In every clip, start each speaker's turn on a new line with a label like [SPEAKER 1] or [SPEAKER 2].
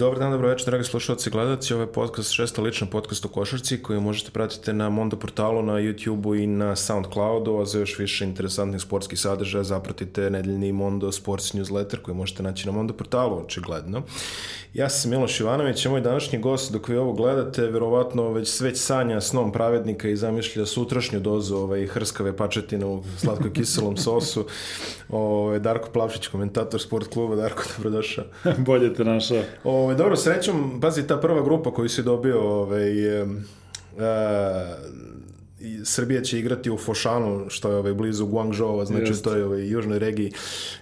[SPEAKER 1] Dobar dan, dobro večer, dragi slušalci i gledalci. Ovo je podcast, šesta lična podcast o košarci koju možete pratiti na Mondo portalu, na YouTubeu i na Soundcloudu, a za još više interesantnih sportskih sadržaja zapratite nedeljni Mondo Sports newsletter koji možete naći na Mondo portalu, očigledno. Ja sam Miloš Ivanović, a moj današnji gost, dok vi ovo gledate, verovatno već sveć sanja snom pravednika i zamišlja sutrašnju dozu ovaj, hrskave pačetine u slatko kiselom sosu. Ovaj, Darko Plavšić, komentator sport kluba. Darko, dobrodošao.
[SPEAKER 2] Bolje te našao.
[SPEAKER 1] Ove, dobro, srećom, pazi, ta prva grupa koju si dobio, ove, e, Srbija će igrati u Fošanu, što je ovaj, blizu Guangzhou, znači Just. to je ovaj, južnoj regiji.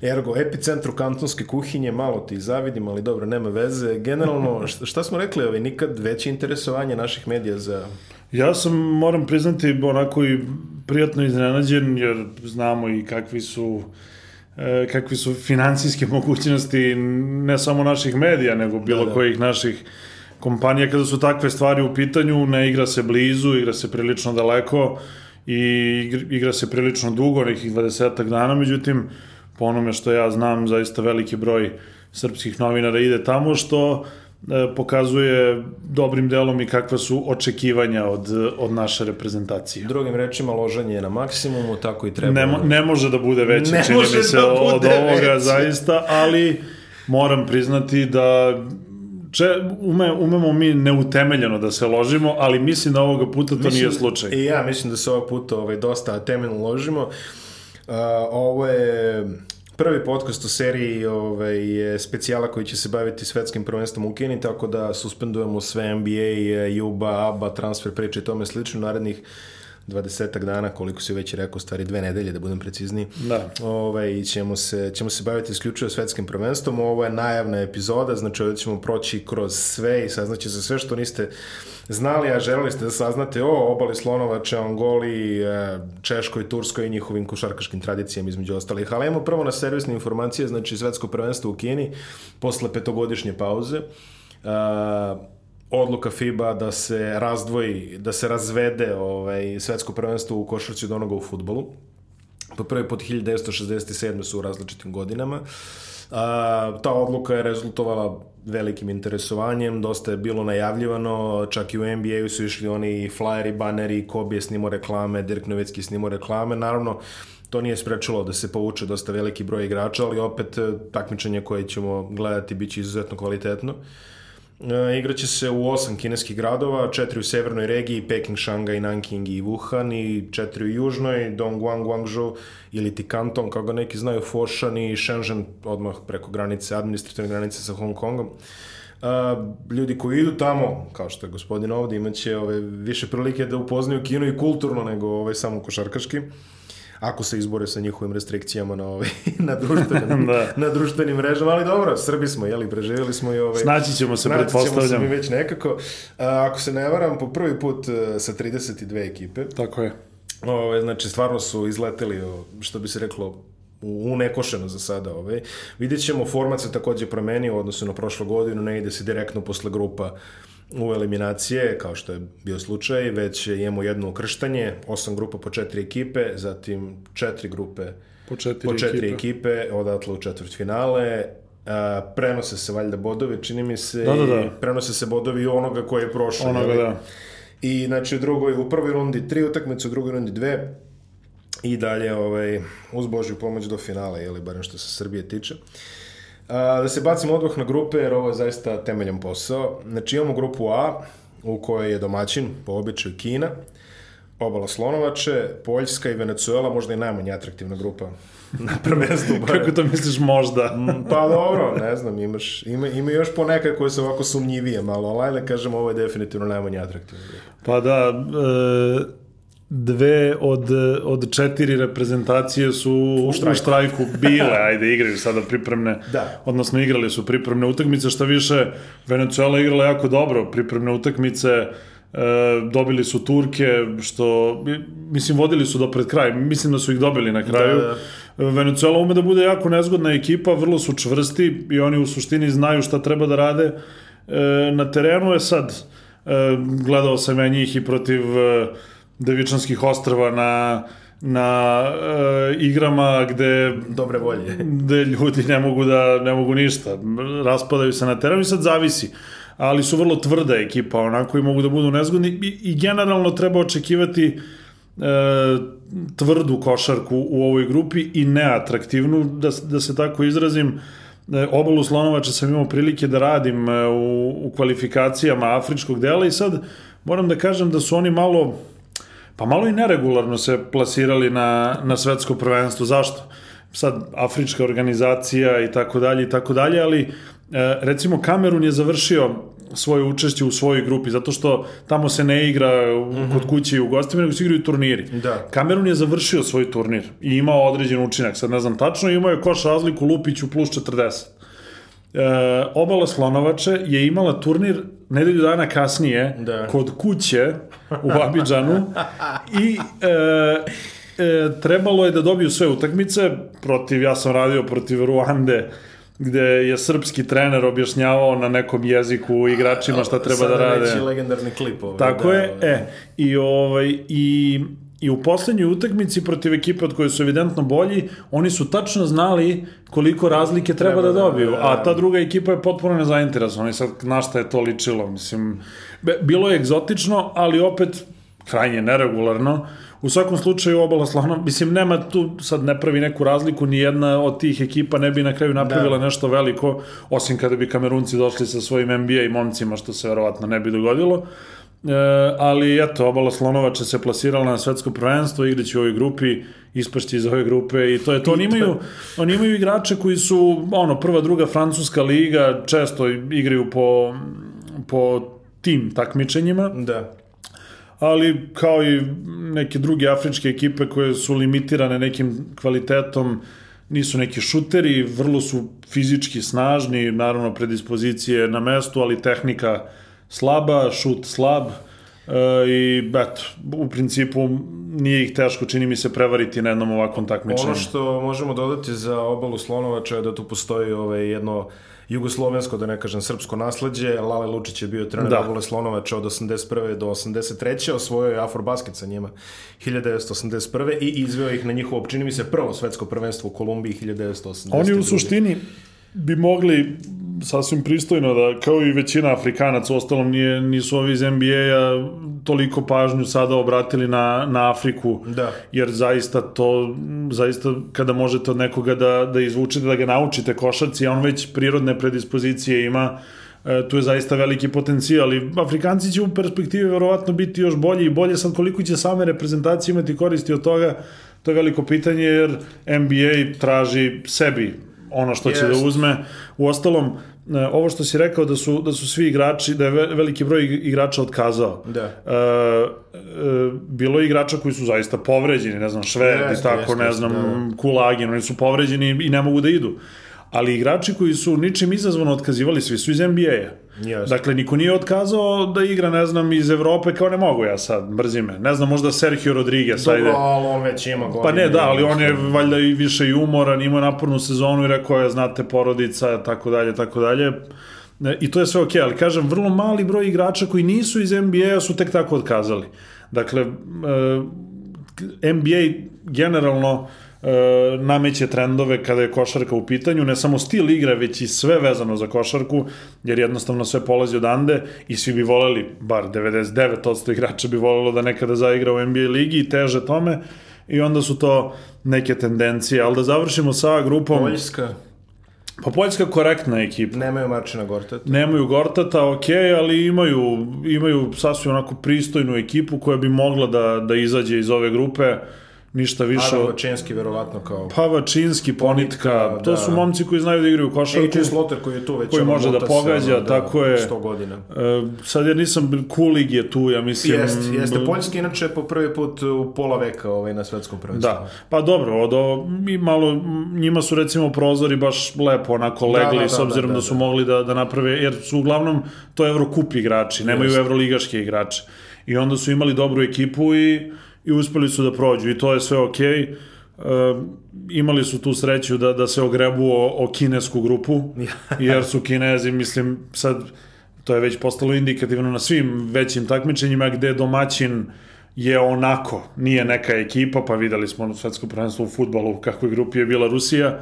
[SPEAKER 1] Ergo, epicentru kantonske kuhinje, malo ti zavidim, ali dobro, nema veze. Generalno, šta smo rekli, ovaj, nikad veće interesovanje naših medija za...
[SPEAKER 2] Ja sam, moram priznati, onako i prijatno iznenađen, jer znamo i kakvi su E, kakvi su financijske mogućnosti ne samo naših medija, nego bilo da, da. kojih naših kompanija kada su takve stvari u pitanju, ne igra se blizu, igra se prilično daleko i igra se prilično dugo, nekih 20 dana, međutim, po onome što ja znam, zaista veliki broj srpskih novinara ide tamo, što E, pokazuje dobrim delom i kakva su očekivanja od, od naše reprezentacije.
[SPEAKER 1] Drugim rečima, ložanje je na maksimumu, tako i treba.
[SPEAKER 2] Ne, ne može da bude veće, ne čini mi se, da od ovoga veće. zaista, ali moram priznati da če, ume, umemo mi neutemeljeno da se ložimo, ali mislim da ovoga puta to mislim, nije slučaj.
[SPEAKER 1] I ja mislim da se ovog puta ovaj, dosta temeljno ložimo. Uh, ovo je prvi podcast u seriji ovaj, je specijala koji će se baviti svetskim prvenstvom u Kini, tako da suspendujemo sve NBA, Juba, ABA, transfer priče i tome slično narednih 20 dana, koliko si već rekao, stvari dve nedelje, da budem precizniji.
[SPEAKER 2] Da.
[SPEAKER 1] Ovaj, ćemo, se, ćemo se baviti isključivo svetskim prvenstvom. Ovo je najavna epizoda, znači ovdje ćemo proći kroz sve i saznaće se sve što niste znali, a želeli ste da saznate o obali Slonovače, Angoli, e, Češkoj, Turskoj i njihovim košarkaškim tradicijama između ostalih. Ali imamo prvo na servisne informacije, znači svetsko prvenstvo u Kini, posle petogodišnje pauze. Uh, odluka FIBA da se razdvoji, da se razvede ovaj, svetsko prvenstvo u košarci od onoga u futbolu. Po prvi put 1967. su u različitim godinama. A, ta odluka je rezultovala velikim interesovanjem, dosta je bilo najavljivano, čak i u NBA-u su išli oni flyeri, baneri, Kobe je snimo reklame, Dirk Novicki snimo reklame, naravno to nije sprečilo da se povuče dosta veliki broj igrača, ali opet takmičenje koje ćemo gledati biće izuzetno kvalitetno. Uh, E, igraće se u osam kineskih gradova, četiri u severnoj regiji, Peking, Šangaj, Nanking i Wuhan i četiri u južnoj, Dongguan, Guangzhou ili ti Kanton, kao ga neki znaju, Foshan i Shenzhen, odmah preko granice, administrativne granice sa Hong Kongom. Uh, ljudi koji idu tamo, kao što je gospodin ovde, imaće ove, više prilike da upoznaju Kinu i kulturno nego ove, samo košarkaški. Uh, ako se izbore sa njihovim restrikcijama na, ovaj, na, društvenim, da. na društvenim mrežama, ali dobro, Srbi smo, jeli, preživjeli smo i ovaj...
[SPEAKER 2] Snaći ćemo se, pretpostavljam. Snaći ćemo
[SPEAKER 1] se mi već nekako. A, ako se ne varam, po prvi put e, sa 32 ekipe.
[SPEAKER 2] Tako je.
[SPEAKER 1] Ove, znači, stvarno su izleteli, što bi se reklo, u nekošeno za sada. Ovaj. Vidjet ćemo, format se takođe promenio u odnosu na prošlu godinu, ne ide se direktno posle grupa u eliminacije, kao što je bio slučaj, već imamo jedno ukrštanje, osam grupa po četiri ekipe, zatim četiri grupe
[SPEAKER 2] po četiri,
[SPEAKER 1] po četiri ekipe. ekipe, odatle u četvrt finale, a, prenose se valjda bodovi, čini mi se,
[SPEAKER 2] da, da, da.
[SPEAKER 1] prenose se bodovi onoga koji je prošao.
[SPEAKER 2] Onoga, da.
[SPEAKER 1] I znači u drugoj, u prvoj rundi tri utakmice, u drugoj rundi dve, i dalje ovaj, uz Božju pomoć do finala, jeli, barem što se Srbije tiče. Uh, A, da se bacimo odmah na grupe, jer ovo je zaista temeljan posao. Znači imamo grupu A, u kojoj je domaćin, po običaju Kina, obala Slonovače, Poljska i Venezuela, možda i najmanje atraktivna grupa na prvenstvu.
[SPEAKER 2] Kako to misliš možda?
[SPEAKER 1] Mm, pa dobro, ne znam, imaš, ima, ima još ponekad koje su ovako sumnjivije malo, ali ajde kažem, ovo je definitivno najmanje atraktivna grupa.
[SPEAKER 2] Pa da, e, dve od, od četiri reprezentacije su u štrajku, u štrajku bile, ajde igraju sada pripremne,
[SPEAKER 1] da.
[SPEAKER 2] odnosno igrali su pripremne utakmice, šta više Venezuela igrala jako dobro pripremne utakmice, e, dobili su Turke, što, mislim, vodili su do pred kraj, mislim da su ih dobili na kraju. Da, da. Venezuela ume da bude jako nezgodna ekipa, vrlo su čvrsti i oni u suštini znaju šta treba da rade. E, na terenu je sad, e, gledao sam ja njih i protiv e, Devičanskih ostrava na na e, igrama gde
[SPEAKER 1] Dobre volje.
[SPEAKER 2] gde ljudi ne mogu da ne mogu ništa. Raspadaju se na terenu i sad zavisi. Ali su vrlo tvrda ekipa, onako i mogu da budu nezgodni i, i generalno treba očekivati e, tvrdu košarku u ovoj grupi i neatraktivnu, da, da se tako izrazim. E, obalu Slonovača sam imao prilike da radim e, u, u kvalifikacijama afričkog dela i sad moram da kažem da su oni malo pa malo i neregularno se plasirali na, na svetsko prvenstvo. Zašto? Sad, afrička organizacija i tako dalje i tako dalje, ali e, recimo Kamerun je završio svoje učešće u svojoj grupi, zato što tamo se ne igra u, kod kuće i u gostima, nego se igraju turniri.
[SPEAKER 1] Da.
[SPEAKER 2] Kamerun je završio svoj turnir i imao određen učinak, sad ne znam tačno, imao je koš razliku Lupiću plus 40. E, obala Slonovače je imala turnir nedelju dana kasnije
[SPEAKER 1] Da.
[SPEAKER 2] kod kuće u Abidžanu i e, e, trebalo je da dobiju sve utakmice protiv, ja sam radio protiv Ruande gde je srpski trener objašnjavao na nekom jeziku igračima šta treba da
[SPEAKER 1] Sada
[SPEAKER 2] rade.
[SPEAKER 1] Sada legendarni klip. Ovaj,
[SPEAKER 2] Tako
[SPEAKER 1] da,
[SPEAKER 2] je,
[SPEAKER 1] ovaj.
[SPEAKER 2] e, i, ovaj, i, i u poslednjoj utakmici protiv ekipe od koje su evidentno bolji, oni su tačno znali koliko razlike treba,
[SPEAKER 1] Treba
[SPEAKER 2] da
[SPEAKER 1] da-
[SPEAKER 2] dobiju,
[SPEAKER 1] da.
[SPEAKER 2] a ta druga ekipa je potpuno nezainteresovana i sad na šta je to ličilo, mislim, bilo je egzotično, ali opet krajnje neregularno. U svakom slučaju obala Slona, mislim, nema tu, sad ne pravi neku razliku, ni jedna od tih ekipa ne bi na kraju napravila
[SPEAKER 1] Da.
[SPEAKER 2] nešto veliko, osim kada bi Kamerunci došli sa svojim NBA i momcima, što se verovatno ne bi dogodilo. E, ali eto, obala Slonovača se plasirala na svetsko prvenstvo, igraće u ovoj grupi, ispašće iz ove grupe i to je to. Oni imaju, oni imaju igrače koji su, ono, prva, druga francuska liga, često igraju po, po tim takmičenjima,
[SPEAKER 1] Da.
[SPEAKER 2] ali kao i neke druge afričke ekipe koje su limitirane nekim kvalitetom, nisu neki šuteri, vrlo su fizički snažni, naravno predispozicije na mestu, ali tehnika slaba, šut slab e, i eto, u principu nije ih teško, čini mi se, prevariti na jednom ovakvom takmičenju.
[SPEAKER 1] Ono što možemo dodati za obalu Slonovača je da tu postoji ovaj, jedno jugoslovensko, da ne kažem srpsko nasledđe. Lale Lučić je bio trener
[SPEAKER 2] Da.
[SPEAKER 1] obale Slonovača od 81. do 83. Osvojio je Afrobasket sa njima 1981. i izveo ih na njihovo, čini mi se, prvo svetsko prvenstvo u Kolumbiji 1982.
[SPEAKER 2] Oni u suštini bi mogli sasvim pristojno da, kao i većina Afrikanaca, ostalom nije, nisu ovi iz NBA-a toliko pažnju sada obratili na, na Afriku,
[SPEAKER 1] Da.
[SPEAKER 2] jer zaista to, zaista kada možete od nekoga da, da izvučete, da ga naučite košarci, a on već prirodne predispozicije ima, e, tu je zaista veliki potencijal. I Afrikanci će u perspektivi verovatno biti još bolji i bolje. Sad koliko će same reprezentacije imati koristi od toga to je veliko pitanje jer NBA traži sebi ono što će da
[SPEAKER 1] Jest.
[SPEAKER 2] uzme u ostalom e, ovo što si rekao da su, da su svi igrači, da je ve- veliki broj igrača otkazao.
[SPEAKER 1] Da.
[SPEAKER 2] E, e, bilo je igrača koji su zaista povređeni, ne znam, Šved i tako,
[SPEAKER 1] jeste,
[SPEAKER 2] ne znam,
[SPEAKER 1] da.
[SPEAKER 2] Kulagin, oni su povređeni i ne mogu da idu. Ali igrači koji su ničim izazvano otkazivali, svi su iz NBA-a.
[SPEAKER 1] Jeste.
[SPEAKER 2] Dakle, niko nije otkazao da igra, ne znam, iz Evrope, kao ne mogu ja sad, mrzi me. Ne znam, možda Sergio Rodriguez,
[SPEAKER 1] Dobro,
[SPEAKER 2] ajde.
[SPEAKER 1] ali on već ima godine.
[SPEAKER 2] Pa ne, da, ali on je valjda i više i umoran, imao napornu sezonu i rekao je, znate, porodica, tako dalje, tako dalje. E, I to je sve okej, ali kažem, vrlo mali broj igrača koji nisu iz NBA-a su tek tako otkazali. Dakle, e, NBA generalno nameće trendove kada je košarka u pitanju, ne samo stil igre, već i sve vezano za košarku, jer jednostavno sve polazi odande i svi bi voleli, bar 99% igrača bi volelo da nekada zaigra u NBA ligi i teže tome, i onda su to neke tendencije, ali da završimo sa grupom,
[SPEAKER 1] Poljska,
[SPEAKER 2] pa Poljska korektna ekipa.
[SPEAKER 1] nemaju Marčina Gortata.
[SPEAKER 2] Nemaju Gortata, ok, ali imaju, imaju sasvim onako pristojnu ekipu koja bi mogla da, da izađe iz ove grupe, ništa više.
[SPEAKER 1] Adam
[SPEAKER 2] od-
[SPEAKER 1] Vačinski, verovatno, kao...
[SPEAKER 2] Pa Vačinski, Ponitka, to
[SPEAKER 1] da.
[SPEAKER 2] su momci koji znaju da igraju košarku.
[SPEAKER 1] AJ Sloter koji je tu već...
[SPEAKER 2] Koji može da pogađa,
[SPEAKER 1] ono,
[SPEAKER 2] tako je.
[SPEAKER 1] 100 godina.
[SPEAKER 2] E, sad ja nisam, Kulig je tu, ja mislim...
[SPEAKER 1] Jeste, jeste. Poljski inače po prvi put u pola veka ovaj, na svetskom prvenstvu.
[SPEAKER 2] Da, pa dobro, od o, mi malo, njima su recimo prozori baš lepo onako legli,
[SPEAKER 1] da, da,
[SPEAKER 2] s obzirom da,
[SPEAKER 1] da,
[SPEAKER 2] su
[SPEAKER 1] da.
[SPEAKER 2] mogli da, da naprave, jer su uglavnom to Evrokup igrači, nemaju
[SPEAKER 1] Jeste.
[SPEAKER 2] Evroligaške igrače. I onda su imali dobru ekipu i, i uspeli su da prođu i to je sve okej. E, imali su tu sreću da, da se ogrebu o, o kinesku grupu, jer su kinezi, mislim, sad to je već postalo indikativno na svim većim takmičenjima gde domaćin je onako, nije neka ekipa, pa videli smo na svetskom prvenstvu u futbolu u kakvoj grupi je bila Rusija,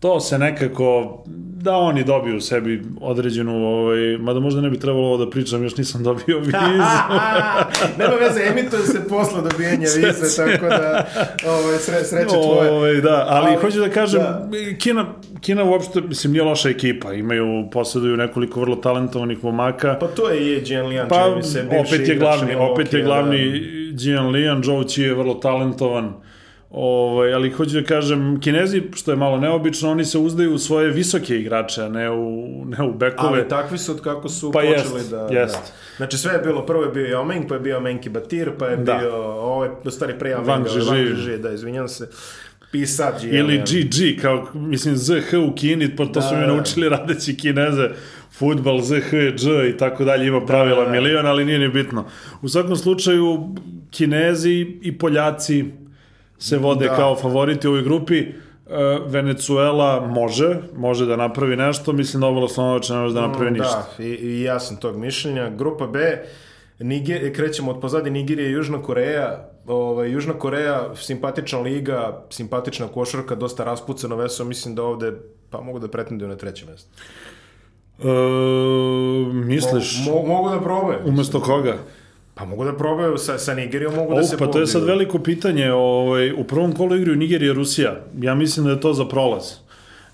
[SPEAKER 2] to se nekako, da oni dobiju sebi određenu, ovaj, mada možda ne bi trebalo ovo da pričam, još nisam dobio vizu.
[SPEAKER 1] Nema veze, emituje se posle dobijenja vize, tako da ovaj, sre, sreće tvoje.
[SPEAKER 2] Ovaj, da, ali, ali hoću da kažem, da. Kina, Kina uopšte, mislim, nije loša ekipa, imaju, posjeduju nekoliko vrlo talentovanih momaka.
[SPEAKER 1] Pa to je Jian Lian,
[SPEAKER 2] pa,
[SPEAKER 1] mi se
[SPEAKER 2] opet je glavni, opet je glavni da. Jian Lian, Zhou Qi je vrlo talentovan, Ovaj, ali hoću da kažem, Kinezi, što je malo neobično, oni se uzdaju u svoje visoke igrače, a ne u, ne u bekove.
[SPEAKER 1] Ali takvi su od kako su
[SPEAKER 2] pa
[SPEAKER 1] počeli
[SPEAKER 2] jest,
[SPEAKER 1] da...
[SPEAKER 2] Jest.
[SPEAKER 1] Da. Znači sve je bilo, prvo je bio Yao Ming, pa je bio Menki Batir, pa je da. bio, ovo je, do stari pre Yao
[SPEAKER 2] Ming, Wang
[SPEAKER 1] Zhi, da, izvinjam se. I sad
[SPEAKER 2] G, Ili GG, kao, mislim, ZH u Kini, pa to da, su mi da. naučili radeći Kineze, futbal, ZH, Dž i tako dalje, ima pravila da, da. milion, ali nije ni bitno. U svakom slučaju, Kinezi i Poljaci, se vode da. kao favoriti u ovoj grupi. E, Venezuela može, može da napravi nešto, mislim da Obala Slonovača ne može da napravi mm, ništa.
[SPEAKER 1] Da, i, i ja sam tog mišljenja. Grupa B, Niger, krećemo od pozadi Nigerije i Južna Koreja. Ovaj, Južna Koreja, simpatična liga, simpatična košarka, dosta raspucano veso, mislim da ovde pa mogu da pretenduju na treće mesto.
[SPEAKER 2] E, misliš?
[SPEAKER 1] Mo, mo, mogu da probaju.
[SPEAKER 2] Umesto koga?
[SPEAKER 1] Pa mogu da probaju sa, sa Nigerijom, mogu da o, se
[SPEAKER 2] Pa to je sad veliko pitanje. Ovaj, u prvom kolu igraju Nigerija i Rusija. Ja mislim da je to za prolaz.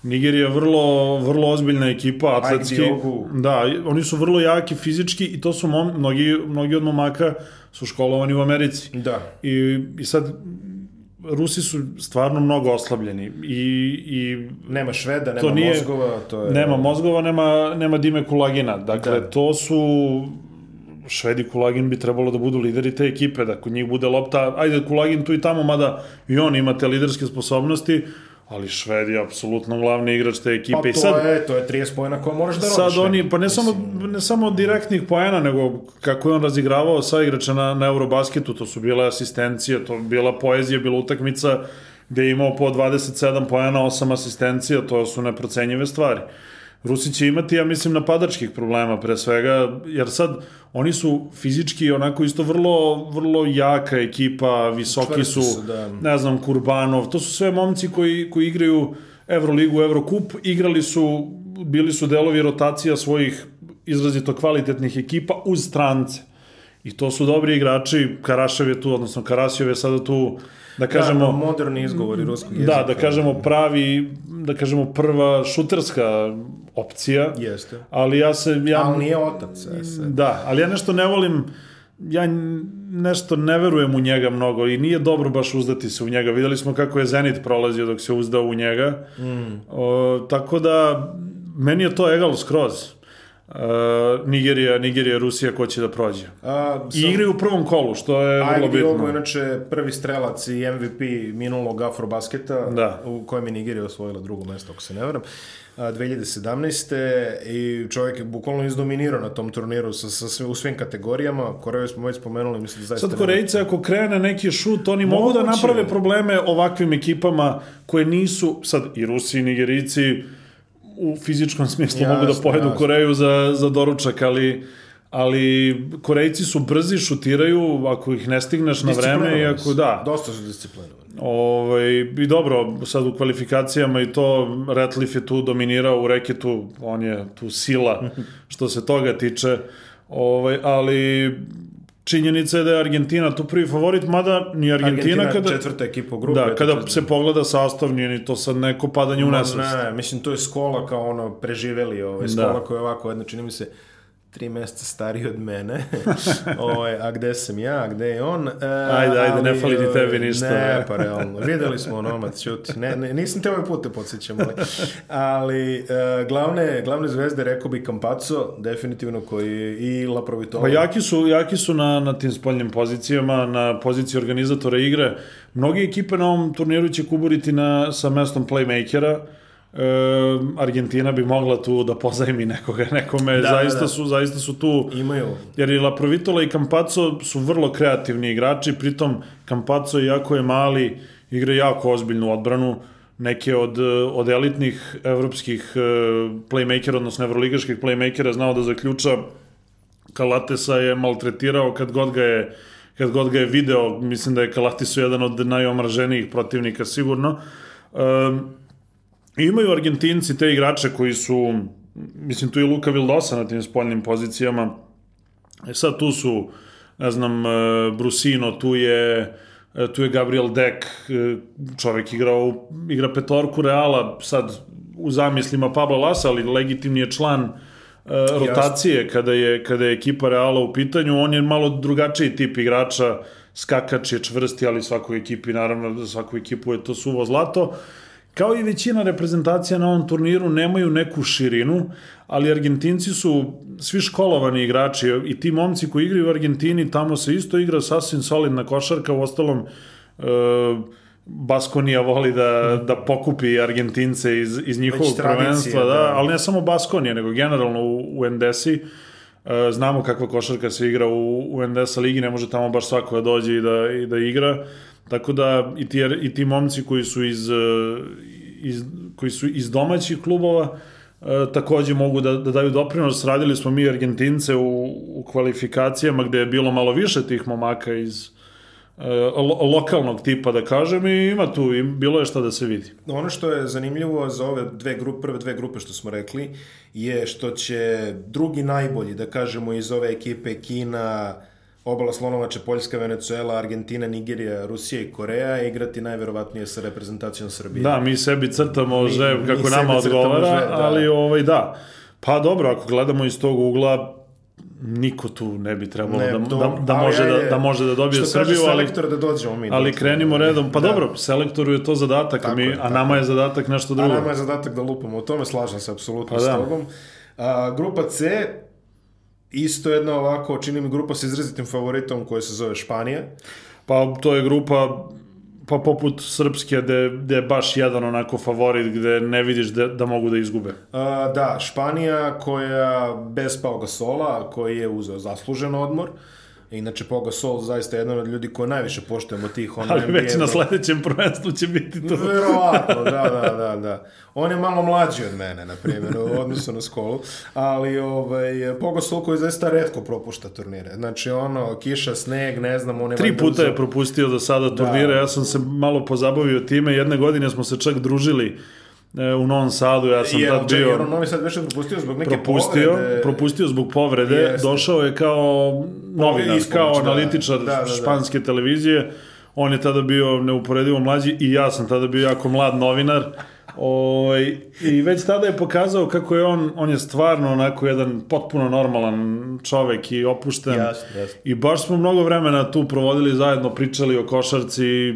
[SPEAKER 2] Nigerija je vrlo, vrlo ozbiljna ekipa, atletski. Da, oni su vrlo jaki fizički i to su mom, mnogi, mnogi od momaka su školovani u Americi.
[SPEAKER 1] Da.
[SPEAKER 2] I, i sad Rusi su stvarno mnogo oslabljeni i, i
[SPEAKER 1] nema šveda, nema to nije, mozgova, to je
[SPEAKER 2] nema mozgova, nema nema Dime Kulagina. Dakle da. to su Švedi Kulagin bi trebalo da budu lideri te ekipe, da kod njih bude lopta, ajde Kulagin tu i tamo, mada i on ima te liderske sposobnosti, ali Šved je apsolutno glavni igrač te ekipe. Pa
[SPEAKER 1] to, I sad, je, to je 30 pojena koje moraš da rodiš. Sad
[SPEAKER 2] oni, pa ne samo, ne samo direktnih pojena, nego kako je on razigravao sa igrača na, na Eurobasketu, to su bile asistencije, to bila poezija, bila utakmica gde je imao po 27 pojena, 8 asistencija, to su neprocenjive stvari. Rusi će imati, ja mislim, napadačkih problema pre svega, jer sad oni su fizički onako isto vrlo, vrlo jaka ekipa, visoki su, su da. ne znam, Kurbanov, to su sve momci koji, koji igraju Euroligu, Eurocup, igrali su, bili su delovi rotacija svojih izrazito kvalitetnih ekipa uz strance. I to su dobri igrači, Karašev je tu, odnosno Karasjov je sada tu da kažemo da,
[SPEAKER 1] moderni izgovori ruskog jezika.
[SPEAKER 2] Da, da kažemo pravi, da kažemo prva šuterska opcija.
[SPEAKER 1] Jeste.
[SPEAKER 2] Ali ja se ja
[SPEAKER 1] Ali nije otac. Se.
[SPEAKER 2] Da, ali ja nešto ne volim ja nešto ne verujem u njega mnogo i nije dobro baš uzdati se u njega. Videli smo kako je Zenit prolazio dok se uzdao u njega. Mm. O, tako da meni je to egal skroz. Uh, Nigerija, Nigerija, Rusija, ko će da prođe. A, sam... I igraju u prvom kolu, što je vrlo bitno.
[SPEAKER 1] Diogo, inače, prvi strelac i MVP minulog afrobasketa,
[SPEAKER 2] da.
[SPEAKER 1] u kojem je Nigerija osvojila drugo mesto, ako se ne varam. 2017. i čovjek je bukvalno izdominirao na tom turniru sa, sa sve, u svim kategorijama. Koreju smo već spomenuli, mislim da zaista...
[SPEAKER 2] Sad Korejci, ako krene neki šut, oni mogu da naprave probleme ovakvim ekipama koje nisu, sad i Rusi i Nigerici, u fizičkom smislu jasne, mogu da pojedu jasne. Koreju za, za doručak, ali ali Korejci su brzi, šutiraju, ako ih ne stigneš na vreme i ako da.
[SPEAKER 1] Dosta su disciplinovani.
[SPEAKER 2] Ovaj, I dobro, sad u kvalifikacijama i to, Ratliff je tu dominirao u reketu, on je tu sila što se toga tiče, ovaj, ali činjenica je da je Argentina tu prvi favorit, mada ni Argentina, Argentina
[SPEAKER 1] kada... četvrta ekipa u grupi.
[SPEAKER 2] Da, kada četvrta. se pogleda sastav, nije ni to sad neko padanje u nesvest.
[SPEAKER 1] Ne, mislim, to je Skola kao ono preživeli, ovaj, Skola da. koja je ovako, jedno čini mi se, tri meseca stariji od mene. o, a gde sam ja, a gde je on? E,
[SPEAKER 2] ajde, ajde, ali, ne fali ti tebi ništa.
[SPEAKER 1] Ne, pa realno. Videli smo onomac, čuti. Ne, ne, nisam te ovaj put te podsjećam, ali, ali e, glavne, glavne zvezde, rekao bi Campazzo, definitivno, koji i La Provitola.
[SPEAKER 2] Pa jaki su, jaki su na, na tim spoljnim pozicijama, na poziciji organizatora igre. Mnogi ekipe na ovom turniru će kuburiti na, sa mestom playmakera, e, Argentina bi mogla tu da pozajmi nekoga nekome, da, zaista, da, da. Su, zaista su tu.
[SPEAKER 1] Imaju.
[SPEAKER 2] Jer i La Provitola i Campazzo su vrlo kreativni igrači, pritom Campazzo iako je mali, igra jako ozbiljnu odbranu. Neke od, od elitnih evropskih e, playmakera, odnosno evroligaških playmakera znao da zaključa. Kalatesa je maltretirao kad god ga je kad god ga je video, mislim da je Kalatisu jedan od najomraženijih protivnika sigurno. Um, imaju Argentinci te igrače koji su, mislim tu je Luka Vildosa na tim spoljnim pozicijama, e sad tu su, ne znam, e, Brusino, tu je e, tu je Gabriel Dek, e, čovek igrao, igra petorku Reala, sad u zamislima Pablo Lasa, ali legitimni je član rotacije kada je, kada je ekipa Reala u pitanju. On je malo drugačiji tip igrača, skakač je čvrsti, ali svakoj ekipi, naravno, za svaku ekipu je to suvo zlato. Kao i većina reprezentacija na ovom turniru nemaju neku širinu, ali Argentinci su svi školovani igrači i ti momci koji igraju u Argentini, tamo se isto igra sasvim solidna košarka, u ostalom e, Baskonija voli da, da pokupi Argentince iz, iz njihovog prvenstva, da, da, ali ne samo Baskonija, nego generalno u, u Endesi. E, znamo kakva košarka se igra u, u Endesa ligi, ne može tamo baš svako da dođe i da, i da igra. Tako da i ti, i ti momci koji su iz, e, iz, koji su iz domaćih klubova e, takođe mogu da, da daju doprinos. Radili smo mi Argentince u, u kvalifikacijama gde je bilo malo više tih momaka iz e, lo, lokalnog tipa da kažem i ima tu i bilo je šta da se vidi.
[SPEAKER 1] Ono što je zanimljivo za ove dve grupe, prve dve grupe što smo rekli je što će drugi najbolji da kažemo iz ove ekipe Kina, obala Slonovače, Poljska, Venecuela, Argentina, Nigerija, Rusija i Koreja igrati najverovatnije sa reprezentacijom Srbije.
[SPEAKER 2] Da, mi sebi crtamo žeb kako nama odgovara, žeb, da. ali ovaj, da. Pa dobro, ako gledamo iz tog ugla, niko tu ne bi trebalo ne, da, to, da, da, može da, da može da dobije Srbiju, ali
[SPEAKER 1] da dođemo mi.
[SPEAKER 2] Ali krenimo redom. Pa da. dobro, selektoru je to zadatak, tako mi, je, a nama je zadatak nešto drugo.
[SPEAKER 1] A nama je zadatak da lupamo. U tome slažem se apsolutno pa s da. tobom. A, grupa C, isto jedna ovako, čini mi grupa sa izrazitim favoritom koja se zove Španija.
[SPEAKER 2] Pa to je grupa pa poput Srpske, gde, je baš jedan onako favorit, gde ne vidiš da, da mogu da izgube.
[SPEAKER 1] A, da, Španija koja bez Pau Gasola, koji je uzeo zaslužen odmor, uh, Inače, Poga Sol zaista je jedan od ljudi koje najviše poštujemo tih.
[SPEAKER 2] Ono, Ali već na sledećem prvenstvu će biti to.
[SPEAKER 1] Verovatno, da, da, da, da. On je malo mlađi od mene, na primjer, u odnosu na skolu. Ali ovaj, Poga Sol koji zaista redko propušta turnire. Znači, ono, kiša, sneg, ne znam, on je...
[SPEAKER 2] Tri puta je propustio do sada turnire, da. ja sam se malo pozabavio time. Jedne godine smo se čak družili u Novom Sadu, ja sam je, tad bio... Jer
[SPEAKER 1] Novi Sad više propustio zbog neke
[SPEAKER 2] propustio,
[SPEAKER 1] povrede.
[SPEAKER 2] Propustio zbog povrede, Jeste. došao je kao novinar, kao da, analitičar da, da, da, španske televizije, on je tada bio neuporedivo mlađi i ja sam tada bio jako mlad novinar. O, ovaj, I već tada je pokazao kako je on, on je stvarno onako jedan potpuno normalan čovek i opušten.
[SPEAKER 1] Jasne, jasne.
[SPEAKER 2] I baš smo mnogo vremena tu provodili zajedno, pričali o košarci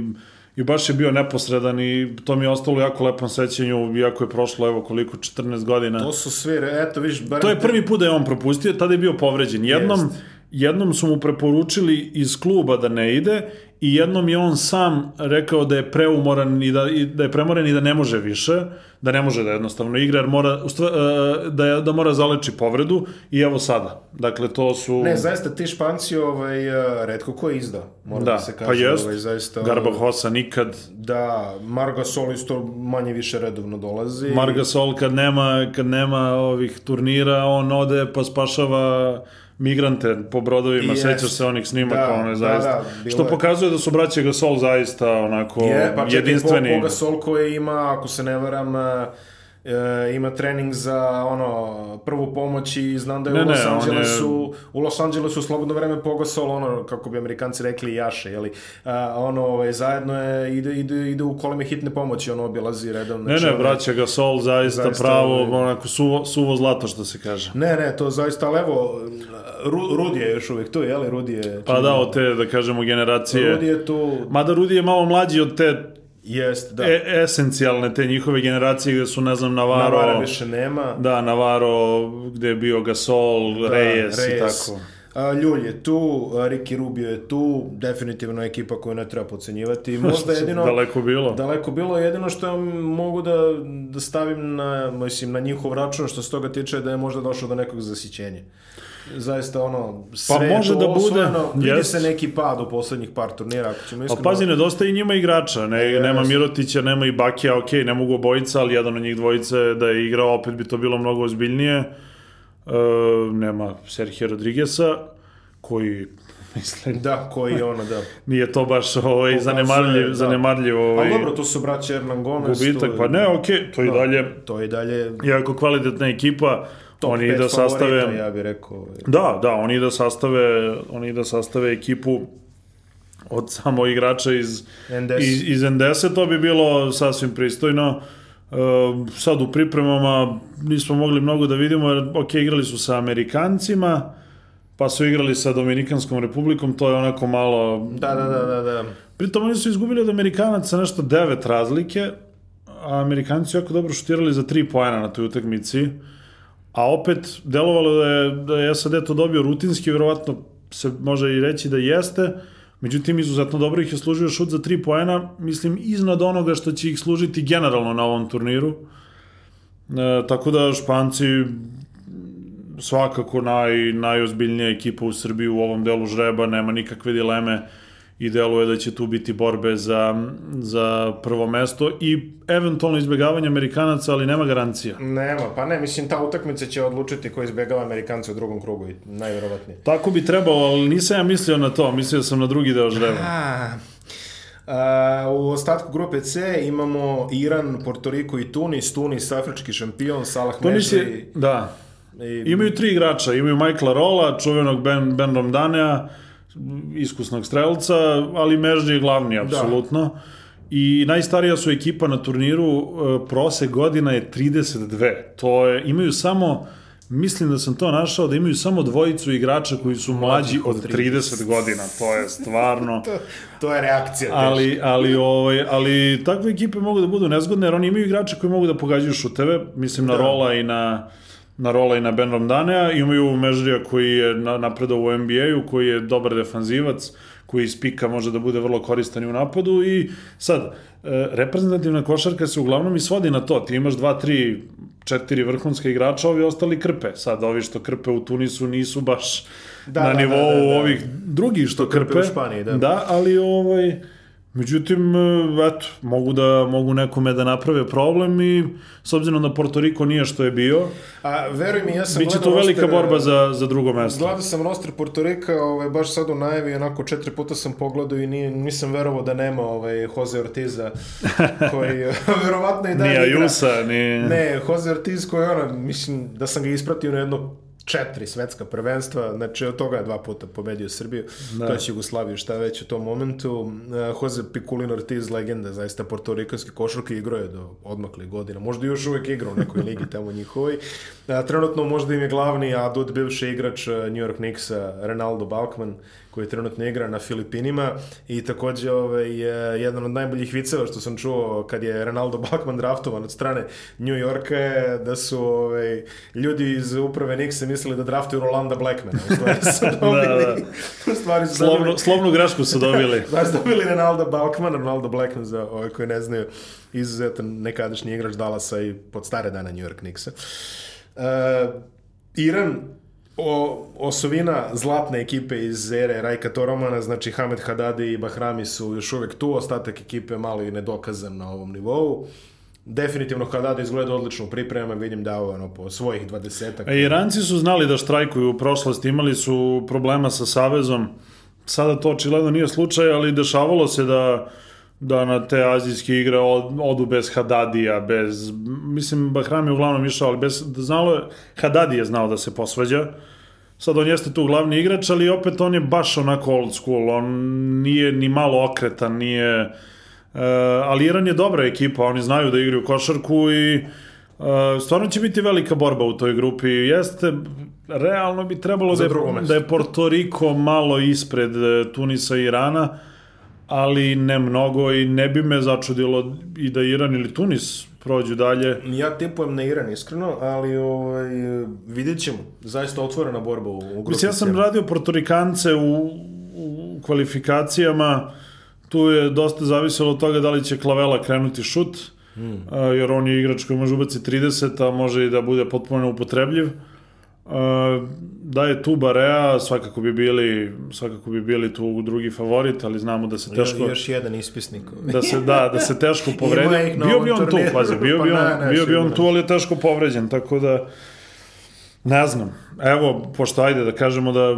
[SPEAKER 2] i baš je bio neposredan i to mi je ostalo jako lepom sećanju, iako je prošlo evo koliko, 14 godina.
[SPEAKER 1] To su svi, eto viš...
[SPEAKER 2] Barem to je prvi put da je on propustio, tada je bio povređen. Jednom, Jest. Jednom su mu preporučili iz kluba da ne ide i jednom je on sam rekao da je preumoran i da, i da je premoren i da ne može više, da ne može da jednostavno igra, jer mora, ustva, e, da, je, da mora zaleči povredu i evo sada. Dakle, to su...
[SPEAKER 1] Ne, zaista ti španci ovaj, e, redko ko je izdao, mora da, da se kaže.
[SPEAKER 2] Pa jest, ovaj, zaista, Garbahosa nikad.
[SPEAKER 1] Da, Marga Sol isto manje više redovno dolazi.
[SPEAKER 2] Marga Sol kad nema, kad nema ovih turnira, on ode pa spašava migrante po brodovima, yes. sećaš se onih snimaka, da, ono je da, zaista. Da, da, što je. pokazuje da su braće Gasol zaista onako je, pa jedinstveni. Je,
[SPEAKER 1] pa Gasol koji ima, ako se ne varam, e, ima trening za ono prvu pomoć i znam da je ne, u Los ne, Angelesu je... u Los Angelesu slobodno vreme Pogosol ono kako bi Amerikanci rekli jaše je li? Ono ovaj zajedno je ide ide ide u kolime hitne pomoći ono obilazi redovno.
[SPEAKER 2] Ne ne braća Gasol zaista, zaista pravo ovaj... onako suvo, suvo zlato što se kaže.
[SPEAKER 1] Ne ne to zaista levo Ru, Rudi je još uvijek tu, je li? Rudi je...
[SPEAKER 2] Pa da, od te, da kažemo, generacije...
[SPEAKER 1] Rudi je tu...
[SPEAKER 2] Mada Rudi je malo mlađi od te
[SPEAKER 1] Jest, da.
[SPEAKER 2] E, esencijalne te njihove generacije gde su, ne znam, Navarro...
[SPEAKER 1] Navarro više nema.
[SPEAKER 2] Da, Navarro, gde je bio Gasol, da, Reyes, Reyes i tako.
[SPEAKER 1] A, Ljulj je tu, Ricky Rubio je tu, definitivno ekipa koju ne treba pocenjivati. Možda jedino...
[SPEAKER 2] daleko bilo.
[SPEAKER 1] Daleko bilo, jedino što mogu da, da stavim na, mislim, na njihov račun, što se toga tiče da je možda došlo do nekog zasićenja zaista ono sve
[SPEAKER 2] pa može da bude
[SPEAKER 1] vidi yes. se neki pad u poslednjih par turnira ako ćemo
[SPEAKER 2] iskreno. Pa pazi, nedostaje i njima igrača, ne, yes. nema Mirotića, nema i Bakija, ok, ne mogu obojica, ali jedan od njih dvojice da je igrao, opet bi to bilo mnogo ozbiljnije. E, nema Sergio Rodriguesa, koji Mislim,
[SPEAKER 1] Da, koji ono, da.
[SPEAKER 2] nije to baš ovaj,
[SPEAKER 1] Pokazuje,
[SPEAKER 2] zanemarljiv,
[SPEAKER 1] da.
[SPEAKER 2] zanemarljiv ovaj,
[SPEAKER 1] Ali dobro, to su braće Hernan Gomez.
[SPEAKER 2] gubitak.
[SPEAKER 1] to-
[SPEAKER 2] Pa ne, okej, to i
[SPEAKER 1] Da.
[SPEAKER 2] dalje
[SPEAKER 1] To i dalje
[SPEAKER 2] jako kvalitetna ekipa. Oni da sastave...
[SPEAKER 1] favorita, ja bih rekao.
[SPEAKER 2] Da, da, oni da sastave, oni da sastave ekipu od samo igrača iz,
[SPEAKER 1] NDS.
[SPEAKER 2] iz, iz NDS-a, to bi bilo sasvim pristojno. E, sad u pripremama nismo mogli mnogo da vidimo, jer ok, igrali su sa Amerikancima, pa su igrali sa Dominikanskom republikom, to je onako malo...
[SPEAKER 1] Da, da, da, da, da.
[SPEAKER 2] Pritom oni su izgubili od Amerikanaca nešto devet razlike, a Amerikanci jako dobro šutirali za tri poena na toj utakmici, a opet delovalo da je, da je SAD to dobio rutinski, verovatno se može i reći da jeste, međutim izuzetno dobro ih je služio šut za tri poena, mislim iznad onoga što će ih služiti generalno na ovom turniru. E, tako da Španci svakako naj, najozbiljnija ekipa u Srbiji u ovom delu žreba, nema nikakve dileme i deluje da će tu biti borbe za, za prvo mesto i eventualno izbjegavanje Amerikanaca, ali nema garancija.
[SPEAKER 1] Nema, pa ne, mislim, ta utakmica će odlučiti ko izbjegava Amerikanci u drugom krugu, i najverovatnije.
[SPEAKER 2] Tako bi trebalo, ali nisam ja mislio na to, mislio sam na drugi deo žreba.
[SPEAKER 1] A, a, u ostatku grupe C imamo Iran, Porto Riko i Tunis. Tunis, afrički šampion, Salah
[SPEAKER 2] Tunis
[SPEAKER 1] Mežri.
[SPEAKER 2] je, da,
[SPEAKER 1] I,
[SPEAKER 2] imaju tri igrača, imaju Michaela Rolla, čuvenog Ben, ben Romdanea, iskusnog strelca, ali Mežri je glavni, apsolutno. I najstarija su ekipa na turniru, e, prosek godina je 32. To je, imaju samo, mislim da sam to našao, da imaju samo dvojicu igrača koji su mlađi od 30 godina. To je stvarno...
[SPEAKER 1] to, to je reakcija.
[SPEAKER 2] Ali, ali, ovaj, ali takve ekipe mogu da budu nezgodne, jer oni imaju igrače koji mogu da pogađaju šuteve, mislim na
[SPEAKER 1] Da.
[SPEAKER 2] Rola i na na Rola i na Ben Romdanea, imaju Mežrija koji je na, napredao u NBA-u, koji je dobar defanzivac, koji iz pika može da bude vrlo koristan i u napadu i sad, e, reprezentativna košarka se uglavnom i svodi na to, ti imaš dva, tri, četiri vrhunska igrača, ovi ostali krpe. Sad, ovi što krpe u Tunisu nisu baš
[SPEAKER 1] Da,
[SPEAKER 2] na
[SPEAKER 1] da,
[SPEAKER 2] nivou
[SPEAKER 1] da, da, da.
[SPEAKER 2] ovih drugih što
[SPEAKER 1] krpe
[SPEAKER 2] krpe.
[SPEAKER 1] u Španiji, da.
[SPEAKER 2] Da, ali ovaj, međutim, e, eto, mogu da mogu nekome da naprave problem i s obzirom da Porto Riko nije što je bio,
[SPEAKER 1] A, veruj mi, ja sam
[SPEAKER 2] biće
[SPEAKER 1] gledao
[SPEAKER 2] velika
[SPEAKER 1] roster,
[SPEAKER 2] borba za, za drugo mesto.
[SPEAKER 1] Gledao sam roster Porto Rika, ovaj, baš sad u najavi, onako četiri puta sam pogledao i nije, nisam verovao da nema ovaj, Jose Ortiza, koji verovatno i dalje
[SPEAKER 2] Ni. Ajusa, ni...
[SPEAKER 1] Ne, Jose Ortiz koji ono, mislim da sam ga ispratio na jedno četiri svetska prvenstva, znači od toga je dva puta pobedio Srbiju, da. to je Jugoslaviju, šta već u tom momentu. Uh, Jose Piculino Ortiz, legenda, zaista portorikanski košarke, igrao je do odmakle godina, možda još uvek igra u nekoj ligi tamo njihovoj. A, trenutno možda im je glavni adut bivši igrač uh, New York Knicksa, Ronaldo Balkman, koji trenutno igra na Filipinima i takođe ovaj, je jedan od najboljih viceva što sam čuo kad je Ronaldo Balkman draftovan od strane New Yorka je da su ovaj, ljudi iz uprave Knicksa mislili da draftuju Rolanda Blackmana. U stvari su dobili,
[SPEAKER 2] Da,
[SPEAKER 1] u stvari su
[SPEAKER 2] Slovnu,
[SPEAKER 1] dobili,
[SPEAKER 2] slovnu grešku su dobili.
[SPEAKER 1] Znaš, dobili Ronaldo Balkman, Ronaldo Blackman za ove koji ne znaju, izuzetan nekadašnji igrač Dallasa i pod stare dane New York Knicksa. Uh, Iran, o, osovina zlatne ekipe iz ere Rajka Toromana, znači Hamed Hadadi i Bahrami su još uvek tu, ostatak ekipe malo i nedokazan na ovom nivou. Definitivno Hadadi izgleda odlično u pripremama, vidim da ovo ono, po svojih dvadesetak.
[SPEAKER 2] E, Iranci su znali da štrajkuju u prošlosti, imali su problema sa Savezom. Sada to očigledno nije slučaj, ali dešavalo se da da na te azijske igre od, odu bez Hadadija, bez... Mislim, Bahram je uglavnom išao, ali bez... Znalo je, Hadadi je znao da se posvađa. Sad on jeste tu glavni igrač, ali opet on je baš onako old school. On nije ni malo okretan, nije... Uh, ali Iran je dobra ekipa, oni znaju da igraju košarku i uh, stvarno će biti velika borba u toj grupi. Jeste, realno bi trebalo da je, da je Porto Riko malo ispred eh, Tunisa i Irana, ali ne mnogo i ne bi me začudilo i da Iran ili Tunis prođu dalje.
[SPEAKER 1] Ja tipujem na Iran iskreno, ali ovaj, vidjet ćemo. Zaista otvorena borba u, u grupi.
[SPEAKER 2] Mislim, ja sam
[SPEAKER 1] C.
[SPEAKER 2] radio Portorikance u, u kvalifikacijama, tu je dosta zavisilo od toga da li će Klavela krenuti šut, a, jer on je igrač koji može ubaci 30, a može i da bude potpuno neupotrebljiv. A, da je tu Barea, svakako bi bili svakako bi bili tu drugi favorit, ali znamo da se teško
[SPEAKER 1] Još, još jedan ispisnik.
[SPEAKER 2] da se da da se teško povredi.
[SPEAKER 1] Na
[SPEAKER 2] Bio bi on tu, pazi, bio bi
[SPEAKER 1] Pa
[SPEAKER 2] on, bio bi on tu, ali je teško povređen, tako da ne znam. Evo, pošto ajde da kažemo da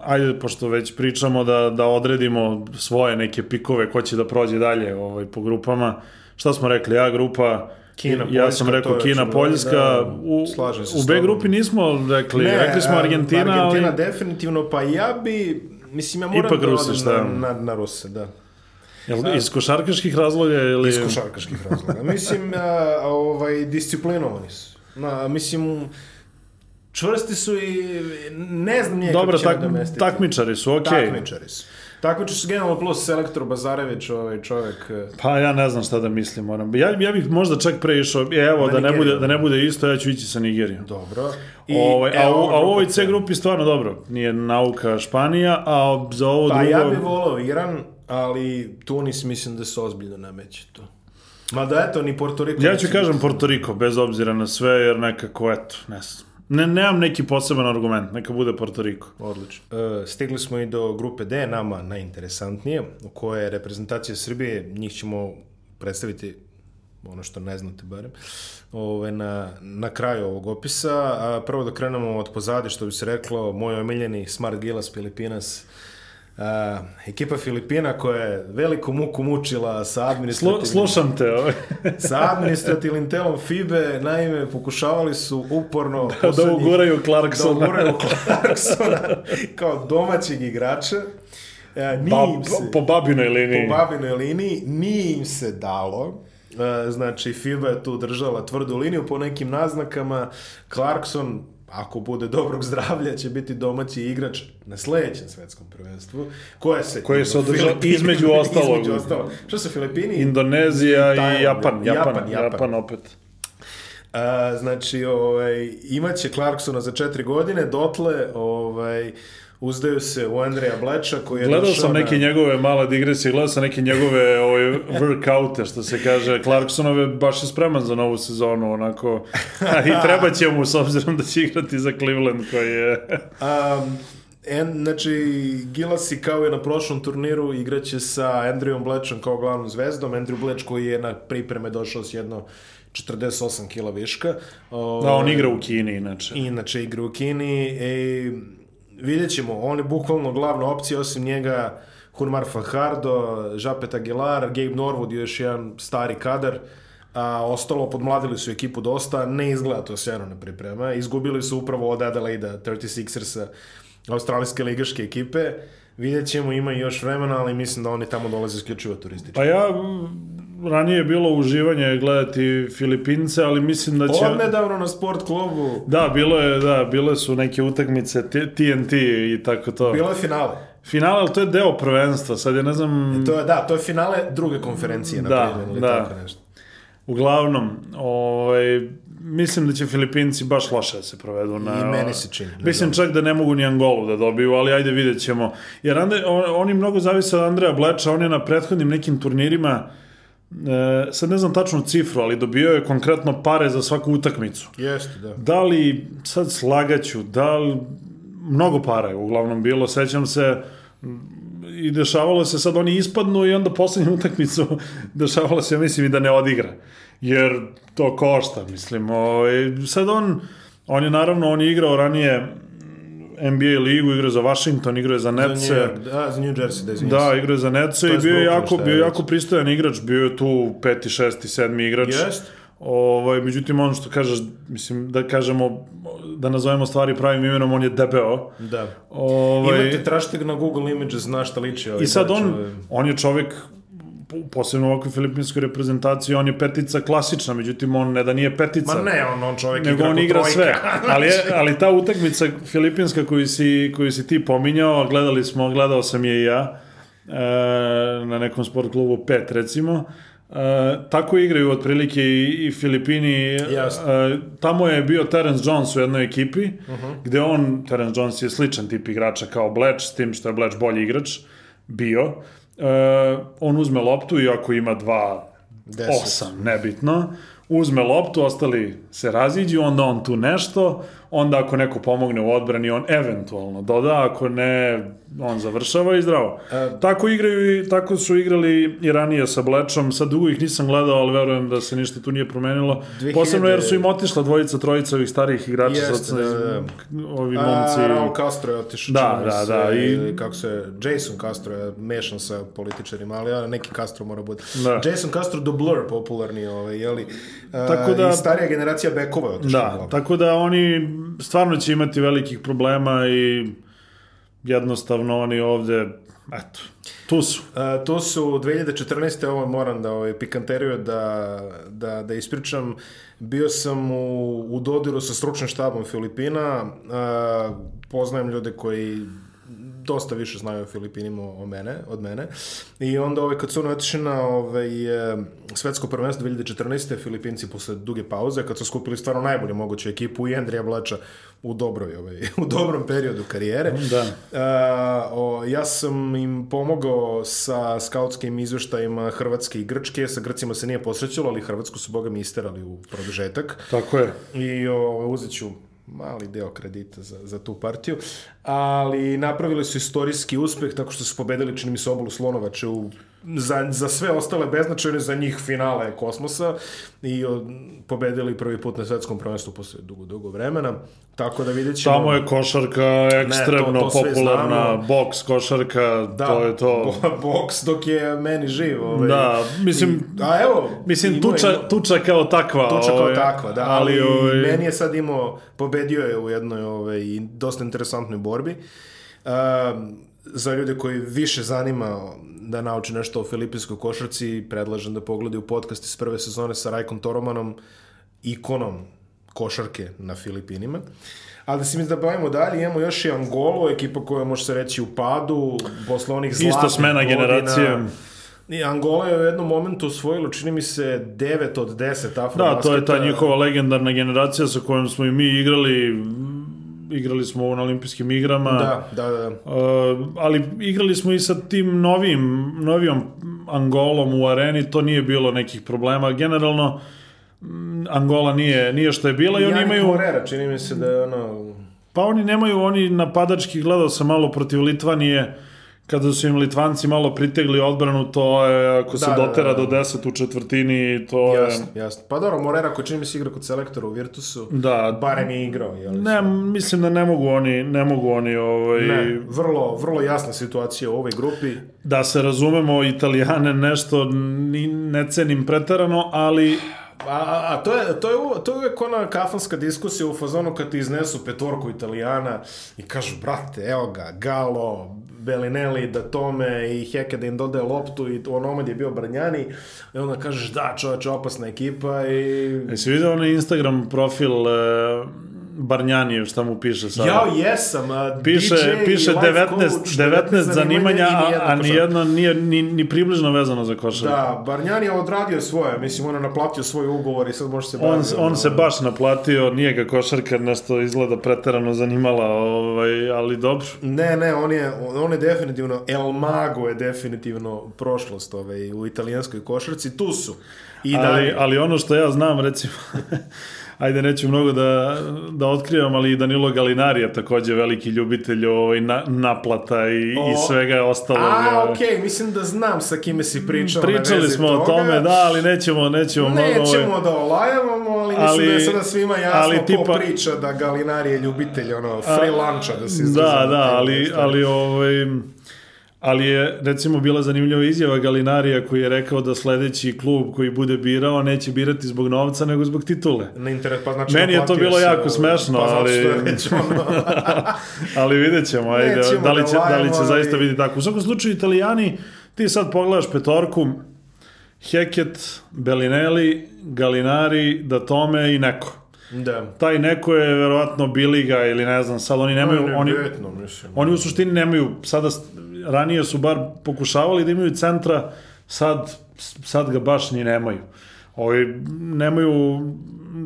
[SPEAKER 2] ajde, pošto već pričamo da, da odredimo svoje neke pikove, ko će da prođe dalje ovaj, po grupama. Šta smo rekli? Ja grupa,
[SPEAKER 1] Kina,
[SPEAKER 2] ja
[SPEAKER 1] Poljska,
[SPEAKER 2] sam
[SPEAKER 1] to
[SPEAKER 2] rekao Kina, Poljska,
[SPEAKER 1] da,
[SPEAKER 2] u, u B grupi nismo rekli, rekli smo Argentina,
[SPEAKER 1] Argentina
[SPEAKER 2] ali
[SPEAKER 1] definitivno, pa ja bi, mislim, ja moram
[SPEAKER 2] Ipak
[SPEAKER 1] da
[SPEAKER 2] Rusi, šta?
[SPEAKER 1] na, na, na Ruse, da.
[SPEAKER 2] jel, iz košarkaških razloga ili...
[SPEAKER 1] Iz košarkaških razloga. Mislim, a, ovaj, disciplinovani su. Na, mislim, čvrsti su i ne znam nije
[SPEAKER 2] Dobro,
[SPEAKER 1] kako će
[SPEAKER 2] tak,
[SPEAKER 1] nadomestiti.
[SPEAKER 2] takmičari su, okej.
[SPEAKER 1] Takmičari su. Takmičari su generalno plus selektor Bazarević, ovaj čovjek... eh,
[SPEAKER 2] Pa ja ne znam šta da mislim, moram. Ja, ja bih možda čak pre išao, e, evo, da ne, bude, da ne bude isto, ja ću ići sa Nigerijom.
[SPEAKER 1] Dobro.
[SPEAKER 2] I, ovaj, a,
[SPEAKER 1] evo
[SPEAKER 2] u, a u ovoj C grupi stvarno dobro. Nije nauka Španija, a za ovo
[SPEAKER 1] Pa
[SPEAKER 2] drugo...
[SPEAKER 1] ja bih volao Iran, ali Tunis mislim da se ozbiljno nameće to. Ma da eto, ni Porto Riko...
[SPEAKER 2] Ja ću kažem
[SPEAKER 1] biti.
[SPEAKER 2] Porto Riko, bez obzira na sve, jer nekako, eto, ne znam. Ne, nemam neki poseban argument, neka bude Porto Riko.
[SPEAKER 1] Odlično. E, stigli smo i do grupe D, nama najinteresantnije, u kojoj je reprezentacija Srbije, njih ćemo predstaviti ono što ne znate barem, ove, na, na kraju ovog opisa. A prvo da krenemo od pozadi, što bi se reklo, moj omiljeni Smart Gilas Filipinas, a, ekipa Filipina koja je veliku muku mučila sa administrativnim,
[SPEAKER 2] slušam te, ovaj.
[SPEAKER 1] sa administrativnim telom FIBE, naime, pokušavali su uporno
[SPEAKER 2] da
[SPEAKER 1] poslednjih-
[SPEAKER 2] uguraju
[SPEAKER 1] da
[SPEAKER 2] Clarksona.
[SPEAKER 1] uguraju Clarksona kao domaćeg igrača. E,
[SPEAKER 2] Ba,
[SPEAKER 1] im se,
[SPEAKER 2] po babinoj liniji.
[SPEAKER 1] po babinoj liniji, nije im se dalo. E, znači, FIBA je tu držala tvrdu liniju po nekim naznakama. Clarkson, ako bude dobrog zdravlja, će biti domaći igrač na sledećem svetskom prvenstvu. Koje se,
[SPEAKER 2] Koje se održa
[SPEAKER 1] Filipini-
[SPEAKER 2] između ostalog.
[SPEAKER 1] između ostalog. Što su Filipini?
[SPEAKER 2] Indonezija i
[SPEAKER 1] Tajland,
[SPEAKER 2] Japan, Japan,
[SPEAKER 1] Japan,
[SPEAKER 2] Japan,
[SPEAKER 1] Japan.
[SPEAKER 2] opet.
[SPEAKER 1] A, znači, ovaj, imaće Clarksona za četiri godine, dotle ovaj, uzdaju se u Andreja Bleča koji je
[SPEAKER 2] Gledao sam neke
[SPEAKER 1] na...
[SPEAKER 2] njegove male digresije, gledao sam neke njegove ovaj, workoute, što se kaže, Clarksonove baš je spreman za novu sezonu, onako, i treba će mu, s obzirom da će igrati za Cleveland, koji je...
[SPEAKER 1] Um, en, znači, Gilasi kao i na prošlom turniru igraće sa Andrejom Blečom kao glavnom zvezdom. Andrew Bleč koji je na pripreme došao s jedno 48 kila viška.
[SPEAKER 2] Da, on igra u Kini, inače.
[SPEAKER 1] Inače igra u Kini. E, vidjet ćemo, on je bukvalno glavna opcija, osim njega Hunmar Fajardo, Žapet Aguilar, Gabe Norwood je još jedan stari kadar, a ostalo podmladili su ekipu dosta, ne izgleda to sjajno na priprema. Izgubili su upravo od Adelaida, 36ersa, australijske ligaške ekipe. Vidjet ćemo, ima još vremena, ali mislim da oni tamo dolaze isključivo turistički.
[SPEAKER 2] Pa ja, ranije je bilo uživanje gledati Filipince, ali mislim da će...
[SPEAKER 1] Odnedavno na sport klubu
[SPEAKER 2] Da, bilo je, da, bile su neke utakmice TNT i tako to.
[SPEAKER 1] bilo je finale.
[SPEAKER 2] Finale, ali to je deo prvenstva, sad ja ne znam...
[SPEAKER 1] To je, da, to je finale druge konferencije, na
[SPEAKER 2] Da,
[SPEAKER 1] primjer, ili
[SPEAKER 2] da.
[SPEAKER 1] tako nešto.
[SPEAKER 2] Uglavnom, ovaj, mislim da će Filipinci baš loše da se provedu na...
[SPEAKER 1] I meni se čini,
[SPEAKER 2] Mislim čak da ne mogu ni Angolu da dobiju, ali ajde vidjet ćemo. Jer Ande, on, oni mnogo zavise od Andreja Bleča, on je na prethodnim nekim turnirima, e, sad ne znam tačnu cifru, ali dobio je konkretno pare za svaku utakmicu.
[SPEAKER 1] Jeste, da.
[SPEAKER 2] Da li, sad slagaću, da li, mnogo para je uglavnom bilo, sećam se, i dešavalo se sad oni ispadnu i onda poslednju utakmicu dešavalo se, ja mislim, i da ne odigra. Jer to košta, mislim. Ovaj, sad on, on je naravno, on je igrao ranije NBA ligu, igrao je za Washington, igrao je za
[SPEAKER 1] Za New. York, da, za New Jersey, da izvinjam
[SPEAKER 2] Da,
[SPEAKER 1] se.
[SPEAKER 2] igrao je za Netce
[SPEAKER 1] To
[SPEAKER 2] i bio je jako, bio je jako pristojan igrač, bio je tu peti, šesti, sedmi igrač.
[SPEAKER 1] Jest.
[SPEAKER 2] Ovaj, međutim, ono što kažeš, mislim, da kažemo, da nazovemo stvari pravim imenom, on je debeo.
[SPEAKER 1] Da.
[SPEAKER 2] Ovaj,
[SPEAKER 1] Imate trašteg na Google Images, zna šta liči ovaj
[SPEAKER 2] I sad on, on je čovek, posebno u ovakvoj filipinskoj reprezentaciji, on je petica klasična, međutim, on ne da nije petica.
[SPEAKER 1] Ma ne, on, on čovjek
[SPEAKER 2] nego
[SPEAKER 1] igra
[SPEAKER 2] on igra
[SPEAKER 1] trojka.
[SPEAKER 2] sve. Ali, je, ali ta utakmica filipinska koju si, koju si ti pominjao, gledali smo, gledao sam je i ja, e, na nekom sport klubu 5 recimo, E, tako igraju otprilike i, i Filipini.
[SPEAKER 1] Jasno.
[SPEAKER 2] E, tamo je bio Terence Jones u jednoj ekipi, gde on, Terence Jones je sličan tip igrača kao Bleč, s tim što je Bleč bolji igrač, bio. E, on uzme loptu i ako ima dva
[SPEAKER 1] Deset.
[SPEAKER 2] osam, nebitno, uzme loptu, ostali se raziđu, onda on tu nešto, onda ako neko pomogne u odbrani, on eventualno doda, ako ne, on završava i zdravo.
[SPEAKER 1] E,
[SPEAKER 2] tako igraju i tako su igrali i ranije sa Blečom, sad dugo ih nisam gledao, ali verujem da se ništa tu nije promenilo.
[SPEAKER 1] 2000
[SPEAKER 2] Posebno jer su im otišla dvojica, trojica ovih starijih igrača,
[SPEAKER 1] Jeste,
[SPEAKER 2] sad
[SPEAKER 1] da,
[SPEAKER 2] se,
[SPEAKER 1] da.
[SPEAKER 2] ovi
[SPEAKER 1] A,
[SPEAKER 2] momci...
[SPEAKER 1] Raul Castro je otišao.
[SPEAKER 2] Da, da,
[SPEAKER 1] se,
[SPEAKER 2] da, i-
[SPEAKER 1] Kako se, Jason Castro je mešan sa političarima, ali ja, neki Castro mora bude.
[SPEAKER 2] Da.
[SPEAKER 1] Jason Castro do Blur popularni, ovaj, jeli? A,
[SPEAKER 2] Tako da-
[SPEAKER 1] I starija generacija bekova je otišla.
[SPEAKER 2] Da, tako da oni stvarno će imati velikih problema i jednostavno oni ovde, eto, tu su.
[SPEAKER 1] Uh, to su 2014. ovo moram da ovaj, pikanteriju da, da, da ispričam. Bio sam u, u dodiru sa stručnim štabom Filipina. Uh, poznajem ljude koji dosta više znaju o Filipinima o mene, od mene. I onda ovaj, kad su otišli na ovaj, eh, svetsko prvenstvo 2014. Filipinci posle duge pauze, kad su skupili stvarno najbolje moguću ekipu i Andrija Blača u, dobroj, ovaj, u dobrom periodu karijere.
[SPEAKER 2] Da.
[SPEAKER 1] Uh, o, ja sam im pomogao sa skautskim izveštajima Hrvatske i Grčke. Sa Grcima se nije posrećalo, ali Hrvatsku su boga mi isterali u produžetak.
[SPEAKER 2] Tako je.
[SPEAKER 1] I o, uzet ću mali deo kredita za, za tu partiju, ali napravili su istorijski uspeh tako što su pobedili, čini mi se, obalu Slonovače u za, za sve ostale beznačajne, za njih finale kosmosa i o, pobedili prvi put na svetskom prvenstvu posle dugo, dugo vremena. Tako da vidjet ćemo...
[SPEAKER 2] Tamo je košarka ekstremno
[SPEAKER 1] to- to sve
[SPEAKER 2] popularna, boks, košarka,
[SPEAKER 1] Da,
[SPEAKER 2] to je to.
[SPEAKER 1] bo- boks dok je meni živ. Ovaj.
[SPEAKER 2] Da, mislim-
[SPEAKER 1] I, a evo...
[SPEAKER 2] Mislim,
[SPEAKER 1] imao
[SPEAKER 2] tuča, tuča kao takva.
[SPEAKER 1] Tuča kao
[SPEAKER 2] ovaj,
[SPEAKER 1] takva, da, ali, ali
[SPEAKER 2] ovaj,
[SPEAKER 1] meni je sad imao, pobedio je u jednoj ovaj, dosta interesantnoj borbi. Um, za ljude koji više zanima da nauči nešto o filipinskoj košarci, predlažem da pogledaju podcast iz prve sezone sa Rajkom Toromanom, ikonom košarke na Filipinima. Ali da se mi da bavimo dalje, imamo još i Angolu, ekipa koja može se reći u padu, posle onih zlatnih
[SPEAKER 2] Isto smena
[SPEAKER 1] godina.
[SPEAKER 2] generacije.
[SPEAKER 1] I Angola je u jednom momentu osvojila, čini mi se, 9 od 10 afrobasketa.
[SPEAKER 2] Da, to je ta njihova legendarna generacija sa kojom smo i mi igrali. Igrali smo na olimpijskim igrama.
[SPEAKER 1] Da, da, da.
[SPEAKER 2] Uh, ali igrali smo i sa tim novim, novijom Angolom u areni, to nije bilo nekih problema. Generalno, mm, Angola nije, nije što je bila i oni imaju...
[SPEAKER 1] Morera, čini mi se da je ono...
[SPEAKER 2] Pa oni nemaju, oni napadački, gledao sam malo protiv Litvanije, kada su im Litvanci malo pritegli odbranu, to je, ako se
[SPEAKER 1] Da, da,
[SPEAKER 2] dotera
[SPEAKER 1] da, da.
[SPEAKER 2] do 10 u četvrtini, to je...
[SPEAKER 1] Jasno, jasno. Pa dobro, Morera koji čini mi se igra kod selektora u Virtusu,
[SPEAKER 2] Da,
[SPEAKER 1] barem je igrao, jel?
[SPEAKER 2] ne, mislim da ne mogu oni, ne mogu oni ovaj,
[SPEAKER 1] Ne, vrlo, vrlo jasna situacija u ovoj grupi.
[SPEAKER 2] da se razumemo, Italijane nešto ni, ne cenim preterano, ali
[SPEAKER 1] A, a, a to, je, to, je, to je uvek ona kafanska diskusija u fazonu kad ti iznesu petorku italijana i kažu, brate, evo ga, Galo, Belinelli, da tome i Heke da im loptu i onomad je bio Brnjani i onda kažeš, da, čoveče, opasna ekipa i...
[SPEAKER 2] jesi vidio onaj Instagram profil e, Barnjanijev, šta mu piše sad?
[SPEAKER 1] Ja, jesam, a
[SPEAKER 2] Piše,
[SPEAKER 1] DJ,
[SPEAKER 2] piše
[SPEAKER 1] life
[SPEAKER 2] 19,
[SPEAKER 1] coach,
[SPEAKER 2] 19 zanimanja,
[SPEAKER 1] i
[SPEAKER 2] a, a nijedno nije ni, ni približno vezano za košarku.
[SPEAKER 1] Da, Barnjani je odradio svoje, mislim, on je naplatio svoj ugovor i sad može se
[SPEAKER 2] On,
[SPEAKER 1] baviti,
[SPEAKER 2] on
[SPEAKER 1] ono,
[SPEAKER 2] se baš naplatio, nije ga košarka nešto izgleda preterano zanimala, ovaj, ali dobro.
[SPEAKER 1] Ne, ne, on je, on je definitivno, El Mago je definitivno prošlost ovaj, u italijanskoj košarci, tu su. I
[SPEAKER 2] Ali,
[SPEAKER 1] dalje.
[SPEAKER 2] ali ono što ja znam, recimo, ajde neću mnogo da, da otkrivam, ali i Danilo Galinari je takođe veliki ljubitelj ovaj, na, naplata i,
[SPEAKER 1] O,
[SPEAKER 2] i svega ostalog.
[SPEAKER 1] A,
[SPEAKER 2] ovaj.
[SPEAKER 1] okej, mislim da znam sa kime si pričao.
[SPEAKER 2] Pričali smo o
[SPEAKER 1] toga.
[SPEAKER 2] tome, da, ali nećemo, nećemo mnogo... ovaj,
[SPEAKER 1] Nećemo da olajavamo, ali mislim
[SPEAKER 2] Ali-
[SPEAKER 1] da je sada svima jasno
[SPEAKER 2] ali
[SPEAKER 1] ko
[SPEAKER 2] tipa-
[SPEAKER 1] priča da Galinari je ljubitelj, ono, free luncha, da se izražem
[SPEAKER 2] Da, da, ali, ali, ovaj, ali je recimo bila zanimljiva izjava Galinarija koji je rekao da sledeći klub koji bude birao neće birati zbog novca nego zbog titule.
[SPEAKER 1] Na internet, pa znači
[SPEAKER 2] Meni je to bilo
[SPEAKER 1] se,
[SPEAKER 2] jako smešno,
[SPEAKER 1] pa
[SPEAKER 2] ali-
[SPEAKER 1] ono...
[SPEAKER 2] ali vidjet ćemo, ajde,
[SPEAKER 1] Nećemo
[SPEAKER 2] da li
[SPEAKER 1] da
[SPEAKER 2] će, da li će zaista biti tako. U svakom slučaju, italijani, ti sad pogledaš petorku, Heket, Bellinelli, Galinari, Datome i neko.
[SPEAKER 1] Da.
[SPEAKER 2] Taj neko je verovatno Biliga ili ne znam, sad oni nemaju,
[SPEAKER 1] Ne,
[SPEAKER 2] oni,
[SPEAKER 1] bitno, mislim.
[SPEAKER 2] Oni u suštini nemaju, sada, ranije su bar pokušavali da imaju centra, sad, sad ga baš ni nemaju. Ovi, nemaju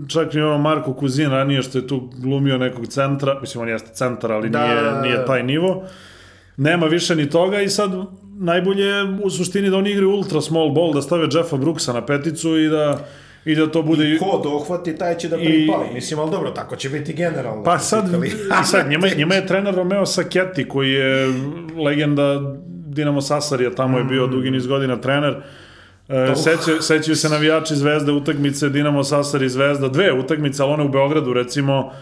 [SPEAKER 2] čak ni ono Marko Kuzin ranije što je tu glumio nekog centra, mislim on jeste centar, ali
[SPEAKER 1] Da,
[SPEAKER 2] nije,
[SPEAKER 1] da, da.
[SPEAKER 2] nije taj nivo. Nema više ni toga i sad najbolje je u suštini da oni igraju ultra small ball, da stave Jeffa Brooksa na peticu i da i da to bude...
[SPEAKER 1] I ko dohvati, taj će da pripali. I... Mislim, ali dobro, tako će biti generalno.
[SPEAKER 2] Pa sad, i sad njima, njima je trener Romeo Saketi, koji je legenda Dinamo Sasarija, tamo je bio mm. dugi niz godina trener. E, sećaju, sećaju se navijači Zvezde utakmice Dinamo Sasari Zvezda, dve utakmice, ali one u Beogradu recimo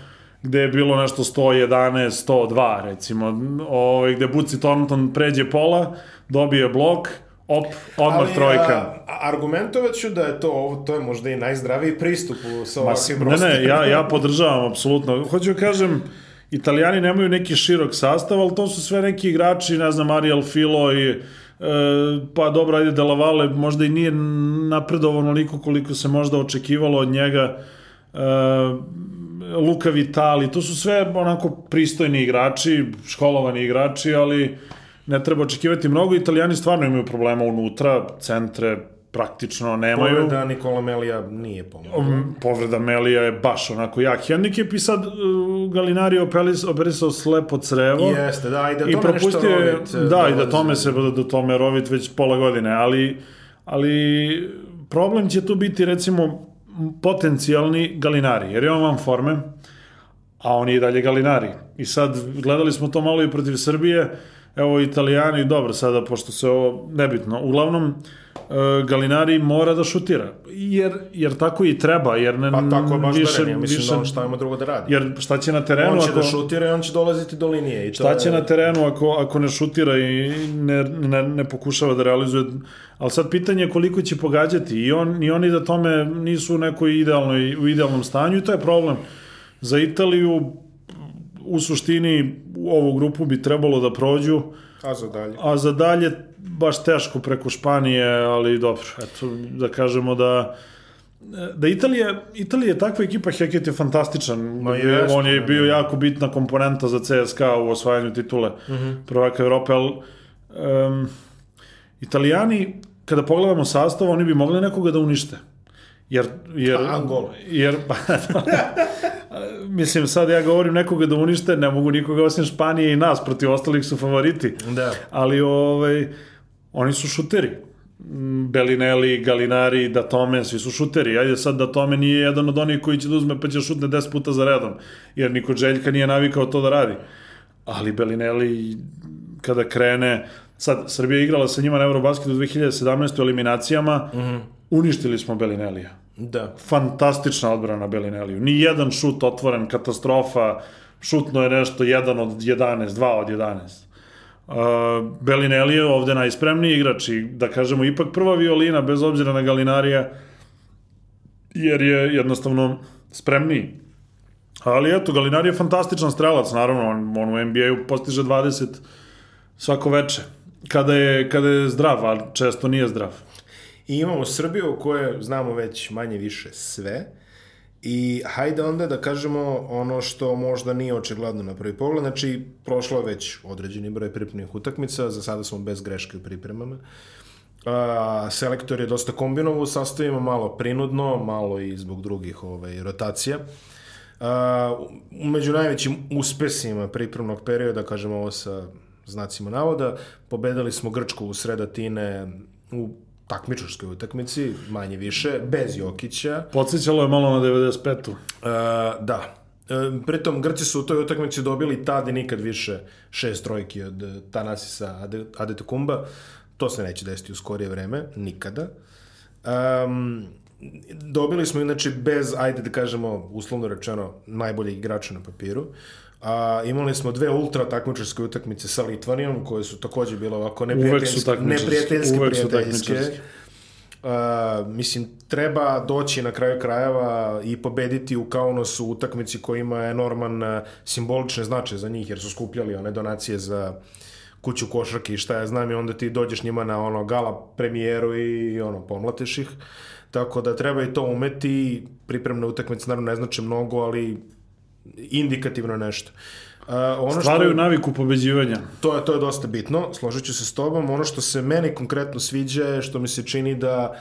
[SPEAKER 2] gde je bilo nešto 111, 102 recimo, ovaj, gde Buci Thornton pređe pola, dobije blok, op, odmah Ali, trojka.
[SPEAKER 1] A, argumentovat ću da je to, ovo, to je možda i najzdraviji pristup u, sa ovakvim Ne,
[SPEAKER 2] ne, ja, ja podržavam, apsolutno. Hoću da kažem, Italijani nemaju neki širok sastav, ali to su sve neki igrači, ne znam, Ariel Filo i E, pa dobro, ajde Delavale možda i nije napredovao onoliko koliko se možda očekivalo od njega. E, Luka Vitali, to su sve onako pristojni igrači, školovani igrači, ali ne treba očekivati mnogo. Italijani stvarno imaju problema unutra, centre, praktično nemaju.
[SPEAKER 1] Povreda Nikola Melija nije pomogla. Um,
[SPEAKER 2] povreda Melija je baš onako jak hendikep i sad uh, Galinari operisao slepo crevo.
[SPEAKER 1] Jeste, da, i da tome I propustio, je, rovit,
[SPEAKER 2] Da, i da tome se da tome rovit već pola godine, ali, ali problem će tu biti recimo potencijalni Galinari, jer je on vam forme, a on je i dalje Galinari. I sad gledali smo to malo i protiv Srbije, evo Italijani, dobro, sada pošto se ovo nebitno, uglavnom E, Galinari mora da šutira. Jer, jer tako i treba. Jer ne,
[SPEAKER 1] pa tako je baš više, da ne, mislim više, da on šta ima drugo da radi.
[SPEAKER 2] Jer šta će na terenu
[SPEAKER 1] on će
[SPEAKER 2] ako...
[SPEAKER 1] da šutira i on će dolaziti do linije. I
[SPEAKER 2] šta će je... na terenu ako, ako ne šutira i ne, ne, ne pokušava da realizuje... Ali sad pitanje je koliko će pogađati. I, on, i oni da tome nisu u nekoj idealnoj, u idealnom stanju i to je problem. Za Italiju u suštini u ovu grupu bi trebalo da prođu
[SPEAKER 1] A za dalje?
[SPEAKER 2] A za dalje baš teško preko Španije, ali dobro, eto, da kažemo da da Italija, Italija je takva ekipa, Heket je fantastičan. Ma je, on je bio jako bitna komponenta za CSKA u osvajanju titule uh mhm. -huh. prvaka Evrope, ali um, Italijani, kada pogledamo sastav, oni bi mogli nekoga da unište. Jer, jer,
[SPEAKER 1] Angola.
[SPEAKER 2] Jer, pa, mislim, sad ja govorim nekoga da unište, ne mogu nikoga osim Španije i nas, protiv ostalih su favoriti.
[SPEAKER 1] Da.
[SPEAKER 2] Ali, ovaj, oni su šuteri. Belinelli, Galinari, Datome, svi su šuteri. Ajde sad Datome nije jedan od onih koji će da uzme pa će šutne 10 puta za redom, jer niko Željka nije navikao to da radi. Ali Belinelli, kada krene, sad, Srbija igrala sa njima na Eurobasketu u 2017. u eliminacijama, mm -hmm. uništili smo Belinellija.
[SPEAKER 1] Da.
[SPEAKER 2] Fantastična odbrana Belineliju. Ni jedan šut otvoren, katastrofa, šutno je nešto jedan od 11, dva od 11. Uh, Belinelli je ovde najspremniji igrač i da kažemo ipak prva violina bez obzira na Galinarija jer je jednostavno spremniji. Ali eto, Galinari je fantastičan strelac, naravno, on, on u NBA-u postiže 20 svako veče. Kada je, kada je zdrav, ali često nije zdrav.
[SPEAKER 1] I imamo Srbiju u kojoj znamo već manje više sve. I hajde onda da kažemo ono što možda nije očigledno na prvi pogled. Znači, prošlo je već određeni broj pripremnih utakmica, za sada smo bez greške u pripremama. A, selektor je dosta kombinovo u sastavima, malo prinudno, malo i zbog drugih ovaj, rotacija. A, među najvećim uspesima pripremnog perioda, kažemo ovo sa znacima navoda, pobedali smo Grčku u sredatine u takmičarskoj utakmici, manje više, bez Jokića.
[SPEAKER 2] Podsjećalo je malo na 95. Uh,
[SPEAKER 1] e, da. Uh, pritom, Grci su u toj utakmici dobili tad i nikad više šest trojki od Tanasisa Adetokumba. To se neće desiti u skorije vreme, nikada. Um, dobili smo inače bez, ajde da kažemo, uslovno rečeno, najboljeg igrača na papiru. A, imali smo dve ultra takmičarske utakmice sa Litvanijom, koje su takođe bile ovako neprijateljske, neprijateljske, Uvek prijateljske. Uh, mislim, treba doći na kraju krajeva i pobediti u Kaunosu utakmici koja ima enorman uh, simbolične značaje za njih, jer su skupljali one donacije za kuću košarke i šta ja znam i onda ti dođeš njima na ono gala premijeru i, ono pomlateš ih. Tako da treba i to umeti. Pripremne utakmice naravno ne znači mnogo, ali indikativno nešto.
[SPEAKER 2] Uh, ono Stvaraju što, naviku pobeđivanja.
[SPEAKER 1] To je, to je dosta bitno, složit ću se s tobom. Ono što se meni konkretno sviđa je što mi se čini da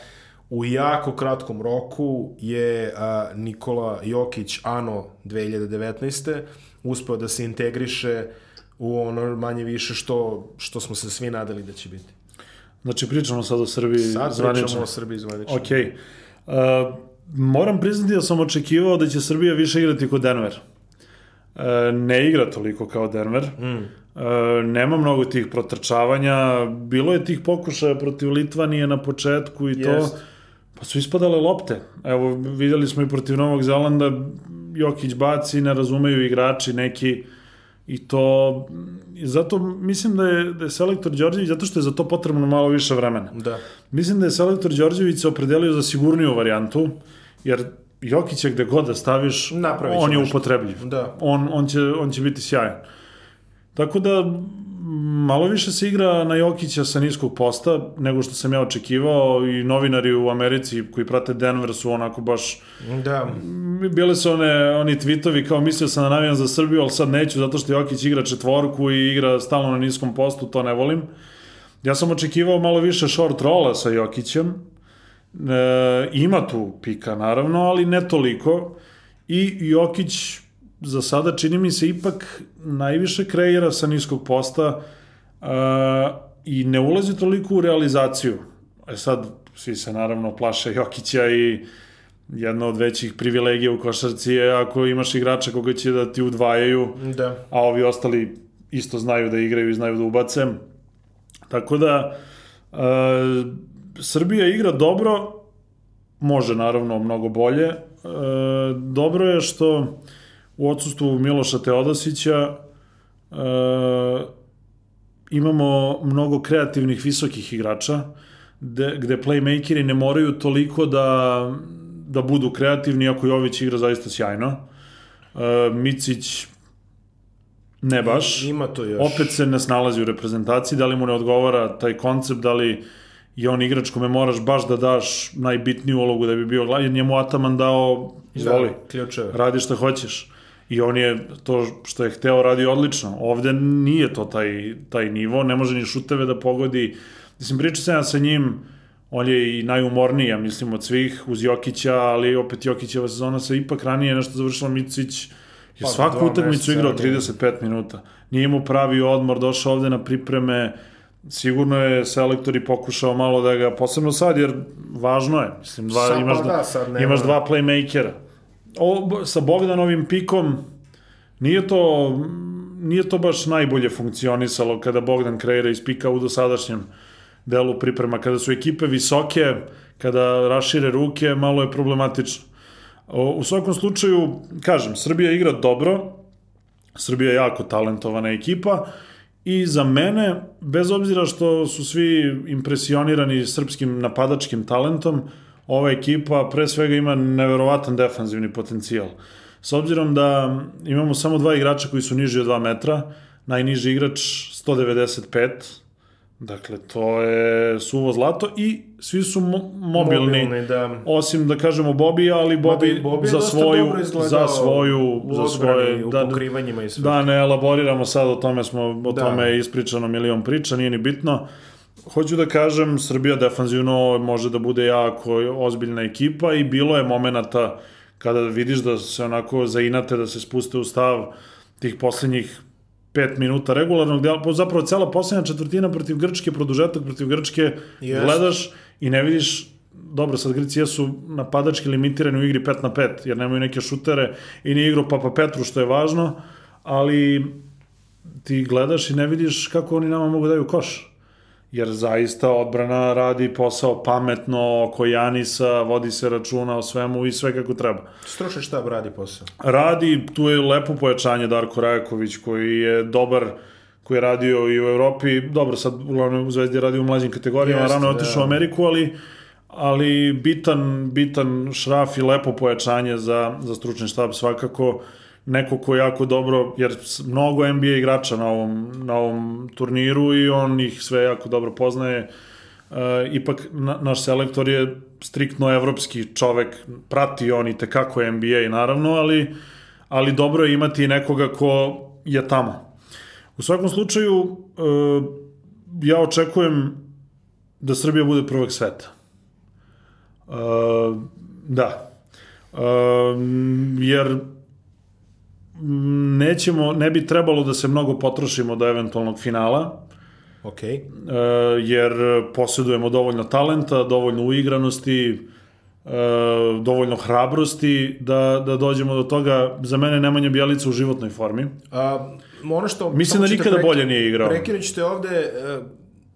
[SPEAKER 1] u jako kratkom roku je a, Nikola Jokić ano 2019. uspeo da se integriše u ono manje više što, što smo se svi nadali da će biti.
[SPEAKER 2] Znači pričamo sad o Srbiji
[SPEAKER 1] sad
[SPEAKER 2] zvanično.
[SPEAKER 1] pričamo o Srbiji zvanično.
[SPEAKER 2] Ok. Uh, moram priznati da sam očekivao da će Srbija više igrati kod Denver. E, ne igra toliko kao Denver. Mm. E, nema mnogo tih protrčavanja. Bilo je tih pokušaja protiv Litvanije na početku i to. Pa su ispadale lopte. Evo, videli smo i protiv Novog Zelanda, Jokić baci, ne razumeju igrači neki i to i zato mislim da je, da je selektor Đorđević, zato što je za to potrebno malo više vremena.
[SPEAKER 1] Da.
[SPEAKER 2] Mislim da je selektor Đorđević se opredelio za sigurniju varijantu, jer Jokića gde god da staviš, Napravić on je nešto. upotrebljiv.
[SPEAKER 1] Da.
[SPEAKER 2] On, on, će, on će biti sjajan. Tako da, malo više se igra na Jokića sa niskog posta nego što sam ja očekivao i novinari u Americi koji prate Denver su onako baš
[SPEAKER 1] da.
[SPEAKER 2] bile su one, oni tweetovi kao mislio sam da navijam za Srbiju, ali sad neću zato što Jokić igra četvorku i igra stalno na niskom postu, to ne volim. Ja sam očekivao malo više short rola sa Jokićem, e, ima tu pika naravno, ali ne toliko i Jokić za sada čini mi se ipak najviše kreira sa niskog posta uh, i ne ulazi toliko u realizaciju. E sad, svi se naravno plaše Jokića i jedna od većih privilegija u košarci je ako imaš igrača koga će da ti udvajaju,
[SPEAKER 1] da.
[SPEAKER 2] a ovi ostali isto znaju da igraju i znaju da ubace. Tako da, uh, Srbija igra dobro, može naravno mnogo bolje. E, dobro je što u odsustvu Miloša Teodosića e, imamo mnogo kreativnih visokih igrača, gde, gde playmakeri ne moraju toliko da, da budu kreativni, ako Jović igra zaista sjajno. E, Micić ne baš.
[SPEAKER 1] Ima to još.
[SPEAKER 2] Opet se ne snalazi u reprezentaciji, da li mu ne odgovara taj koncept, da li je on igrač kome moraš baš da daš najbitniju ulogu da bi bio glavni, jer njemu Ataman dao, izvoli, da,
[SPEAKER 1] ključeve.
[SPEAKER 2] radi šta hoćeš. I on je to što je hteo radi odlično. Ovde nije to taj, taj nivo, ne može ni šuteve da pogodi. Mislim, priča se ja sa njim, on je i najumorniji, ja mislim, od svih, uz Jokića, ali opet Jokićeva sezona se ipak ranije nešto završila Micić, je pa, svaku utakmicu igrao 35 minuta. Nije mu pravi odmor, došao ovde na pripreme, sigurno je selektor i pokušao malo da ga, posebno sad, jer važno je, mislim, dva, sad, imaš, pa da, sad imaš dva playmakera. O, sa Bogdanovim pikom nije to, nije to baš najbolje funkcionisalo kada Bogdan kreira iz pika u dosadašnjem delu priprema. Kada su ekipe visoke, kada rašire ruke, malo je problematično. O, u svakom slučaju, kažem, Srbija igra dobro, Srbija je jako talentovana ekipa, I za mene, bez obzira što su svi impresionirani srpskim napadačkim talentom, ova ekipa pre svega ima neverovatan defanzivni potencijal. S obzirom da imamo samo dva igrača koji su niži od 2 metra, najniži igrač 195, Dakle, to je suvo zlato i svi su mo mobilni, mobilni da. osim da kažemo Bobi, ali Bobi, Bobi za svoju za svoju za svoje
[SPEAKER 1] da, pokrivanjima i sve.
[SPEAKER 2] Da ne elaboriramo sad o tome smo o da. tome je ispričano milion priča, nije ni bitno. Hoću da kažem, Srbija defanzivno može da bude jako ozbiljna ekipa i bilo je momenata kada vidiš da se onako zainate, da se spuste u stav tih poslednjih 5 minuta regularnog dela, zapravo cela poslednja četvrtina protiv Grčke, produžetak protiv Grčke, yes. gledaš i ne vidiš dobro, sad Grci jesu napadački limitirani u igri 5 na 5, jer nemaju neke šutere i nije igrao Papa Petru, što je važno, ali ti gledaš i ne vidiš kako oni nama mogu daju koš jer zaista odbrana radi posao pametno, oko Janisa, vodi se računa o svemu i sve kako treba.
[SPEAKER 1] Stručni štab radi posao?
[SPEAKER 2] Radi, tu je lepo pojačanje Darko Rajaković koji je dobar koji je radio i u Evropi, dobro sad uglavnom u Zvezdi radi u mlađim kategorijama, Jest, rano je otišao da. u Ameriku, ali ali bitan, bitan šraf i lepo pojačanje za, za stručni štab svakako neko ko jako dobro, jer mnogo NBA igrača na ovom, na ovom turniru i on ih sve jako dobro poznaje. Uh, ipak na, naš selektor je striktno evropski čovek, prati on i tekako NBA naravno, ali, ali dobro je imati nekoga ko je tamo. U svakom slučaju, uh, ja očekujem da Srbija bude prvak sveta. Uh, da. Uh, jer nećemo, ne bi trebalo da se mnogo potrošimo do eventualnog finala,
[SPEAKER 1] okay.
[SPEAKER 2] jer posjedujemo dovoljno talenta, dovoljno uigranosti, dovoljno hrabrosti da, da dođemo do toga. Za mene Nemanja Bjelica u životnoj formi.
[SPEAKER 1] A, ono što...
[SPEAKER 2] Mislim da nikada
[SPEAKER 1] preki,
[SPEAKER 2] bolje nije igrao.
[SPEAKER 1] Prekinut te ovde, e,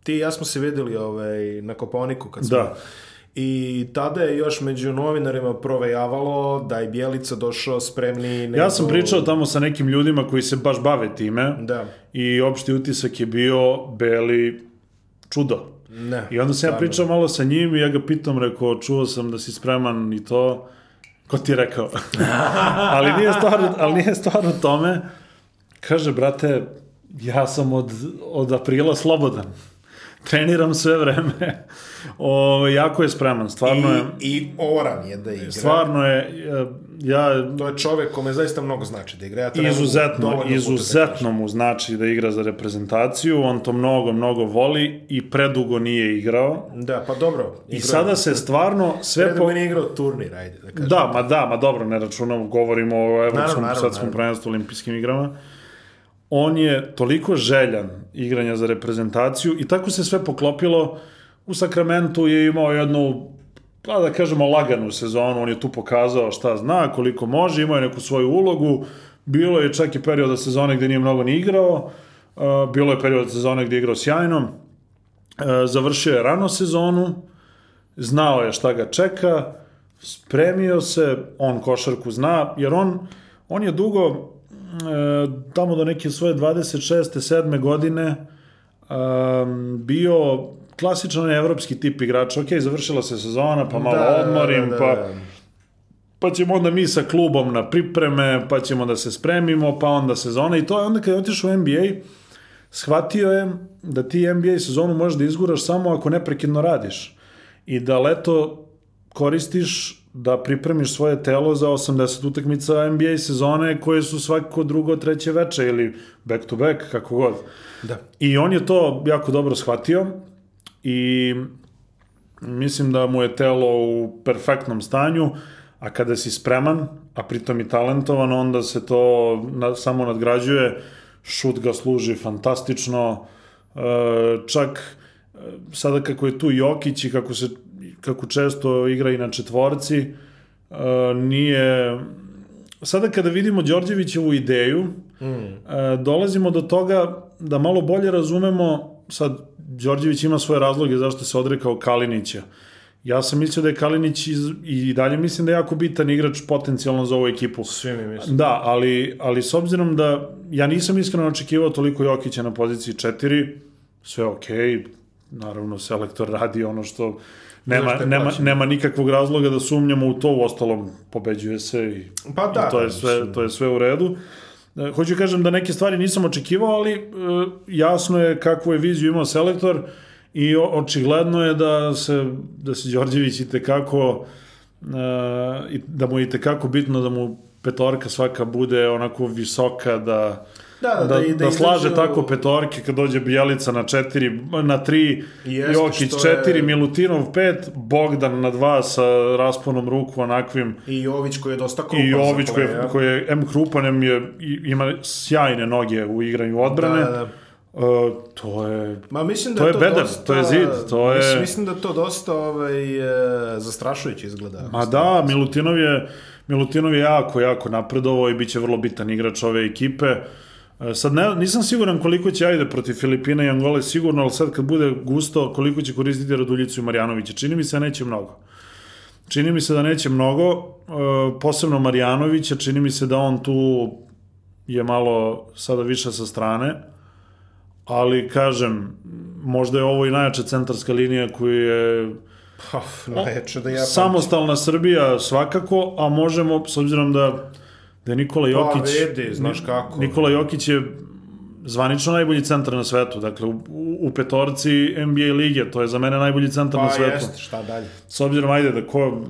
[SPEAKER 1] ti i ja smo se videli ovaj, na Koponiku kad smo...
[SPEAKER 2] Da.
[SPEAKER 1] I tada je još među novinarima provejavalo da je Bjelica došao spremni... Nego...
[SPEAKER 2] Ja sam pričao tamo sa nekim ljudima koji se baš bave time
[SPEAKER 1] Da.
[SPEAKER 2] i opšti utisak je bio Beli čudo.
[SPEAKER 1] Ne.
[SPEAKER 2] I onda sam ja pričao malo sa njim i ja ga pitam, rekao, čuo sam da si spreman i to. Ko ti je rekao? ali, nije stvar, ali nije stvar u tome. Kaže, brate, ja sam od, od aprila slobodan. Treniram sve vreme. O, jako je spreman, stvarno je...
[SPEAKER 1] I, I oran je da igra.
[SPEAKER 2] Stvarno je, e, ja
[SPEAKER 1] To je čovek kome zaista mnogo znači da igra. Ja
[SPEAKER 2] izuzetno,
[SPEAKER 1] puta da
[SPEAKER 2] izuzetno mu znači da igra za reprezentaciju, on to mnogo, mnogo voli i predugo nije igrao.
[SPEAKER 1] Da, pa dobro.
[SPEAKER 2] I sada se stvarno sve
[SPEAKER 1] Predugo
[SPEAKER 2] po...
[SPEAKER 1] nije igrao turnir, ajde da kažem.
[SPEAKER 2] Da, ma da, ma dobro, ne računamo, govorimo o Evropskom svetskom prvenstvu, olimpijskim igrama. On je toliko željan igranja za reprezentaciju i tako se sve poklopilo. U Sakramentu je imao jednu, pa da kažemo, laganu sezonu. On je tu pokazao šta zna, koliko može, imao je neku svoju ulogu. Bilo je čak i perioda sezone gde nije mnogo ni igrao. Uh, Bilo je period sezone gde je igrao sjajno. Uh, Završio je rano sezonu, znao je šta ga čeka, spremio se, on košarku zna, jer on, on je dugo, tamo do neke svoje 26. 7. godine, um, bio klasičan evropski tip igrača. Ok, završila se sezona, pa malo
[SPEAKER 1] Da,
[SPEAKER 2] odmorim,
[SPEAKER 1] da, da,
[SPEAKER 2] pa
[SPEAKER 1] da.
[SPEAKER 2] pa ćemo onda mi sa klubom na pripreme, pa ćemo da se spremimo, pa onda sezona. I to je onda kad je otišao u NBA, shvatio je da ti NBA sezonu možeš da izguraš samo ako neprekidno radiš. I da leto koristiš da pripremiš svoje telo za 80 utakmica NBA sezone koje su svako drugo, treće veče ili back to back, kako god.
[SPEAKER 1] Da.
[SPEAKER 2] I on je to jako dobro shvatio i mislim da mu je telo u perfektnom stanju, a kada si spreman, a pritom i talentovan, onda se to na, samo nadgrađuje, šut ga služi fantastično, e, čak e, sada kako je tu Jokić i kako se kako često igra i na četvorci, e, nije sada kada vidimo Đorđevićevu ideju, mm. dolazimo do toga da malo bolje razumemo, sad Đorđević ima svoje razloge zašto se odrekao Kalinića. Ja sam mislio da je Kalinić iz, i dalje mislim da je jako bitan igrač potencijalno za ovu ekipu.
[SPEAKER 1] Svi mi mislim.
[SPEAKER 2] Da, ali, ali s obzirom da ja nisam iskreno očekivao toliko Jokića na poziciji 4, sve okej, okay, naravno selektor radi ono što nema, nema, nema nikakvog razloga da sumnjamo u to, u ostalom pobeđuje se i,
[SPEAKER 1] Pa da,
[SPEAKER 2] i to, je
[SPEAKER 1] da,
[SPEAKER 2] sve, to je sve u redu. E, Hoću kažem da neke stvari nisam očekivao, ali e, jasno je kakvu je viziju imao selektor i očigledno je da se, da se Đorđević i tekako da mu je i tekako bitno da mu petorka svaka bude onako visoka da
[SPEAKER 1] Da, da,
[SPEAKER 2] da,
[SPEAKER 1] da,
[SPEAKER 2] da,
[SPEAKER 1] da
[SPEAKER 2] slaže
[SPEAKER 1] izađe
[SPEAKER 2] tako
[SPEAKER 1] u-
[SPEAKER 2] petorke kad dođe Bjelica na četiri, na tri,
[SPEAKER 1] Jeste,
[SPEAKER 2] Jokić
[SPEAKER 1] što
[SPEAKER 2] četiri,
[SPEAKER 1] je-
[SPEAKER 2] Milutinov pet, Bogdan na dva sa rasponom ruku onakvim
[SPEAKER 1] I Jović koji je dosta krupan.
[SPEAKER 2] i Jović koji, je- koji je M krupan, M je, ima sjajne noge u igranju odbrane.
[SPEAKER 1] Da, da.
[SPEAKER 2] E, to je
[SPEAKER 1] Ma mislim da
[SPEAKER 2] To
[SPEAKER 1] je to
[SPEAKER 2] bedem,
[SPEAKER 1] dosta,
[SPEAKER 2] to je zid, to je-
[SPEAKER 1] Mislim, mislim da to dosta ovaj, e, zastrašujuće izgleda.
[SPEAKER 2] Ma da, Milutinov je, Milutinov je jako, jako napredovao i bit će vrlo bitan igrač ove ekipe. E, Sad ne, nisam siguran koliko će ajde protiv Filipina i Angole sigurno, ali sad kad bude gusto koliko će koristiti Raduljicu i Marjanovića. Čini mi se da neće mnogo. Čini mi se da neće mnogo, e, posebno Marjanovića, čini mi se da on tu je malo sada više sa strane, ali kažem, možda je ovo i najjača centarska linija koju je
[SPEAKER 1] Pa, najjače da ja...
[SPEAKER 2] samostalna Srbija svakako, a možemo, s obzirom da, da je Nikola Jokić...
[SPEAKER 1] Pa vidi, znaš kako.
[SPEAKER 2] Nikola Jokić je zvanično najbolji centar na svetu, dakle u, u petorci NBA lige, to je za mene najbolji centar na
[SPEAKER 1] Pa
[SPEAKER 2] svetu.
[SPEAKER 1] jeste, šta dalje.
[SPEAKER 2] S obzirom, ajde, da ko,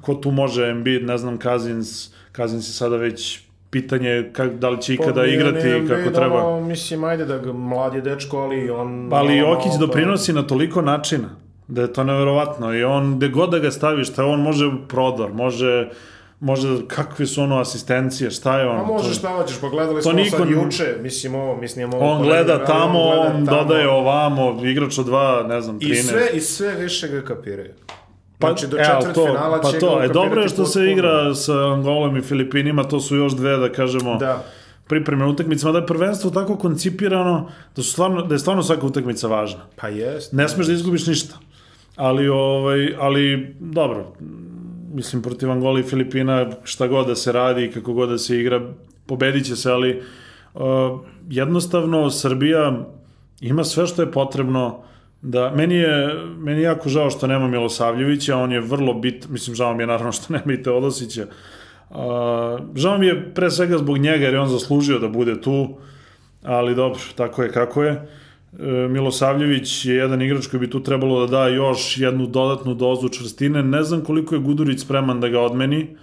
[SPEAKER 2] ko tu može Embiid, ne znam, Kazins, Kazins je sada već pitanje kak, da li će ikada
[SPEAKER 1] Pa,
[SPEAKER 2] igrati
[SPEAKER 1] nije
[SPEAKER 2] kako
[SPEAKER 1] Embiid,
[SPEAKER 2] treba.
[SPEAKER 1] Ono, mislim, ajde da ga mlad je dečko, ali on...
[SPEAKER 2] Ali
[SPEAKER 1] ono,
[SPEAKER 2] Jokić
[SPEAKER 1] pa-
[SPEAKER 2] doprinosi na toliko načina da je to neverovatno i on gde god da ga staviš, šta on može prodor, može može kakve su ono asistencije, šta je on?
[SPEAKER 1] Pa možeš šta hoćeš, pogledali smo
[SPEAKER 2] niko
[SPEAKER 1] sad juče, mislim ovo, mislim ovo...
[SPEAKER 2] on gleda tamo, on dodaje ovamo, igrač od dva, ne znam, 13.
[SPEAKER 1] I sve, I sve više ga kapiraju. Znači, do
[SPEAKER 2] evo,
[SPEAKER 1] četvrt
[SPEAKER 2] to,
[SPEAKER 1] finala
[SPEAKER 2] pa
[SPEAKER 1] će
[SPEAKER 2] to, e, dobro je što se igra sa Angolom i Filipinima, to su još dve, da kažemo,
[SPEAKER 1] Da.
[SPEAKER 2] pripremne utakmice, mada je prvenstvo tako koncipirano da, su stvarno, da je stvarno svaka utakmica važna.
[SPEAKER 1] Pa jest.
[SPEAKER 2] Ne smeš da izgubiš ništa. Ali, ovaj, ali dobro, mislim, protiv Angola i Filipina, šta god da se radi, kako god da se igra, pobedit će se, ali uh, jednostavno Srbija ima sve što je potrebno da, meni je, meni je jako žao što nema Milosavljevića, on je vrlo bit, mislim, žao mi je naravno što nema i Teodosića, uh, žao mi je pre svega zbog njega, jer je on zaslužio da bude tu, ali dobro, tako je kako je. E, Milosavljević je jedan igrač koji bi tu trebalo da da još jednu dodatnu dozu čvrstine. Ne znam koliko je Gudurić spreman da ga odmeni,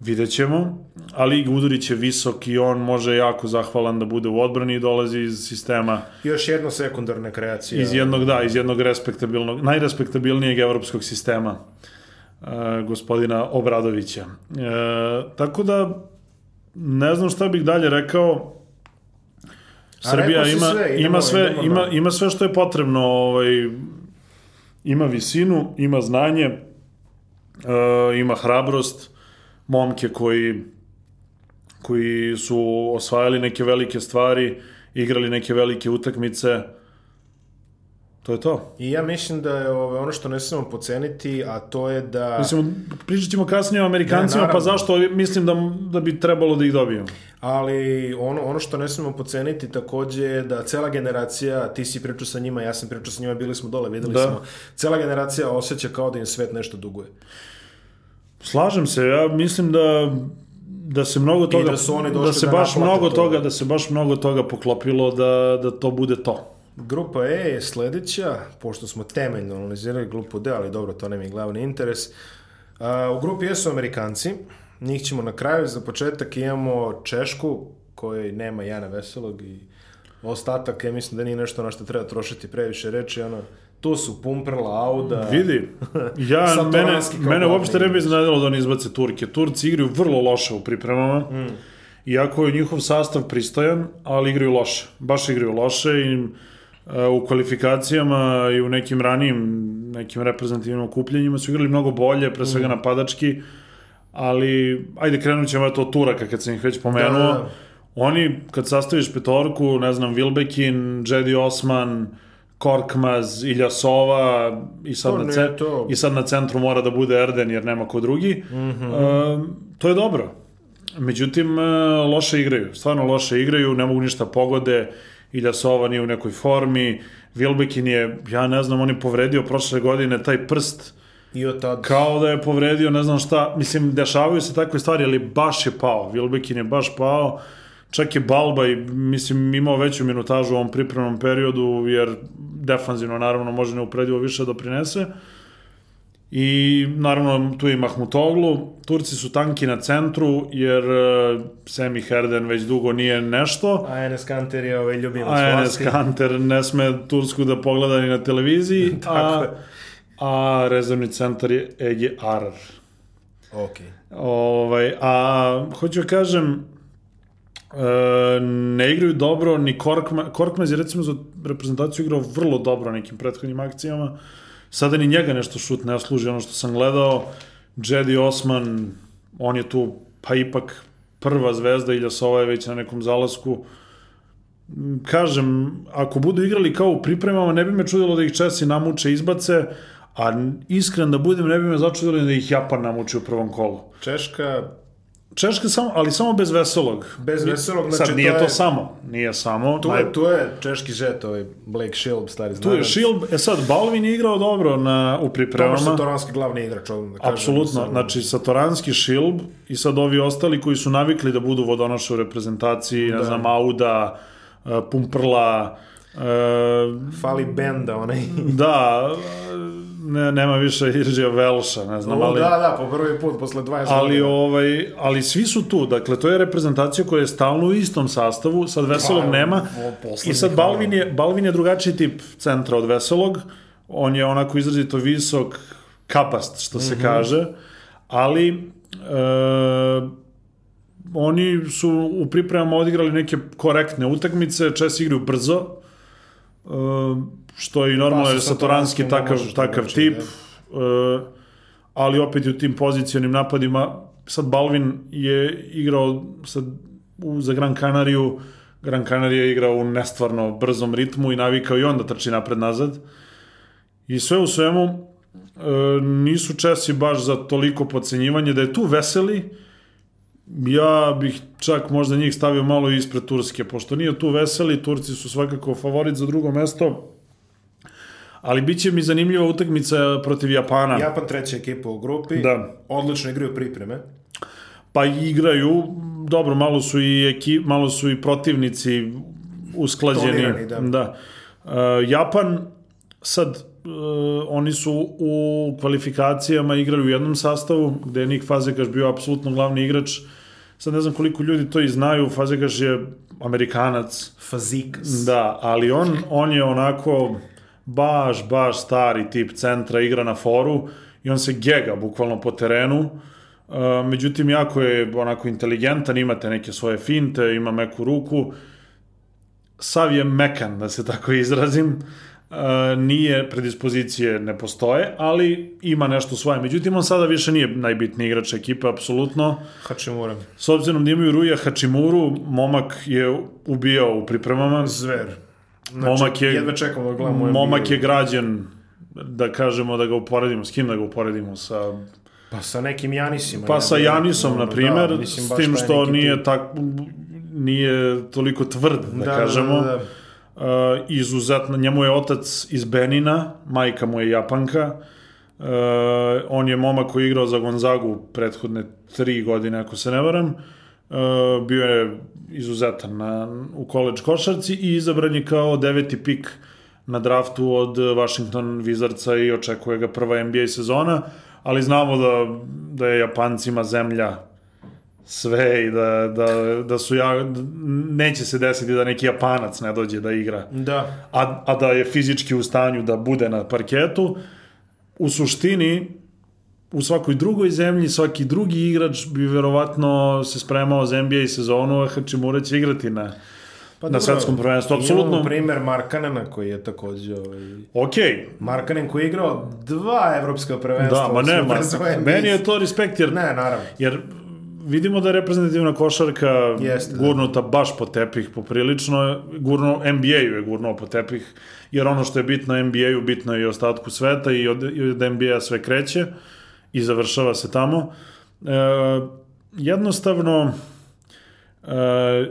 [SPEAKER 2] vidjet ćemo, ali Gudurić je visok i on može jako zahvalan da bude u odbrani i dolazi iz sistema,
[SPEAKER 1] Još jedna sekundarna kreacija.
[SPEAKER 2] iz jednog, da, iz jednog respektabilnog, najrespektabilnijeg evropskog sistema e, gospodina Obradovića. E, tako da, ne znam šta bih dalje rekao, Srbija ima,
[SPEAKER 1] sve, idemo,
[SPEAKER 2] ima, sve,
[SPEAKER 1] idemo
[SPEAKER 2] ima,
[SPEAKER 1] na-
[SPEAKER 2] ima sve što je potrebno, ovaj, ima visinu, ima znanje, e, ima hrabrost, momke koji, koji su osvajali neke velike stvari, igrali neke velike utakmice, to je to.
[SPEAKER 1] I ja mislim da je ove, ono što ne smemo poceniti, a to je da...
[SPEAKER 2] Mislim, pričat ćemo kasnije o Amerikancima,
[SPEAKER 1] Ne,
[SPEAKER 2] pa zašto mislim da, da bi trebalo da ih dobijemo.
[SPEAKER 1] Ali ono, ono što ne smemo poceniti takođe je da cela generacija, ti si pričao sa njima, ja sam pričao sa njima, bili smo dole, videli
[SPEAKER 2] Da.
[SPEAKER 1] smo, cela generacija osjeća kao da im svet nešto duguje.
[SPEAKER 2] Slažem se, ja mislim da da se mnogo toga
[SPEAKER 1] da su oni
[SPEAKER 2] da se
[SPEAKER 1] da
[SPEAKER 2] baš mnogo
[SPEAKER 1] to.
[SPEAKER 2] toga da se baš mnogo toga poklopilo da da to bude to.
[SPEAKER 1] Grupa E je sledeća, pošto smo temeljno analizirali grupu D, ali dobro, to nam je glavni interes. U grupi E su Amerikanci, njih ćemo na kraju, za početak imamo Češku, kojoj nema Jana Veselog i ostatak, ja mislim da nije nešto na što treba trošiti previše reči, ono, tu su Pumprla, Auda,
[SPEAKER 2] Vidi, ja mene mene uopšte ne bi iznenadilo da oni izbace Turke. Turci igraju vrlo loše u pripremama. Mm. Iako je njihov sastav pristojan, ali igraju loše. Baš igraju loše i u kvalifikacijama i u nekim ranijim nekim reprezentativnim okupljenjima su igrali mnogo bolje, pre svega napadački, ali ajde krenut ćemo eto od Turaka kad sam ih već pomenuo.
[SPEAKER 1] Da, da.
[SPEAKER 2] Oni, kad sastaviš petorku, ne znam, Wilbekin, Jedi Osman, Korkmaz, Iljasova i sad,
[SPEAKER 1] To
[SPEAKER 2] na, ce
[SPEAKER 1] to-
[SPEAKER 2] i sad na centru mora da bude Erden jer nema ko drugi. Mm -hmm. e, to je dobro. Međutim, e, loše igraju. Stvarno loše igraju, ne mogu ništa pogode. Iljasova nije u nekoj formi. Wilbekin je, ja ne znam, on je povredio prošle godine taj prst.
[SPEAKER 1] I od tad...
[SPEAKER 2] kao da je povredio, ne znam šta, mislim, dešavaju se takve stvari, ali baš je pao, Wilbekin je baš pao, čak je Balba i, mislim, imao veću minutažu u ovom pripremnom periodu, jer defanzivno, naravno, može neupredivo više da prinese. I, naravno, tu je Mahmutoglu. Turci su tanki na centru, jer uh, Semi Herden već dugo nije nešto.
[SPEAKER 1] A Enes Kanter je ovaj ljubimac
[SPEAKER 2] A Enes
[SPEAKER 1] vlasti.
[SPEAKER 2] Kanter ne sme Tursku da pogleda ni na televiziji,
[SPEAKER 1] Tako
[SPEAKER 2] a,
[SPEAKER 1] je.
[SPEAKER 2] a rezervni centar je Ege Arar.
[SPEAKER 1] Ok.
[SPEAKER 2] Ovaj, a hoću da kažem, e, ne igraju dobro, ni Korkma, Korkmaz je recimo za reprezentaciju igrao vrlo dobro nekim prethodnim akcijama, sada ni njega nešto šut ne služi ono što sam gledao, Jedi Osman, on je tu pa ipak prva zvezda, Iljasova je već na nekom zalasku, kažem, ako budu igrali kao u pripremama, ne bi me čudilo da ih Česi namuče, izbace, a iskren da budem, ne bi me začudilo da ih Japan namuči u prvom kolu.
[SPEAKER 1] Češka,
[SPEAKER 2] Češka samo, ali samo bez veselog.
[SPEAKER 1] Bez veselog,
[SPEAKER 2] Sad,
[SPEAKER 1] znači,
[SPEAKER 2] nije
[SPEAKER 1] to
[SPEAKER 2] to
[SPEAKER 1] je-
[SPEAKER 2] samo, nije samo.
[SPEAKER 1] tu
[SPEAKER 2] naj-
[SPEAKER 1] je, tu je češki žet, ovaj Blake Shield, stari
[SPEAKER 2] tu
[SPEAKER 1] znanac.
[SPEAKER 2] je Šilb, e sad, Balvin je igrao dobro na, u pripremama.
[SPEAKER 1] Satoranski glavni igrač, odmah da kažem.
[SPEAKER 2] Apsolutno,
[SPEAKER 1] Samo-
[SPEAKER 2] znači Satoranski, Šilb i sad ovi ostali koji su navikli da budu vodonoše u reprezentaciji, ne znam, Auda, uh, Pumprla, uh,
[SPEAKER 1] Fali Benda, onaj...
[SPEAKER 2] da, ne, nema više Iržija Velša, ne znam,
[SPEAKER 1] O,
[SPEAKER 2] ali...
[SPEAKER 1] Da, da, po prvi put, posle 20
[SPEAKER 2] Ali,
[SPEAKER 1] godina.
[SPEAKER 2] ovaj, ali svi su tu, dakle, to je reprezentacija koja je stalno u istom sastavu, sad Veselog
[SPEAKER 1] Pa,
[SPEAKER 2] nema,
[SPEAKER 1] o,
[SPEAKER 2] i sad. Balvin je, Balvin je drugačiji tip centra od Veselog, on je onako izrazito visok, kapast, što se kaže, ali e, oni su u pripremama odigrali neke korektne utakmice, Česi igraju brzo, e, što je i normalno,
[SPEAKER 1] Pa,
[SPEAKER 2] jer Satoranski takav,
[SPEAKER 1] možeš
[SPEAKER 2] takav tip, e, ali opet i u tim pozicionim napadima, sad Balvin je igrao sad u, za Gran Canariju, Gran Canaria je igrao u nestvarno brzom ritmu i navikao i onda trči napred-nazad. I sve u svemu, e, nisu Česi baš za toliko pocenjivanje, da je tu veseli, ja bih čak možda njih stavio malo ispred Turske, pošto nije tu veseli, Turci su svakako favorit za drugo mesto, ali bit će mi zanimljiva utakmica protiv Japana.
[SPEAKER 1] Japan treća ekipa u grupi,
[SPEAKER 2] Da.
[SPEAKER 1] odlično igraju pripreme.
[SPEAKER 2] Pa igraju, dobro, malo su i ekip, malo su i protivnici usklađeni.
[SPEAKER 1] Tonirani, da.
[SPEAKER 2] da. Uh, Japan, sad, uh, oni su u kvalifikacijama igrali u jednom sastavu, gde je Nik Fazekaš bio apsolutno glavni igrač. Sad ne znam koliko ljudi to i znaju, Fazekaš je Amerikanac,
[SPEAKER 1] Fazikas.
[SPEAKER 2] Da, ali on, on je onako baš, baš stari tip centra, igra na foru i on se gega bukvalno po terenu. Uh, međutim, jako je onako inteligentan, imate neke svoje finte, ima meku ruku. Sav je mekan, da se tako izrazim. Uh, nije, predispozicije ne postoje, ali ima nešto svoje. Međutim, on sada više nije najbitniji igrač ekipe, apsolutno.
[SPEAKER 1] Hačimura.
[SPEAKER 2] S obzirom da imaju Ruja Hačimuru, momak je ubijao u pripremama.
[SPEAKER 1] Zver. Znači,
[SPEAKER 2] Momak je-
[SPEAKER 1] Jedva čekamo da gledamo
[SPEAKER 2] Momak je građen, da kažemo, da ga uporedimo, s kim da ga uporedimo? Sa,
[SPEAKER 1] Pa sa nekim Janisima.
[SPEAKER 2] pa sa Janisom, na primer,
[SPEAKER 1] da, mislim,
[SPEAKER 2] s tim što nije,
[SPEAKER 1] tip.
[SPEAKER 2] tak, nije toliko tvrd, da,
[SPEAKER 1] Da,
[SPEAKER 2] kažemo.
[SPEAKER 1] Da, da, da.
[SPEAKER 2] Uh, izuzetno, njemu je otac iz Benina, majka mu je Japanka, uh, on je momak koji je igrao za Gonzagu prethodne tri godine, ako se ne varam, uh, bio je izuzetan na, u college košarci i izabran je kao deveti pik na draftu od Washington Wizardsa i očekuje ga prva NBA sezona, ali znamo da, da je Japancima zemlja sve i da, da, da su ja, neće se desiti da neki Japanac ne dođe da igra
[SPEAKER 1] Da.
[SPEAKER 2] a, a da je fizički u stanju da bude na parketu, u suštini u svakoj drugoj zemlji svaki drugi igrač bi verovatno se spremao za NBA sezonu, a Hačimura će igrati na,
[SPEAKER 1] Pa
[SPEAKER 2] na svetskom prvenstvu.
[SPEAKER 1] Imamo
[SPEAKER 2] Apsolutno,
[SPEAKER 1] primer Markanena koji je takođe... Ovaj,
[SPEAKER 2] ok,
[SPEAKER 1] Markanen koji je igrao dva evropska prvenstva.
[SPEAKER 2] da, ma ne, ma, meni je to respekt jer,
[SPEAKER 1] Ne, naravno.
[SPEAKER 2] jer vidimo da je reprezentativna košarka
[SPEAKER 1] Jeste, da.
[SPEAKER 2] gurnuta baš po tepih poprilično, gurno, NBA-u je gurnuo po tepih, jer ono što je bitno NBA-u, bitno je i ostatku sveta i od, i od NBA sve kreće i završava se tamo. E, jednostavno, e,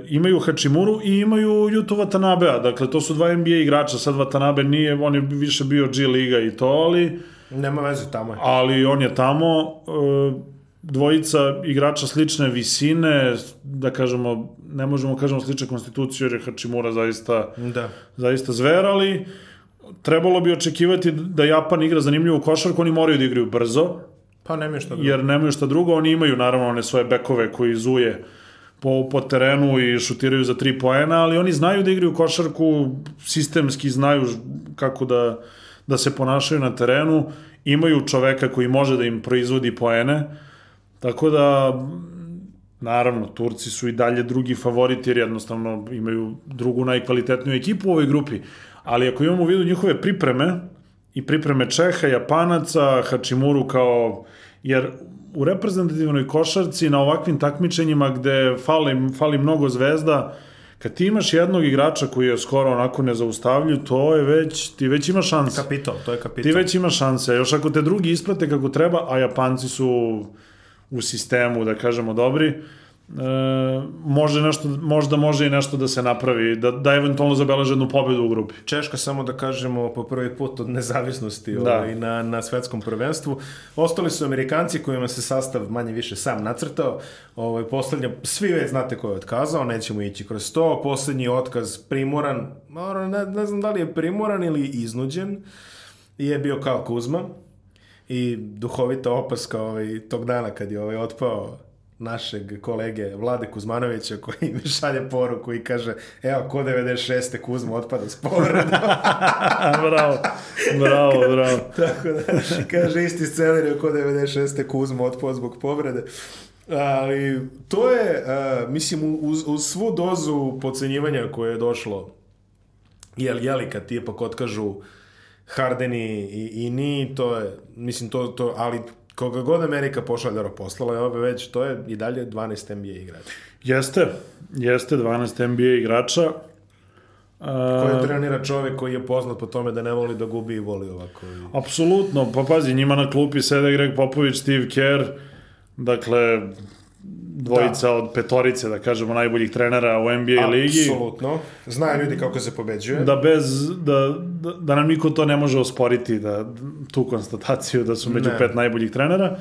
[SPEAKER 2] imaju Hačimuru i imaju Yuto Watanabea, dakle to su dva NBA igrača, sad Watanabe nije, on je više bio G liga i to, ali
[SPEAKER 1] Nema veze, tamo je.
[SPEAKER 2] ali on je tamo e, dvojica igrača slične visine, da kažemo, ne možemo kažemo slične konstitucije, jer je Hačimura zaista,
[SPEAKER 1] Da.
[SPEAKER 2] zaista zver, ali trebalo bi očekivati da Japan igra zanimljivu košarku, oni moraju da igraju brzo,
[SPEAKER 1] Pa nema što drugo.
[SPEAKER 2] jer nemaju šta drugo, oni imaju naravno one svoje bekove koji zuje po, po terenu i šutiraju za tri poena, ali oni znaju da igraju košarku, sistemski znaju kako da, da se ponašaju na terenu, imaju čoveka koji može da im proizvodi poene, tako da naravno, Turci su i dalje drugi favoriti jer jednostavno imaju drugu najkvalitetniju ekipu u ovoj grupi, ali ako imamo u vidu njihove pripreme i pripreme Čeha, Japanaca, Hačimuru kao, jer u reprezentativnoj košarci na ovakvim takmičenjima gde fali, fali mnogo zvezda, kad ti imaš jednog igrača koji je skoro onako nezaustavljiv, to je već, ti već imaš šanse.
[SPEAKER 1] Kapital, to je kapital.
[SPEAKER 2] Ti već imaš šanse, još ako te drugi isprate kako treba, a Japanci su u sistemu, da kažemo, dobri, e, može nešto, možda može i nešto da se napravi, da, da eventualno zabeleže jednu pobedu u grupi.
[SPEAKER 1] Češka, samo da kažemo, po prvi put od nezavisnosti
[SPEAKER 2] Da.
[SPEAKER 1] ovaj, na, na svetskom prvenstvu. Ostali su Amerikanci kojima se sastav manje više sam nacrtao. Ovaj, poslednja, svi već znate ko je otkazao, nećemo ići kroz to. Poslednji otkaz primoran, ne, ne znam da li je primoran ili iznuđen, je bio kao Kuzma. I duhovita opaska ovaj, tog dana kad je ovaj otpao našeg kolege Vlade Kuzmanovića koji mi šalje poruku i kaže evo ko 96. Kuzma otpada s povredom.
[SPEAKER 2] bravo, bravo, bravo.
[SPEAKER 1] Tako da, kaže isti scenarij ko 96. Kuzma otpao zbog povrede. Ali to je, uh, mislim, uz, uz svu dozu pocenjivanja koje je došlo, jel, jeli kad ti ipak otkažu Harden i, i, i ni, to je, mislim, to, to, ali Koga god Amerika pošaljara poslala je ove već, to je i dalje 12 NBA igrača.
[SPEAKER 2] Jeste, jeste 12 NBA igrača.
[SPEAKER 1] Koje trenira čovek koji je poznat po tome da ne voli da gubi i voli ovako.
[SPEAKER 2] Apsolutno, pa pazi, njima na klupi sede Greg Popović, Steve Kerr, dakle, dvojica da. od petorice, da kažemo, najboljih trenera u NBA Apsolutno. ligi.
[SPEAKER 1] Apsolutno. Znaju ljudi kako se pobeđuje.
[SPEAKER 2] Da bez, da, da, da nam niko to ne može osporiti, da, tu konstataciju da su među ne. pet najboljih trenera.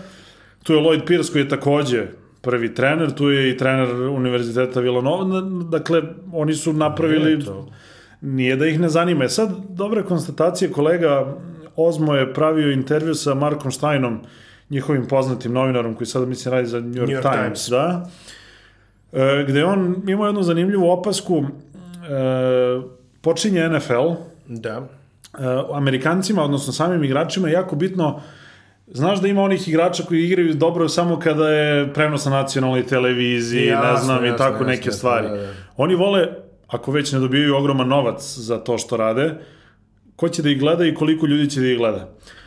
[SPEAKER 2] Tu je Lloyd Pierce koji je takođe prvi trener, tu je i trener Univerziteta Villanova, dakle, oni su napravili... Ne, to nije da ih ne zanima. E sad, dobre konstatacije, kolega Ozmo je pravio intervju sa Markom Steinom, njihovim poznatim novinarom koji sada mislim radi za New York, New York Times, Times, da, e, gde on imao jednu zanimljivu opasku, e, počinje NFL,
[SPEAKER 1] da.
[SPEAKER 2] E, Amerikancima, odnosno samim igračima je jako bitno Znaš da ima onih igrača koji igraju dobro samo kada je prenos na nacionalnoj televiziji, jasno, ne znam, jasno, i tako jasno, neke jasno, stvari. Da, da. Oni vole ako već ne dobijaju ogroman novac za to što rade, ko će da ih gleda i koliko ljudi će da ih gleda. E,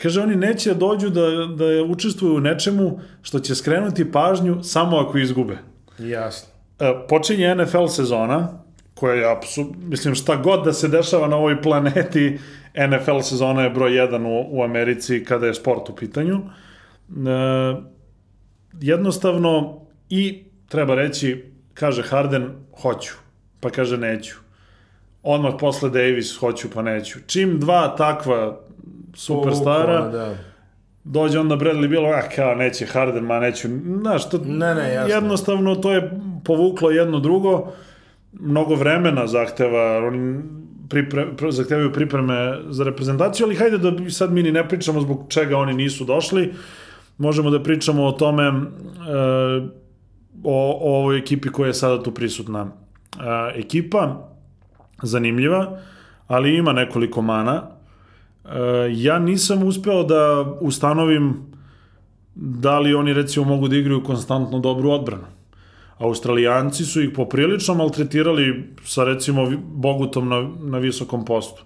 [SPEAKER 2] kaže, oni neće da dođu da, da učestvuju u nečemu što će skrenuti pažnju samo ako izgube.
[SPEAKER 1] Jasno.
[SPEAKER 2] E, počinje NFL sezona, koja je, mislim, šta god da se dešava na ovoj planeti, NFL sezona je broj jedan u, u Americi kada je sport u pitanju. E, jednostavno, i treba reći, kaže Harden, hoću pa kaže neću. Odmah posle Davis, hoću pa neću. Čim dva takva superstara, da. dođe onda Bradley bilo, ah, kao neće Harden, ma neću. Znaš, to,
[SPEAKER 1] ne, ne, jasno.
[SPEAKER 2] jednostavno to je povuklo jedno drugo, mnogo vremena zahteva, oni pripre, zahtevaju pripreme za reprezentaciju, ali hajde da sad mi ni ne pričamo zbog čega oni nisu došli. Možemo da pričamo o tome e, o, o ovoj ekipi koja je sada tu prisutna a, ekipa zanimljiva, ali ima nekoliko mana. A, ja nisam uspeo da ustanovim da li oni recimo mogu da igraju konstantno dobru odbranu. Australijanci su ih poprilično maltretirali sa recimo Bogutom na, na visokom postu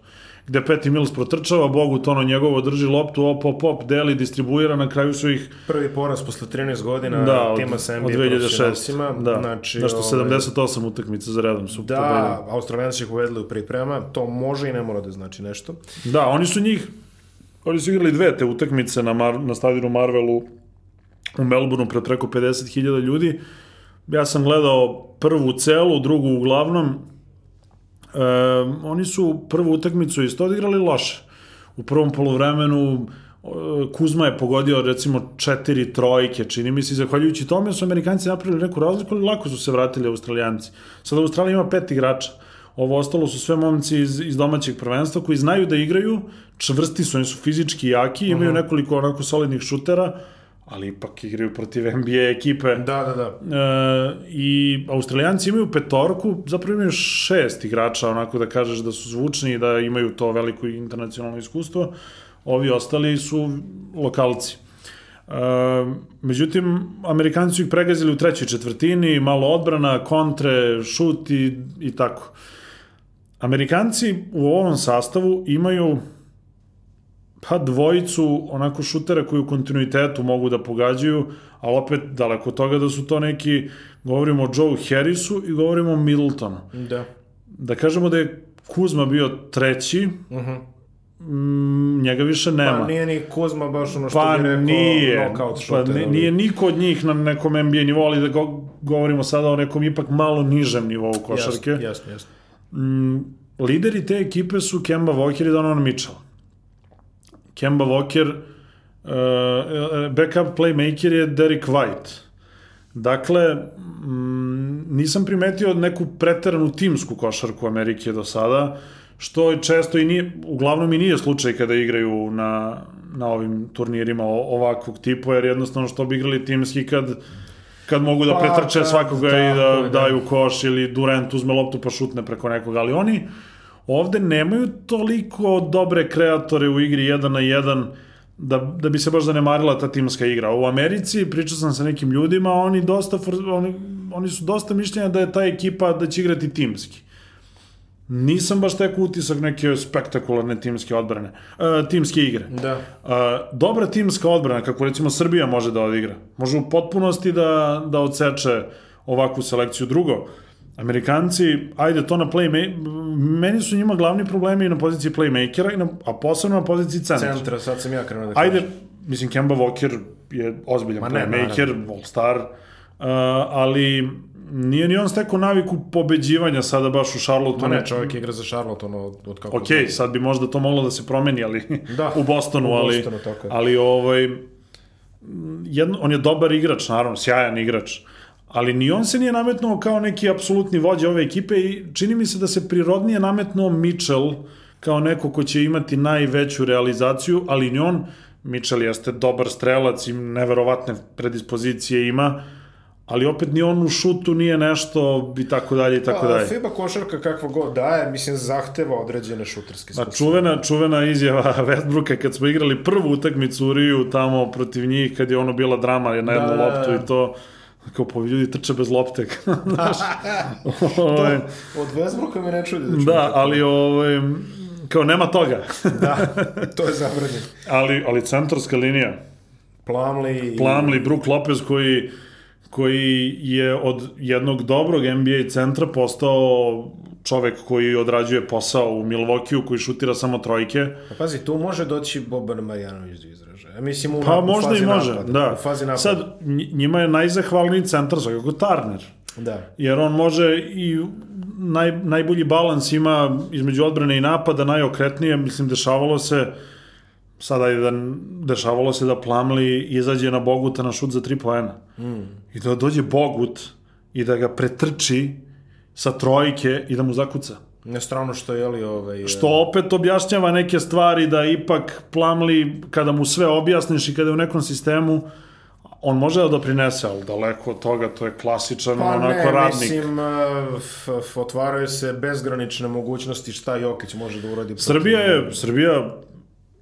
[SPEAKER 2] gde Peti Mills protrčava, Bogu to ono njegovo drži loptu, op, op, op, deli, distribuira, na kraju su ih...
[SPEAKER 1] Prvi poraz posle 13 godina da, tima sa NBA od 2006.
[SPEAKER 2] Da, znači, nešto ove... 78 utakmica za redom su
[SPEAKER 1] Da, pobedili. Australijanci ih uvedli u priprema, to može i ne mora da znači nešto.
[SPEAKER 2] Da, oni su njih, oni su igrali dve te utakmice na, Mar, na stadionu Marvelu u Melbourneu pred preko 50.000 ljudi. Ja sam gledao prvu celu, drugu uglavnom, E, oni su prvu utakmicu isto odigrali loše. U prvom polovremenu Kuzma je pogodio recimo četiri trojke, čini mi se, zahvaljujući tome su Amerikanci napravili neku razliku, ali lako su se vratili Australijanci. Sada Australija ima pet igrača. Ovo ostalo su sve momci iz, iz domaćeg prvenstva koji znaju da igraju, čvrsti su, oni su fizički jaki, imaju uh -huh. nekoliko onako solidnih šutera, ali ipak igraju protiv NBA ekipe.
[SPEAKER 1] Da, da, da.
[SPEAKER 2] E, I Australijanci imaju petorku, zapravo imaju šest igrača, onako da kažeš da su zvučni i da imaju to veliko internacionalno iskustvo. Ovi ostali su lokalci. E, međutim, Amerikanci su ih pregazili u trećoj četvrtini, malo odbrana, kontre, šut i, i tako. Amerikanci u ovom sastavu imaju pa dvojicu onako šutera koji u kontinuitetu mogu da pogađaju, ali opet daleko toga da su to neki, govorimo o Joe Harrisu i govorimo o Middletonu.
[SPEAKER 1] Da.
[SPEAKER 2] Da kažemo da je Kuzma bio treći, uh mhm. -huh. Mm, njega više nema.
[SPEAKER 1] Pa nije ni Kuzma baš ono što pa bi rekao nije, knockout
[SPEAKER 2] šuter. Pa nije, nije niko od njih na nekom NBA nivou, ali da go, govorimo sada o nekom ipak malo nižem nivou košarke.
[SPEAKER 1] Jasno, jasno, jasno.
[SPEAKER 2] Mm, lideri te ekipe su Kemba Walker i Donovan Mitchell. Kemba Walker, uh, backup playmaker je Derek White. Dakle, mm, nisam primetio neku preteranu timsku košarku Amerike do sada, što često i nije, uglavnom i nije slučaj kada igraju na, na ovim turnirima ovakvog tipa, jer jednostavno što bi igrali timski kad kad mogu da pa, pretrče svakoga da, i da, da daju koš ili Durant uzme loptu pa šutne preko nekoga, ali oni Ovde nemaju toliko dobre kreatore u igri 1 na 1 da, da bi se baš zanemarila ta timska igra. U Americi, pričao sam sa nekim ljudima, oni, dosta, oni, oni su dosta mišljenja da je ta ekipa da će igrati timski. nisam baš tek utisak neke spektakularne timske odbrane, uh, timske igre.
[SPEAKER 1] Da.
[SPEAKER 2] Uh, dobra timska odbrana, kako recimo Srbija može da odigra, može u potpunosti da, da odseče ovakvu selekciju. Drugo, Amerikanci, ajde to na playma meni su njima glavni problemi i na poziciji playmakera, i na, a posebno na poziciji centra.
[SPEAKER 1] Centra, sad sam ja krenuo da
[SPEAKER 2] Ajde, mislim, Kemba Walker je ozbiljan
[SPEAKER 1] Ma ne,
[SPEAKER 2] playmaker, all-star, uh, ali nije ni on stekao naviku pobeđivanja sada baš u Charlotte.
[SPEAKER 1] Ma ne, čovjek igra za Charlotte ono, od, kako...
[SPEAKER 2] Ok, sad bi možda to moglo da se promeni, ali
[SPEAKER 1] Da,
[SPEAKER 2] u Bostonu,
[SPEAKER 1] u
[SPEAKER 2] ali,
[SPEAKER 1] Bostonu, tako je.
[SPEAKER 2] ali ovaj, jedno, on je dobar igrač, naravno, sjajan igrač, ali ni on se nije nametnuo kao neki apsolutni vođa ove ekipe i čini mi se da se prirodnije nametnuo Mitchell kao neko ko će imati najveću realizaciju, ali ni on, Mitchell jeste dobar strelac i neverovatne predispozicije ima, ali opet ni on u šutu nije nešto i tako dalje i tako
[SPEAKER 1] Pa,
[SPEAKER 2] dalje.
[SPEAKER 1] FIBA košarka kakva god daje, mislim, zahteva određene šuterske
[SPEAKER 2] Pa
[SPEAKER 1] sposobnosti.
[SPEAKER 2] čuvena, čuvena izjava Westbrooka kad smo igrali prvu utakmicu u Riju tamo protiv njih kad je ono bila drama na jednu
[SPEAKER 1] Da, da,
[SPEAKER 2] loptu
[SPEAKER 1] da.
[SPEAKER 2] i to kao pa ljudi trče bez lopte. Znaš, ovaj,
[SPEAKER 1] od Westbrooka me ne čudi da
[SPEAKER 2] da, ali ovaj, kao nema toga.
[SPEAKER 1] Da, to je zabranjeno.
[SPEAKER 2] ali, ali centarska linija,
[SPEAKER 1] Plamli...
[SPEAKER 2] Plamli, Brook Lopez koji koji je od jednog dobrog NBA centra postao čovek koji odrađuje posao u Milvokiju, koji šutira samo trojke.
[SPEAKER 1] Pa pazi, tu može doći Boban Marjanović do izražaja. Ja mislim, u,
[SPEAKER 2] Pa
[SPEAKER 1] u
[SPEAKER 2] možda
[SPEAKER 1] fazi
[SPEAKER 2] i može,
[SPEAKER 1] napada.
[SPEAKER 2] da.
[SPEAKER 1] U fazi napada.
[SPEAKER 2] Sad, nj- njima je najzahvalniji centar svakako Turner.
[SPEAKER 1] Da.
[SPEAKER 2] Jer on može i naj, najbolji balans ima između odbrane i napada, najokretnije, mislim, dešavalo se sada je da dešavalo se da Plamli izađe na Boguta na šut za tri poena. Mm. I da dođe Bogut i da ga pretrči sa trojke i da mu zakuca.
[SPEAKER 1] Ne strano što je li ovaj...
[SPEAKER 2] Što opet objašnjava neke stvari da ipak Plamli, kada mu sve objasniš i kada je u nekom sistemu, on može da doprinese, ali daleko od toga, to je klasičan
[SPEAKER 1] Pa
[SPEAKER 2] onako
[SPEAKER 1] ne,
[SPEAKER 2] radnik.
[SPEAKER 1] mislim, f, otvaraju se bezgranične mogućnosti šta Jokić može da uradi.
[SPEAKER 2] Srbija je, Srbija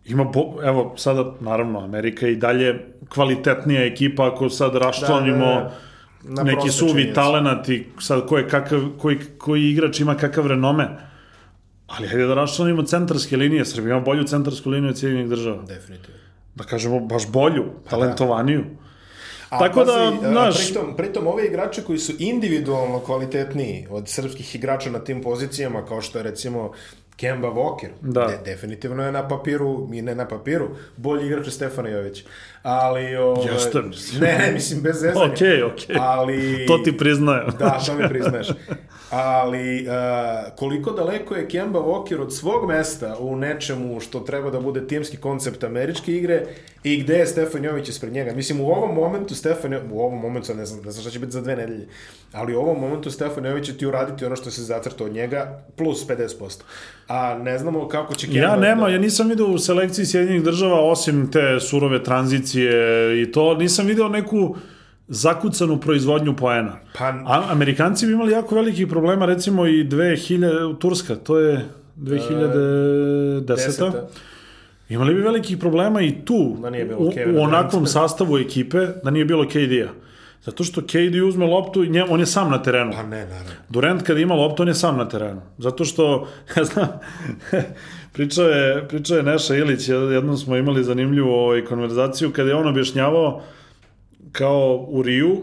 [SPEAKER 2] ima, bo, evo, sada, naravno, Amerika je i dalje kvalitetnija ekipa, ako sad raščlanimo
[SPEAKER 1] Da, da, da. Na
[SPEAKER 2] neki suvi talenat i sad ko je kakav, koji, koji igrač ima kakav renome. Ali hajde da raščlanimo centarske linije. Srbija ima bolju centarsku liniju od Sjedinjenih država.
[SPEAKER 1] Definitivno.
[SPEAKER 2] Da kažemo, baš bolju, talentovaniju.
[SPEAKER 1] A,
[SPEAKER 2] Tako da,
[SPEAKER 1] pazi, a,
[SPEAKER 2] znaš-
[SPEAKER 1] Pritom, pritom ove igrače koji su individualno kvalitetniji od srpskih igrača na tim pozicijama, kao što je recimo Kemba Walker,
[SPEAKER 2] Da.
[SPEAKER 1] de, definitivno je na papiru, i ne na papiru, bolji igrač od Stefana Jović. Ali, o,
[SPEAKER 2] Jeste, mislim.
[SPEAKER 1] Ne, ne, mislim, bez zezanja.
[SPEAKER 2] Okej, okej.
[SPEAKER 1] Ali...
[SPEAKER 2] To ti priznajem.
[SPEAKER 1] Da, to mi priznaš. Ali uh, koliko daleko je Kemba Walker od svog mesta u nečemu što treba da bude timski koncept američke igre i gde je Stefan Jović ispred njega. Mislim, u ovom momentu Stefan u ovom momentu, ne znam, ne znam šta će biti za dve nedelje, ali u ovom momentu Stefan Jović će ti uraditi ono što se zacrta od njega, plus 50%. A ne znamo kako će Kemba...
[SPEAKER 2] Ja nema,
[SPEAKER 1] da...
[SPEAKER 2] ja nisam video u selekciji Sjedinjenih država, osim te surove tranzicije i to, nisam video neku zakucanu proizvodnju poena.
[SPEAKER 1] Pa-
[SPEAKER 2] A, Amerikanci bi imali jako velikih problema, recimo i 2000, Turska, to je 2010.
[SPEAKER 1] Deseta.
[SPEAKER 2] Imali bi velikih problema i tu,
[SPEAKER 1] Da nije bilo
[SPEAKER 2] u, u onakvom sastavu ekipe, da nije bilo KD-a. Zato što KD uzme loptu i njem, on je sam na terenu.
[SPEAKER 1] Pa ne, naravno.
[SPEAKER 2] Durant kada ima loptu, on je sam na terenu. Zato što, ja znam, pričao je, pričao je Neša Ilić, jednom smo imali zanimljivu ovaj, konverzaciju, kada je on objašnjavao kao u Riju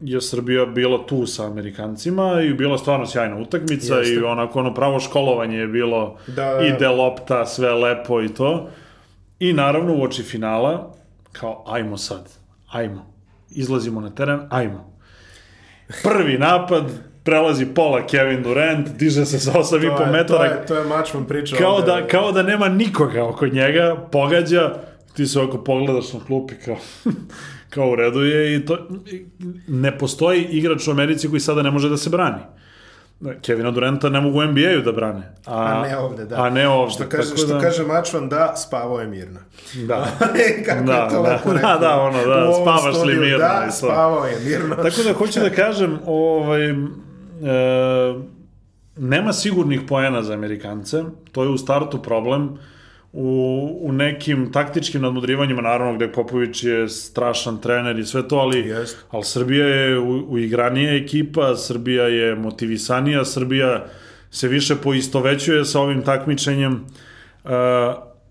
[SPEAKER 2] je Srbija bila tu sa Amerikancima i bila stvarno sjajna utakmica
[SPEAKER 1] Jeste.
[SPEAKER 2] i onako ono pravo školovanje je bilo
[SPEAKER 1] Da, da.
[SPEAKER 2] ide lopta, sve lepo i to. I naravno u oči finala, kao ajmo sad, ajmo, izlazimo na teren, ajmo. Prvi napad, prelazi pola Kevin Durant, diže se sa 8,5
[SPEAKER 1] To je, to
[SPEAKER 2] metara,
[SPEAKER 1] je, to je Mačman pričao.
[SPEAKER 2] kao
[SPEAKER 1] ovde.
[SPEAKER 2] da, kao da nema nikoga oko njega, pogađa, ti se oko pogledaš na klupi kao, kao u redu je i to, ne postoji igrač u Americi koji sada ne može da se brani. Kevina Duranta ne mogu u NBA-u da brane. A,
[SPEAKER 1] A ne ovde, da.
[SPEAKER 2] A ne ovde.
[SPEAKER 1] Što kaže, što
[SPEAKER 2] da,
[SPEAKER 1] kaže Mačvan, da, spavao je mirno.
[SPEAKER 2] Da.
[SPEAKER 1] Kako
[SPEAKER 2] Da,
[SPEAKER 1] je to
[SPEAKER 2] da,
[SPEAKER 1] lepo
[SPEAKER 2] da,
[SPEAKER 1] rekao.
[SPEAKER 2] da, ono, da,
[SPEAKER 1] U ovom
[SPEAKER 2] spavaš li
[SPEAKER 1] studiju,
[SPEAKER 2] mirno i
[SPEAKER 1] Da, spavao je mirno.
[SPEAKER 2] Tako da hoću da kažem, ovaj, e, nema sigurnih poena za Amerikance, to je u startu problem. U, u nekim taktičkim nadmudrivanjima, naravno, gde Popović je strašan trener i sve to, ali,
[SPEAKER 1] Jest.
[SPEAKER 2] ali Srbija je u, uigranija ekipa, Srbija je motivisanija, Srbija se više poistovećuje sa ovim takmičenjem, uh,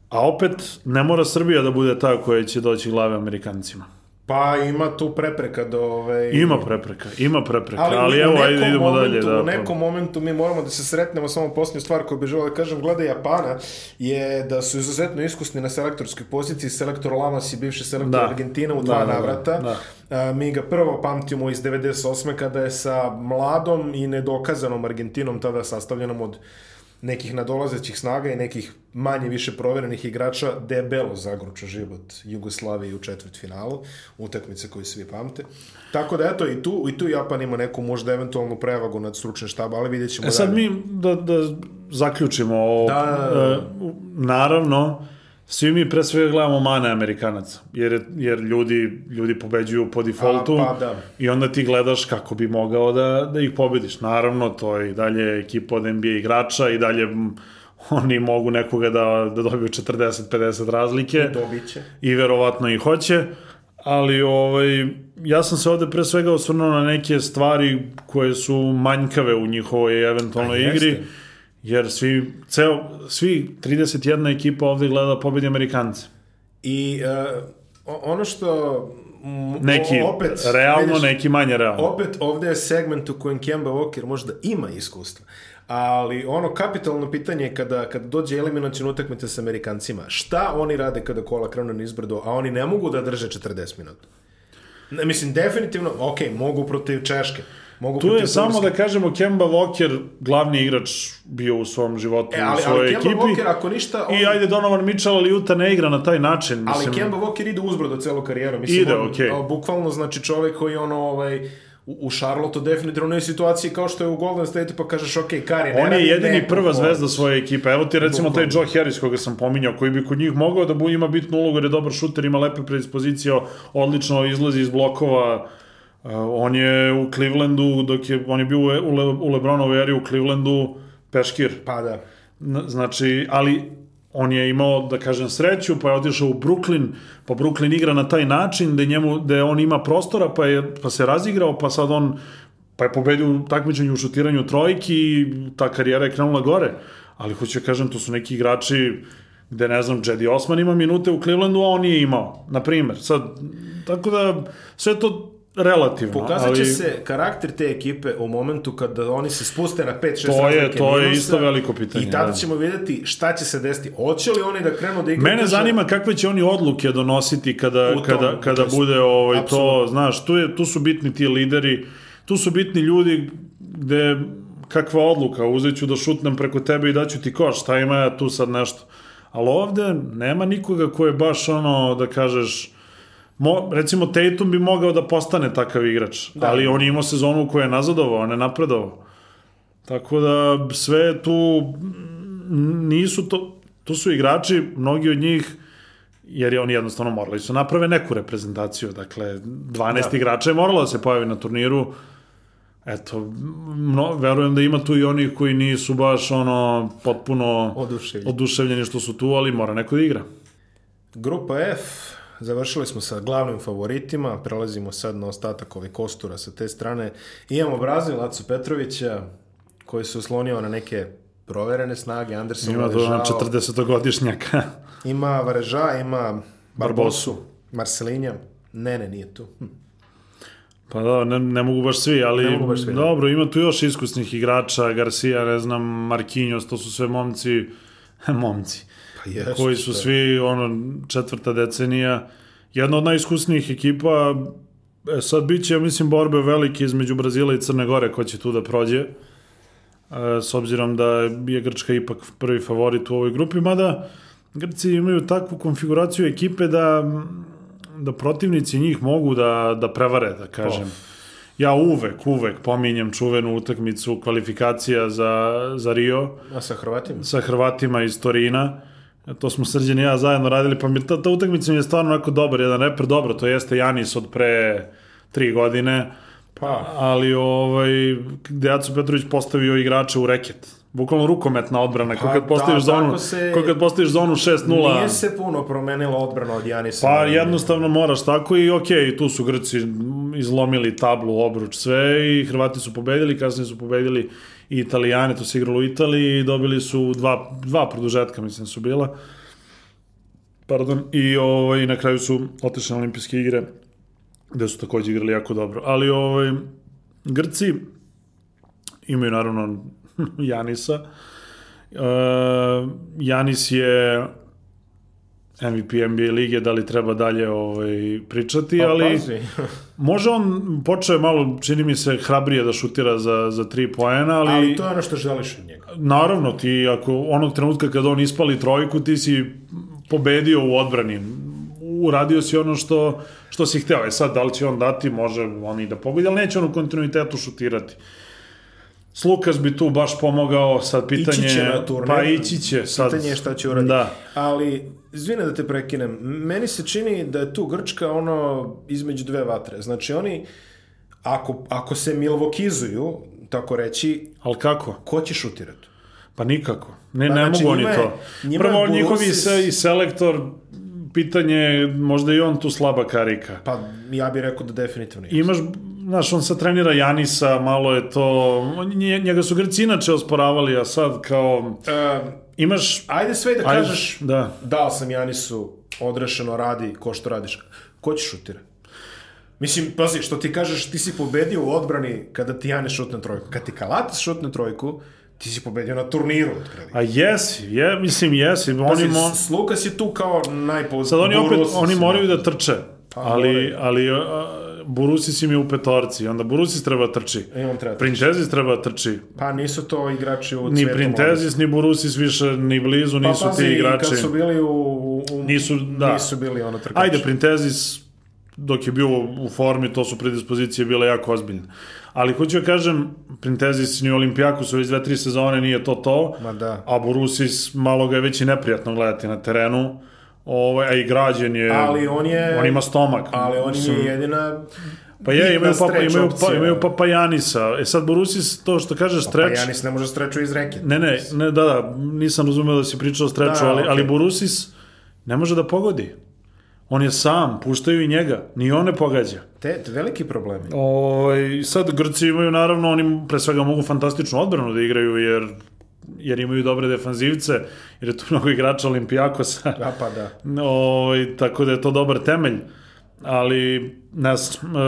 [SPEAKER 2] a opet ne mora Srbija da bude ta koja će doći glave Amerikancima.
[SPEAKER 1] Pa ima tu prepreka do... Ove...
[SPEAKER 2] Ima prepreka, ima prepreka, ali, ali evo, ajde idemo
[SPEAKER 1] momentu,
[SPEAKER 2] dalje. Da,
[SPEAKER 1] u nekom momentu mi moramo da se sretnemo, samo posljednju stvar koju bih želeo da kažem, glede Japana, je da su izuzetno iskusni na selektorskoj poziciji, selektor Lamas i bivši selektor da. Argentina u dva
[SPEAKER 2] da, da,
[SPEAKER 1] navrata.
[SPEAKER 2] da.
[SPEAKER 1] A, mi ga prvo pamtimo iz 98. kada je sa mladom i nedokazanom Argentinom, tada sastavljenom od nekih nadolazećih snaga i nekih manje više proverenih igrača debelo zagruča život Jugoslavije u četvrtfinalu, utakmice koju svi pamte. Tako da eto i tu i tu Japan ima neku možda eventualnu prevagu nad stručne štaba, ali vidjet ćemo
[SPEAKER 2] E sad
[SPEAKER 1] dalje.
[SPEAKER 2] mi da, da zaključimo ovo.
[SPEAKER 1] Da.
[SPEAKER 2] E, naravno, svi mi pre svega gledamo mane Amerikanaca, jer, jer ljudi, ljudi pobeđuju po defaultu
[SPEAKER 1] A, pa da.
[SPEAKER 2] i onda ti gledaš kako bi mogao da, da ih pobediš. Naravno, to je i dalje ekipa od NBA igrača i dalje oni mogu nekoga da, da dobiju 40-50 razlike
[SPEAKER 1] će.
[SPEAKER 2] i verovatno i hoće, ali ovaj, ja sam se ovde pre svega osvrnuo na neke stvari koje su manjkave u njihovoj eventualnoj
[SPEAKER 1] A, jeste.
[SPEAKER 2] Jer svi, ceo, svi 31 ekipa ovde gleda da pobedi Amerikance.
[SPEAKER 1] I uh, ono što
[SPEAKER 2] Neki
[SPEAKER 1] opet,
[SPEAKER 2] realno,
[SPEAKER 1] vidiš,
[SPEAKER 2] neki manje realno.
[SPEAKER 1] Opet ovde je segment u kojem Kemba Walker možda ima iskustva. Ali ono kapitalno pitanje je kada, kada dođe eliminacijna utakmica sa Amerikancima, šta oni rade kada kola krenu na izbrdo, a oni ne mogu da drže 40 minuta? Mislim, definitivno, ok, mogu protiv Češke, mogu
[SPEAKER 2] Tu je samo da kažemo Kemba Walker glavni igrač bio u svom životu
[SPEAKER 1] E,
[SPEAKER 2] u
[SPEAKER 1] ali,
[SPEAKER 2] svojoj
[SPEAKER 1] ali Kemba
[SPEAKER 2] ekipi.
[SPEAKER 1] Walker, ako ništa... On,
[SPEAKER 2] I ajde Donovan Mitchell, ali Utah ne igra na taj način.
[SPEAKER 1] Ali
[SPEAKER 2] Mislim,
[SPEAKER 1] Kemba Walker ide uzbrdo celu karijeru. Mislim,
[SPEAKER 2] Ide,
[SPEAKER 1] on, a, Bukvalno, znači, čovek koji ono, ovaj, u, u Charlotte definitivno je situaciji kao što je u Golden State pa kažeš ok, Kari, ne
[SPEAKER 2] On je jedini
[SPEAKER 1] neko
[SPEAKER 2] prva zvezda svoje ekipe. Evo ti recimo taj. Joe Harris koga sam pominjao, koji bi kod njih mogao da bu, ima bitnu ulogu jer je dobar šuter, ima lepe predispozicije, odlično izlazi iz blokova. Uh, on je u Clevelandu, dok je, on je bio u, u, Le, u Lebronovoj eri u Clevelandu peškir.
[SPEAKER 1] Pa da.
[SPEAKER 2] Znači, ali on je imao, da kažem, sreću, pa je otišao u Brooklyn, pa Brooklyn igra na taj način da njemu, da on ima prostora, pa, je, pa se razigrao, pa sad on pa je pobedio u takmičenju u šutiranju trojki i ta karijera je krenula gore. Ali hoću da kažem, to su neki igrači gde, ne znam, Jedi Osman ima minute u Clevelandu, a on nije imao, na primer. Sad, tako da, sve to relativno.
[SPEAKER 1] Pokazat će
[SPEAKER 2] ali...
[SPEAKER 1] se karakter te ekipe u momentu kada oni se spuste na 5-6
[SPEAKER 2] To je- to je
[SPEAKER 1] minusa
[SPEAKER 2] isto veliko pitanje,
[SPEAKER 1] I tada
[SPEAKER 2] da.
[SPEAKER 1] ćemo vidjeti šta će se desiti. Hoće li oni da krenu da igraju...
[SPEAKER 2] Mene
[SPEAKER 1] drža-
[SPEAKER 2] zanima kakve će oni odluke donositi kada,
[SPEAKER 1] tom,
[SPEAKER 2] kada, kada
[SPEAKER 1] to jest,
[SPEAKER 2] bude ovaj, to,
[SPEAKER 1] apsolutno.
[SPEAKER 2] znaš, tu, je, tu su bitni ti lideri, tu su bitni ljudi gde kakva odluka, uzet ću da šutnem preko tebe i daću ti koš, šta ima ja tu sad nešto. Ali ovde nema nikoga ko je baš ono, da kažeš, Mo, recimo Tatum bi mogao da postane takav igrač, da. ali on je imao sezonu u kojoj je nazadovao, ne napredovao. Tako da sve tu nisu to, tu su igrači, mnogi od njih jer je oni jednostavno morali su naprave neku reprezentaciju, dakle 12 da. igrača je moralo da se pojavi na turniru. Eto, no, verujem da ima tu i onih koji nisu baš ono potpuno
[SPEAKER 1] Oduševljeni.
[SPEAKER 2] oduševljeni što su tu, ali mora neko da igra.
[SPEAKER 1] Grupa F, završili smo sa glavnim favoritima, prelazimo sad na ostatak ove kostura sa te strane. Imamo Brazil, Acu Petrovića, koji se oslonio na neke proverene snage, Anderson
[SPEAKER 2] Ima
[SPEAKER 1] Varežao,
[SPEAKER 2] 40-godišnjaka.
[SPEAKER 1] ima Vareža, ima
[SPEAKER 2] Barbosu.
[SPEAKER 1] Marcelinja, ne, ne, nije tu. Hm.
[SPEAKER 2] Pa da, ne, ne mogu baš svi, ali
[SPEAKER 1] baš svi, da.
[SPEAKER 2] dobro, ima tu još iskusnih igrača, Garcia, ne znam, Marquinhos, to su sve momci, momci,
[SPEAKER 1] Jesu,
[SPEAKER 2] koji su
[SPEAKER 1] je.
[SPEAKER 2] svi ono četvrta decenija. Jedna od najiskusnijih ekipa, e, sad bit će, ja mislim, borbe velike između Brazila i Crne Gore ko će tu da prođe. E, s obzirom da je Grčka ipak prvi favorit u ovoj grupi, mada Grci imaju takvu konfiguraciju ekipe da da protivnici njih mogu da, da prevare, da kažem. Ja uvek, uvek pominjem čuvenu utakmicu kvalifikacija za, za Rio
[SPEAKER 1] A sa Hrvatima?
[SPEAKER 2] sa Hrvatima iz Torina. To smo Srđan i ja zajedno radili, pa mi ta, ta utakmica mi je stvarno onako dobar, jedan reper, dobro, to jeste Janis od pre tri godine,
[SPEAKER 1] Pa,
[SPEAKER 2] ali ovaj, gde Aco Petrović postavio igrače u reket. Bukvalno rukometna odbrana, pa, kad postaviš
[SPEAKER 1] da,
[SPEAKER 2] zonu,
[SPEAKER 1] se-
[SPEAKER 2] kad postaviš zonu 6-0.
[SPEAKER 1] nije se puno promenila odbrana od Janisa.
[SPEAKER 2] Pa jednostavno moraš tako i okej, tu su Grci izlomili tablu, obruč, sve i Hrvati su pobedili, kasnije su pobedili i Italijane, to se igralo u Italiji i dobili su dva, dva produžetka, mislim su bila. Pardon, i ovaj, na kraju su otišli na olimpijske igre, gde su takođe igrali jako dobro. Ali ovaj, Grci imaju naravno Janisa. Uh, Janis je MVP NBA lige, da li treba dalje ovaj, pričati,
[SPEAKER 1] Pa,
[SPEAKER 2] ali
[SPEAKER 1] pazi.
[SPEAKER 2] može on, počeo je malo, čini mi se, hrabrije da šutira za, za tri poena, ali,
[SPEAKER 1] Ali to je ono što želiš od njega.
[SPEAKER 2] naravno ti, ako onog trenutka kad on ispali trojku, ti si pobedio u odbrani, uradio si ono što, što si hteo. E sad, da li će on dati, može on i da pogodi, ali neće on u kontinuitetu šutirati. Slukas bi tu baš pomogao, sad pitanje...
[SPEAKER 1] Ići će na turnir.
[SPEAKER 2] Pa ići će sad.
[SPEAKER 1] Pitanje je šta će uraditi.
[SPEAKER 2] Da.
[SPEAKER 1] Ali, izvine da te prekinem, meni se čini da je tu Grčka ono između dve vatre. Znači oni, ako, ako se milvokizuju, tako reći,
[SPEAKER 2] Ali kako?
[SPEAKER 1] ko će šutirati?
[SPEAKER 2] Pa nikako. Ne,
[SPEAKER 1] Pa
[SPEAKER 2] ne
[SPEAKER 1] znači,
[SPEAKER 2] mogu oni to. Prvo, njihovi se, i selektor, pitanje je, možda i on tu slaba karika.
[SPEAKER 1] Pa ja bih rekao da definitivno je.
[SPEAKER 2] Imaš, znaš, on sad trenira Janisa, malo je to... Njega su Grci inače osporavali, a sad kao...
[SPEAKER 1] E,
[SPEAKER 2] Imaš...
[SPEAKER 1] ajde sve da
[SPEAKER 2] Ajde,
[SPEAKER 1] kažeš,
[SPEAKER 2] da.
[SPEAKER 1] dao sam Janisu, odrešeno radi, ko što radiš. Ko će šutira? Mislim, pazi, što ti kažeš, ti si pobedio u odbrani kada ti Janis šutne trojku. Kad ti Kalatis šutne trojku, ti si pobedio na turniru kredita.
[SPEAKER 2] A jesi, je, mislim jesi. Oni,
[SPEAKER 1] Pazi,
[SPEAKER 2] mo,
[SPEAKER 1] S- Lukas je tu kao najpoz...
[SPEAKER 2] sad oni opet, oni
[SPEAKER 1] da.
[SPEAKER 2] moraju da trče. ali,
[SPEAKER 1] moraju.
[SPEAKER 2] ali a, Burusis im je u petorci, onda Burusis treba trči.
[SPEAKER 1] I on treba trči.
[SPEAKER 2] Printezis treba trči.
[SPEAKER 1] Pa nisu to igrači u
[SPEAKER 2] Ni Printezis, ni Burusis više, ni blizu,
[SPEAKER 1] mladosti.
[SPEAKER 2] nisu
[SPEAKER 1] Pa pazi,
[SPEAKER 2] ti igrači.
[SPEAKER 1] kad su bili u... u, u
[SPEAKER 2] Nisu, da.
[SPEAKER 1] Nisu bili ono trkači.
[SPEAKER 2] Ajde, Printezis, dok je bio u formi, to su predispozicije bile jako ozbiljne. Ali hoću da kažem, Printezis ni Olimpijaku su već dve, tri sezone, nije to to.
[SPEAKER 1] Ma da.
[SPEAKER 2] A Borusis, malo ga je već i neprijatno gledati na terenu. Ovaj, a i građen je...
[SPEAKER 1] Ali on je...
[SPEAKER 2] On ima stomak.
[SPEAKER 1] Ali on
[SPEAKER 2] Mislim,
[SPEAKER 1] je jedina...
[SPEAKER 2] Pa je, imaju, pa,
[SPEAKER 1] stretch
[SPEAKER 2] imaju, pa, imaju Papajanisa. E sad Borusis, to što kaže
[SPEAKER 1] Pa
[SPEAKER 2] streč...
[SPEAKER 1] Janis ne može streču iz reke.
[SPEAKER 2] Ne, ne, ne, da, da, nisam razumeo da si pričao o streču,
[SPEAKER 1] Da,
[SPEAKER 2] ali,
[SPEAKER 1] okej.
[SPEAKER 2] ali Borusis ne može da pogodi. On je sam, puštaju i njega, ni on ne pogađa.
[SPEAKER 1] Te, te veliki problemi.
[SPEAKER 2] Ovaj sad Grci imaju naravno oni pre svega mogu fantastičnu odbranu da igraju jer jer imaju dobre defanzivce, jer je tu mnogo igrača Olimpijakosa.
[SPEAKER 1] A pa da.
[SPEAKER 2] Ovaj tako da je to dobar temelj. Ali ne znam, e,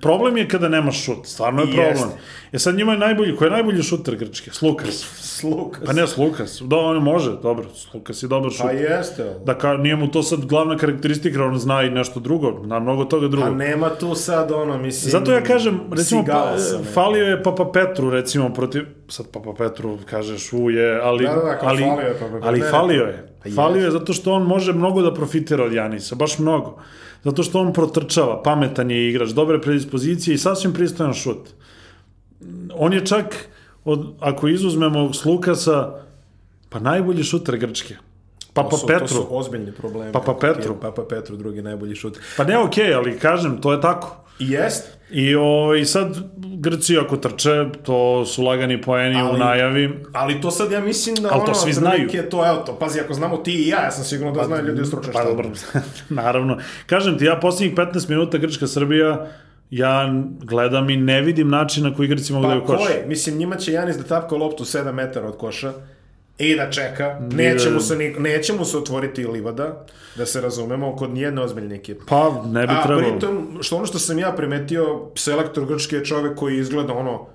[SPEAKER 2] problem je kada nemaš šut, stvarno je
[SPEAKER 1] Jest.
[SPEAKER 2] problem. Je sad njima je najbolji, ko je najbolji šuter Grčke? Slukas.
[SPEAKER 1] Sluk.
[SPEAKER 2] Pa ne Slukas, da on može, dobro, Slukas je dobar šuter.
[SPEAKER 1] Pa jeste. ali-
[SPEAKER 2] Da ka, nije mu to sad glavna karakteristika, on zna i nešto drugo, na mnogo toga drugo.
[SPEAKER 1] Pa nema tu sad ono, mislim...
[SPEAKER 2] Zato ja kažem, recimo, pa,
[SPEAKER 1] ne.
[SPEAKER 2] falio je Papa Petru, recimo, protiv, sad Papa Petru kažeš, u je, ali,
[SPEAKER 1] Da, da, da,
[SPEAKER 2] ali,
[SPEAKER 1] falio je Papa Petru.
[SPEAKER 2] ali falio je.
[SPEAKER 1] pa
[SPEAKER 2] falio je zato što on može mnogo da profitira od Janisa, baš mnogo. Zato što on protrčava, pametan je igrač, dobre predispozicije i sasvim pristojan šut. On je čak, od, ako izuzmemo Slukasa, pa najbolji šuter Grčke. Papa
[SPEAKER 1] To su,
[SPEAKER 2] Petru.
[SPEAKER 1] To su ozbiljni problemi.
[SPEAKER 2] Papa Petru.
[SPEAKER 1] Papa Petru, drugi najbolji šut.
[SPEAKER 2] Pa ne okej, ali kažem, to je tako.
[SPEAKER 1] I jest,
[SPEAKER 2] I o, i sad Grci ako trče, to su lagani poeni
[SPEAKER 1] Ali-
[SPEAKER 2] u najavi.
[SPEAKER 1] ali to sad ja mislim da
[SPEAKER 2] Ali to
[SPEAKER 1] ono,
[SPEAKER 2] svi
[SPEAKER 1] otprilike to, evo to, pazi, ako znamo ti i ja, ja sam sigurno da znaju ljudi stručne
[SPEAKER 2] Pa dobro, naravno. Kažem ti, ja posljednjih 15 minuta Grčka-Srbija, ja gledam i ne vidim način na koji Grci mogu da
[SPEAKER 1] Pa
[SPEAKER 2] je koš.
[SPEAKER 1] ko je? Mislim, njima će Janis da tapka loptu 7 metara od koša i da čeka.
[SPEAKER 2] Nije
[SPEAKER 1] Neće
[SPEAKER 2] da-
[SPEAKER 1] mu, se, ni, neće mu se otvoriti livada, da se razumemo, kod nijedne ozbiljne ekipe.
[SPEAKER 2] Pa, ne bi
[SPEAKER 1] A
[SPEAKER 2] trebalo.
[SPEAKER 1] pritom, što ono što sam ja primetio, selektor Grčke je čovek koji izgleda ono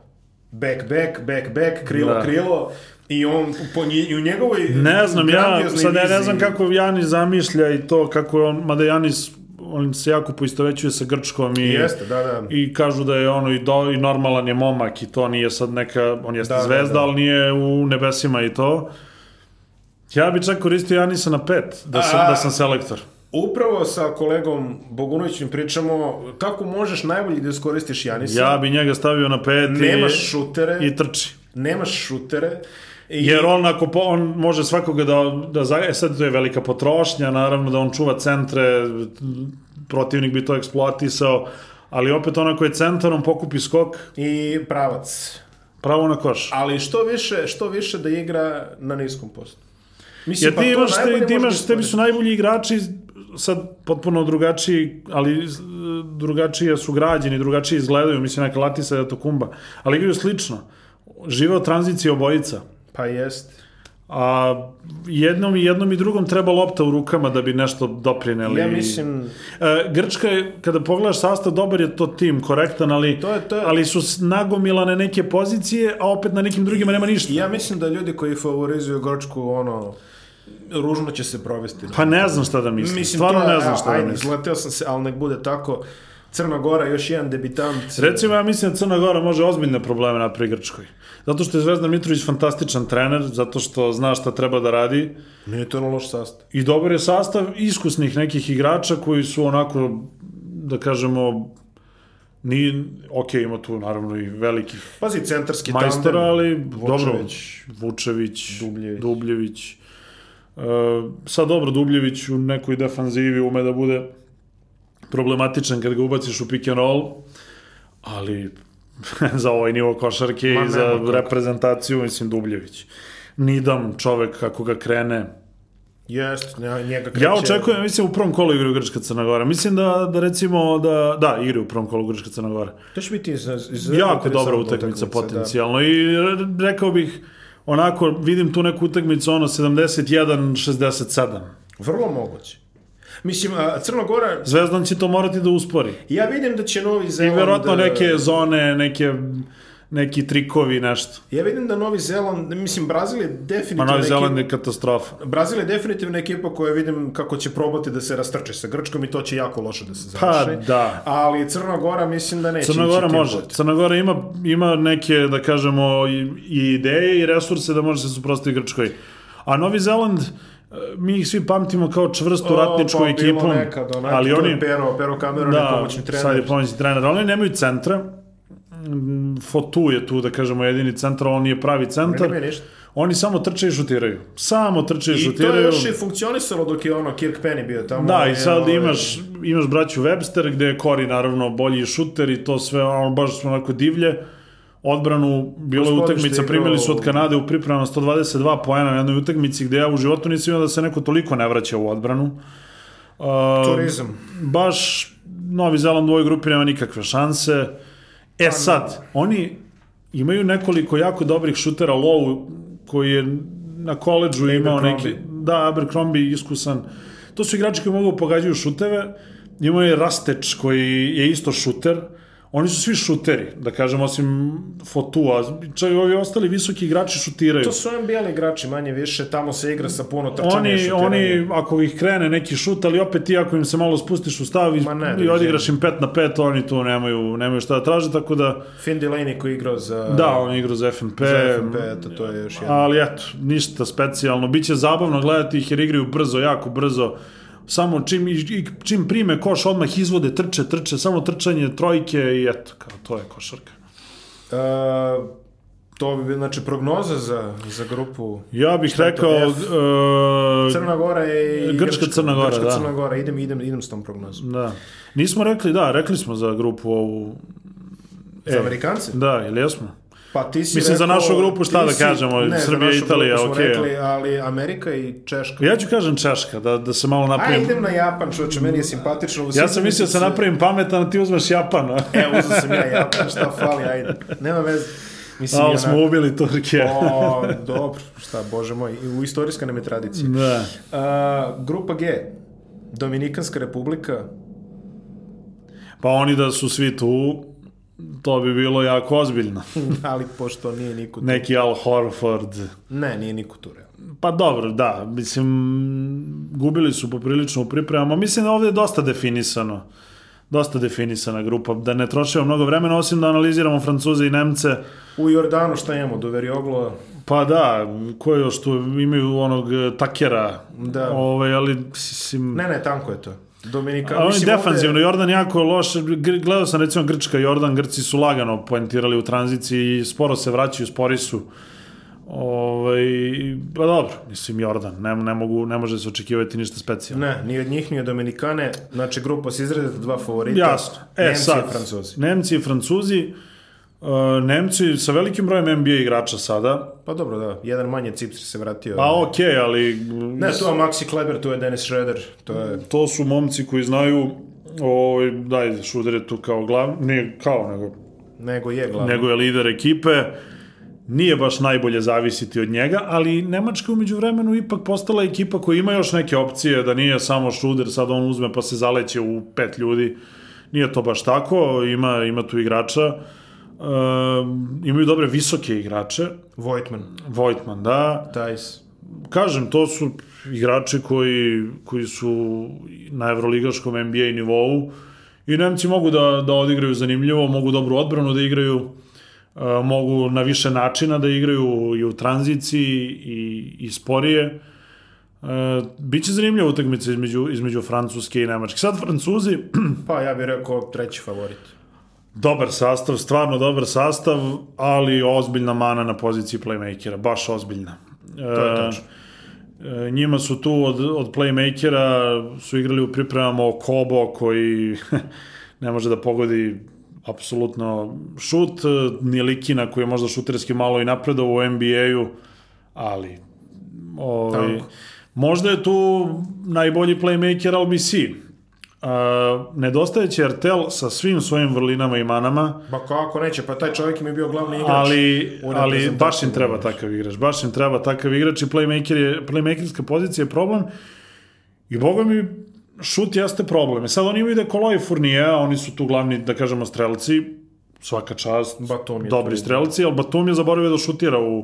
[SPEAKER 1] back, back, back, back, krilo,
[SPEAKER 2] Da.
[SPEAKER 1] krilo, i on po nji, i u njegovoj
[SPEAKER 2] Ne znam, ja sad ja ne znam kako Janis zamišlja i to, kako je on, mada Janis, on se jako poistovećuje sa Grčkom i,
[SPEAKER 1] Jeste, da, da.
[SPEAKER 2] i kažu da je ono i, do, i normalan je momak i to nije sad neka, on jeste
[SPEAKER 1] Da, da,
[SPEAKER 2] zvezda,
[SPEAKER 1] da.
[SPEAKER 2] ali nije u nebesima i to. Ja bi čak koristio Janisa na pet, da sam,
[SPEAKER 1] A-
[SPEAKER 2] da sam selektor.
[SPEAKER 1] Upravo sa kolegom Bogunovićem pričamo kako možeš najbolje da iskoristiš Janisa.
[SPEAKER 2] Ja bi njega stavio na pet
[SPEAKER 1] Nemaš
[SPEAKER 2] i,
[SPEAKER 1] šutere,
[SPEAKER 2] i trči.
[SPEAKER 1] nemaš šutere. I,
[SPEAKER 2] Jer on, ako po, on može svakoga da, da zaga, e sad to je velika potrošnja, naravno da on čuva centre, protivnik bi to eksploatisao, ali opet onako je centar, on pokupi skok,
[SPEAKER 1] i pravac.
[SPEAKER 2] pravo na koš.
[SPEAKER 1] Ali što više, što više da igra na niskom postu. Mislim,
[SPEAKER 2] Jer ti
[SPEAKER 1] to
[SPEAKER 2] imaš,
[SPEAKER 1] najbolje
[SPEAKER 2] ti, ti imaš,
[SPEAKER 1] da
[SPEAKER 2] tebi su najbolji igrači sad potpuno drugačiji, ali drugačije su građeni, drugačije izgledaju, mislim neka Latisa i Tokumba, ali igraju slično. Žive od tranzicije obojica.
[SPEAKER 1] Pa jest.
[SPEAKER 2] A jednom i jednom i drugom treba lopta u rukama da bi nešto doprineli.
[SPEAKER 1] Ja mislim...
[SPEAKER 2] E, Grčka je, kada pogledaš sastav, dobar je to tim, korektan, ali,
[SPEAKER 1] To je- to je-
[SPEAKER 2] ali su nagomilane neke pozicije, a opet na nekim drugima nema ništa.
[SPEAKER 1] Ja mislim da ljudi koji favorizuju Grčku, ono, ružno će se provesti.
[SPEAKER 2] Pa ne znam šta da mislim.
[SPEAKER 1] Mislim,
[SPEAKER 2] Stvarno
[SPEAKER 1] to
[SPEAKER 2] ne znam šta da
[SPEAKER 1] ajde,
[SPEAKER 2] mislim.
[SPEAKER 1] Zleteo sam se, ali nek bude tako. Crna Gora, još jedan debitant.
[SPEAKER 2] Recimo, ja mislim da Crna Gora može ozbiljne probleme napravi Grčkoj. Zato što je Zvezdan Mitrović fantastičan trener, zato što zna šta treba da radi
[SPEAKER 1] Nije to na loš sastav.
[SPEAKER 2] i dobar je sastav iskusnih nekih igrača koji su onako, da kažemo, ni, ok, ima tu naravno i velikih
[SPEAKER 1] Pazi, centarski
[SPEAKER 2] majstora,
[SPEAKER 1] tandem.
[SPEAKER 2] ali
[SPEAKER 1] Vučević.
[SPEAKER 2] dobro, Vučević,
[SPEAKER 1] Dubljević.
[SPEAKER 2] Dubljević. E, sad dobro, Dubljević u nekoj defanzivi ume da bude problematičan kad ga ubaciš u pick and roll, ali za ovaj nivo košarke
[SPEAKER 1] Ma
[SPEAKER 2] i za
[SPEAKER 1] kako.
[SPEAKER 2] reprezentaciju, mislim, Dubljević. Nidam čovek kako ga krene.
[SPEAKER 1] Jest, njega kreće.
[SPEAKER 2] Ja očekujem, mislim, u prvom kolu igraju Grčka Crna Gora. Mislim da, da recimo, da, da, igraju u prvom kolu Grčka Crna Gora.
[SPEAKER 1] To će biti iz, iz,
[SPEAKER 2] jako dobra utakmica potencijalno i re- rekao bih onako vidim tu neku utakmicu ono 71-67
[SPEAKER 1] Da. Vrlo moguće. Mislim, a, Crna Gora,
[SPEAKER 2] Zvezdan će to morati da uspori
[SPEAKER 1] ja vidim da će Novi
[SPEAKER 2] i
[SPEAKER 1] Zeland...
[SPEAKER 2] verovatno
[SPEAKER 1] e,
[SPEAKER 2] neke zone neke neki trikovi nešto
[SPEAKER 1] Ja vidim da Novi Zeland, mislim, Brazil je definitivno...
[SPEAKER 2] Novi
[SPEAKER 1] neki-
[SPEAKER 2] Zeland je katastrofa
[SPEAKER 1] Brazil je definitivno ekipa koja vidim kako će probati da se rastrče sa Grčkom i to će jako loše da se
[SPEAKER 2] pa
[SPEAKER 1] završi.
[SPEAKER 2] da
[SPEAKER 1] Ali Crna Gora mislim da neće
[SPEAKER 2] Crna Gora može. Crna Gora ima, ima neke, da kažemo, i, i ideje i resurse da može se suprostaviti Grčkoj. A Novi Zeland, mi ih svi pamtimo kao čvrstu ratničku
[SPEAKER 1] O, pa,
[SPEAKER 2] ekipu,
[SPEAKER 1] Nekad, onak,
[SPEAKER 2] ali oni...
[SPEAKER 1] je Pero, Pero Cameron je
[SPEAKER 2] da,
[SPEAKER 1] pomoćni trener.
[SPEAKER 2] sad je pomoćni trener, ali oni nemaju centra. Fotu je tu, da kažemo, jedini centar, on nije pravi
[SPEAKER 1] Oni
[SPEAKER 2] centar.
[SPEAKER 1] nemaju ništa.
[SPEAKER 2] Oni samo trče i šutiraju. Samo trče i,
[SPEAKER 1] I to
[SPEAKER 2] šutiraju.
[SPEAKER 1] je još i funkcionisalo dok je ono Kirk Penny bio tamo.
[SPEAKER 2] Da, i
[SPEAKER 1] je,
[SPEAKER 2] sad
[SPEAKER 1] ovaj,
[SPEAKER 2] imaš, imaš braću Webster, gde je Kori naravno bolji šuter i to sve, ono baš smo onako divlje. Odbranu, bilo je utakmica, primili su od Kanade u pripremama 122 poena na jednoj utakmici gde ja u životu nisam imao da se neko toliko ne vraća u odbranu. Uh,
[SPEAKER 1] Turizam.
[SPEAKER 2] baš Novi Zeland u ovoj grupi nema nikakve šanse.
[SPEAKER 1] Pa
[SPEAKER 2] E sad, oni imaju nekoliko jako dobrih šutera, Low, koji je na koleđu imao neki... Da, Abercrombie iskusan. To su igrači koji mogu da pogađaju šuteve. Imao je Rasteč koji je isto šuter. Oni su svi šuteri, da kažem, osim Fotua. Čak i ovi ostali visoki igrači šutiraju.
[SPEAKER 1] To su NBA igrači manje više, tamo se igra sa puno trčanja
[SPEAKER 2] Oni,
[SPEAKER 1] šutiranja.
[SPEAKER 2] oni, ako ih krene neki šut, ali opet ti ako im se malo spustiš u stav i,
[SPEAKER 1] ne,
[SPEAKER 2] i odigraš im 5 na 5, oni tu nemaju, nemaju šta da traže, tako da,
[SPEAKER 1] Finn Delaney koji igrao za...
[SPEAKER 2] da, on igra za FNP,
[SPEAKER 1] Za FNP, eto, to je još jedno.
[SPEAKER 2] ali eto, ništa specijalno. Biće zabavno gledati ih jer igraju brzo, jako brzo. Samo čim, i- čim prime koš, odmah izvode, trče, trče, samo trčanje, trojke i eto, kao, to je košarka.
[SPEAKER 1] Uh, to bi znači, prognoza za, za grupu
[SPEAKER 2] Ja bih rekao... Uh,
[SPEAKER 1] Crna Gora i i
[SPEAKER 2] Grčka, Crna Gora,
[SPEAKER 1] Grčka,
[SPEAKER 2] da.
[SPEAKER 1] Crna Gora, idem, idem, idem s tom prognozom.
[SPEAKER 2] da. Nismo rekli, da, rekli smo za grupu ovu...
[SPEAKER 1] Za
[SPEAKER 2] E,
[SPEAKER 1] Amerikance?
[SPEAKER 2] Da, ili jesmo?
[SPEAKER 1] Pa ti si
[SPEAKER 2] Mislim, za
[SPEAKER 1] rekao-
[SPEAKER 2] našu grupu šta da
[SPEAKER 1] si-
[SPEAKER 2] kažemo,
[SPEAKER 1] ne, za
[SPEAKER 2] Srbija,
[SPEAKER 1] našu
[SPEAKER 2] Italija, okej.
[SPEAKER 1] rekli, ali Amerika i Češka.
[SPEAKER 2] Ja ću kažem Češka, da, da se malo
[SPEAKER 1] A,
[SPEAKER 2] napravim...
[SPEAKER 1] idem na Japan, čovječe, meni je simpatično. u
[SPEAKER 2] Ja sam mislio da se napravim pametan, a ti uzmeš Japan. a?
[SPEAKER 1] Evo, uzeo sam ja Japan, šta fali, ajde. Nema veze. Mislim,
[SPEAKER 2] Ali
[SPEAKER 1] i
[SPEAKER 2] smo
[SPEAKER 1] onako-
[SPEAKER 2] ubili Turke.
[SPEAKER 1] O, dobro, šta, bože moj, i u istorijska nam je tradicija.
[SPEAKER 2] Da.
[SPEAKER 1] A, grupa G, Dominikanska republika,
[SPEAKER 2] Pa oni da su svi tu, to bi bilo jako ozbiljno.
[SPEAKER 1] ali pošto nije niko tu.
[SPEAKER 2] Neki Al Horford.
[SPEAKER 1] Ne, nije niko tu, realno.
[SPEAKER 2] Pa dobro, da, mislim, gubili su poprilično u pripremama. Mislim da ovde je dosta definisano. Dosta definisana grupa, da ne trošimo mnogo vremena, osim da analiziramo Francuze i Nemce.
[SPEAKER 1] U Jordanu šta imamo, Doverioglo,
[SPEAKER 2] Pa da, ko je još tu, imaju onog Takera,
[SPEAKER 1] Da.
[SPEAKER 2] ovaj, ali, mislim,
[SPEAKER 1] ne, ne, tanko je to. Dominika,
[SPEAKER 2] A on je
[SPEAKER 1] mislim, ovde-
[SPEAKER 2] defanzivno, Jordan jako loš, gledao sam recimo Grčka, Jordan, Grci su lagano poentirali u tranziciji i sporo se vraćaju, spori su. Ovaj, pa dobro, mislim Jordan, ne, ne, mogu, ne može se očekivati ništa specijalno.
[SPEAKER 1] Ne, ni od njih, ni od Dominikane. Znači, grupa se izredite dva favorita.
[SPEAKER 2] Jasno. E
[SPEAKER 1] Nemci
[SPEAKER 2] sad,
[SPEAKER 1] i Francuzi.
[SPEAKER 2] Nemci i Francuzi, Uh, Nemci sa velikim brojem NBA igrača sada.
[SPEAKER 1] Pa dobro, da. Jedan manje Cipsir se vratio.
[SPEAKER 2] Pa okej, okay, ali...
[SPEAKER 1] Ne, tu je Maxi Kleber, tu je Dennis Schroeder. To, je...
[SPEAKER 2] to su momci koji znaju ovaj, daj, Šuder je tu kao glav, nije kao, nego
[SPEAKER 1] nego je glavni.
[SPEAKER 2] Nego je lider ekipe. Nije baš najbolje zavisiti od njega, ali Nemačka umeđu vremenu ipak postala ekipa koja ima još neke opcije, da nije samo Šruder, sad on uzme pa se zaleće u pet ljudi. Nije to baš tako, ima, ima tu igrača. Uh, imaju dobre visoke igrače.
[SPEAKER 1] Vojtman.
[SPEAKER 2] Vojtman, da.
[SPEAKER 1] Tajs.
[SPEAKER 2] Kažem, to su igrači koji, koji su na evroligaškom NBA nivou i Nemci mogu da, da odigraju zanimljivo, mogu dobru odbranu da igraju, uh, mogu na više načina da igraju i u tranziciji i, i sporije. Uh, biće zanimljiva utakmica između, između Francuske i Nemačke. Sad Francuzi...
[SPEAKER 1] pa ja bih rekao treći favorit.
[SPEAKER 2] Dobar sastav, stvarno dobar sastav, ali ozbiljna mana na poziciji playmakera, baš ozbiljna.
[SPEAKER 1] To je tačno.
[SPEAKER 2] E, njima su tu od, od playmakera su igrali u pripremama Kobo koji ne može da pogodi apsolutno šut, ni Likina koji je možda šuterski malo i napredao u NBA-u, ali ovaj, možda je tu najbolji playmaker LBC. Uh, nedostajeće Artel sa svim svojim vrlinama i manama.
[SPEAKER 1] Ba kako neće, pa taj čovjek im je bio glavni igrač.
[SPEAKER 2] Ali, ali baš im treba takav igrač, baš im treba takav igrač i playmaker je, playmakerska pozicija je problem. I boga mi, šut jeste problem. I sad oni imaju Dekolo i Furnije, oni su tu glavni, da kažemo, strelci, svaka čast,
[SPEAKER 1] Batum je
[SPEAKER 2] dobri strelci, ali Batum je zaboravio da šutira u,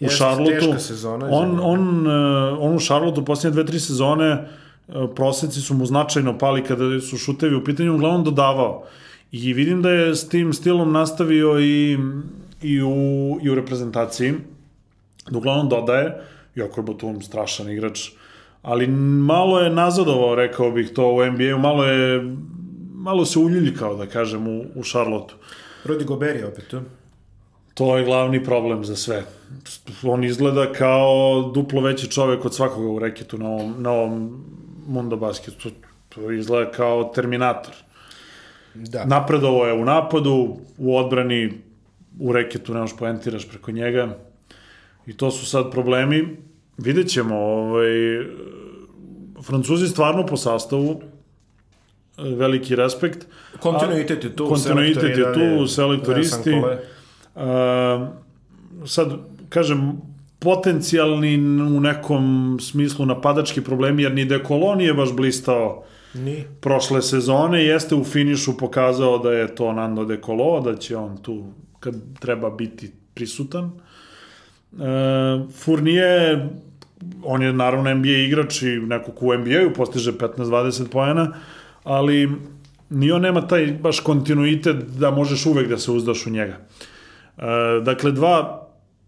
[SPEAKER 2] u Charlotteu.
[SPEAKER 1] teška sezona,
[SPEAKER 2] On,
[SPEAKER 1] za-
[SPEAKER 2] on, uh, on u Charlotteu posljednje dve, tri sezone uh, proseci su mu značajno pali kada su šutevi u pitanju, uglavnom dodavao. I vidim da je s tim stilom nastavio i, i, u, i u reprezentaciji, da uglavnom dodaje, iako je Batum strašan igrač, ali malo je nazadovao, rekao bih to u NBA-u, malo je malo se uljuljkao, da kažem, u, u Charlotteu.
[SPEAKER 1] Rudy Gobert je opet tu.
[SPEAKER 2] To je glavni problem za sve. On izgleda kao duplo veći čovek od svakoga u reketu na ovom, na ovom Mundo basketu. To izgleda kao Terminator.
[SPEAKER 1] Da.
[SPEAKER 2] Napredovo je u napadu, u odbrani, u reketu ne možeš poentiraš preko njega. I to su sad problemi. Vidjet ćemo, ovaj, Francuzi stvarno po sastavu, veliki respekt.
[SPEAKER 1] Kontinuitet je tu.
[SPEAKER 2] Kontinuitet je tu, selektor
[SPEAKER 1] Vincent
[SPEAKER 2] isti.
[SPEAKER 1] Collet.
[SPEAKER 2] Uh, sad, kažem, potencijalni u nekom smislu napadački problemi, jer ni Dekolo nije baš blistao
[SPEAKER 1] Ni.
[SPEAKER 2] prošle sezone, jeste u finišu pokazao da je to Nando Dekolo, da će on tu, kad treba biti prisutan. Uh, Fournier, on je naravno NBA igrač i neko ko u NBA-u postiže 15-20 poena, ali ni on nema taj baš kontinuitet da možeš uvek da se uzdaš u njega. E, dakle, dva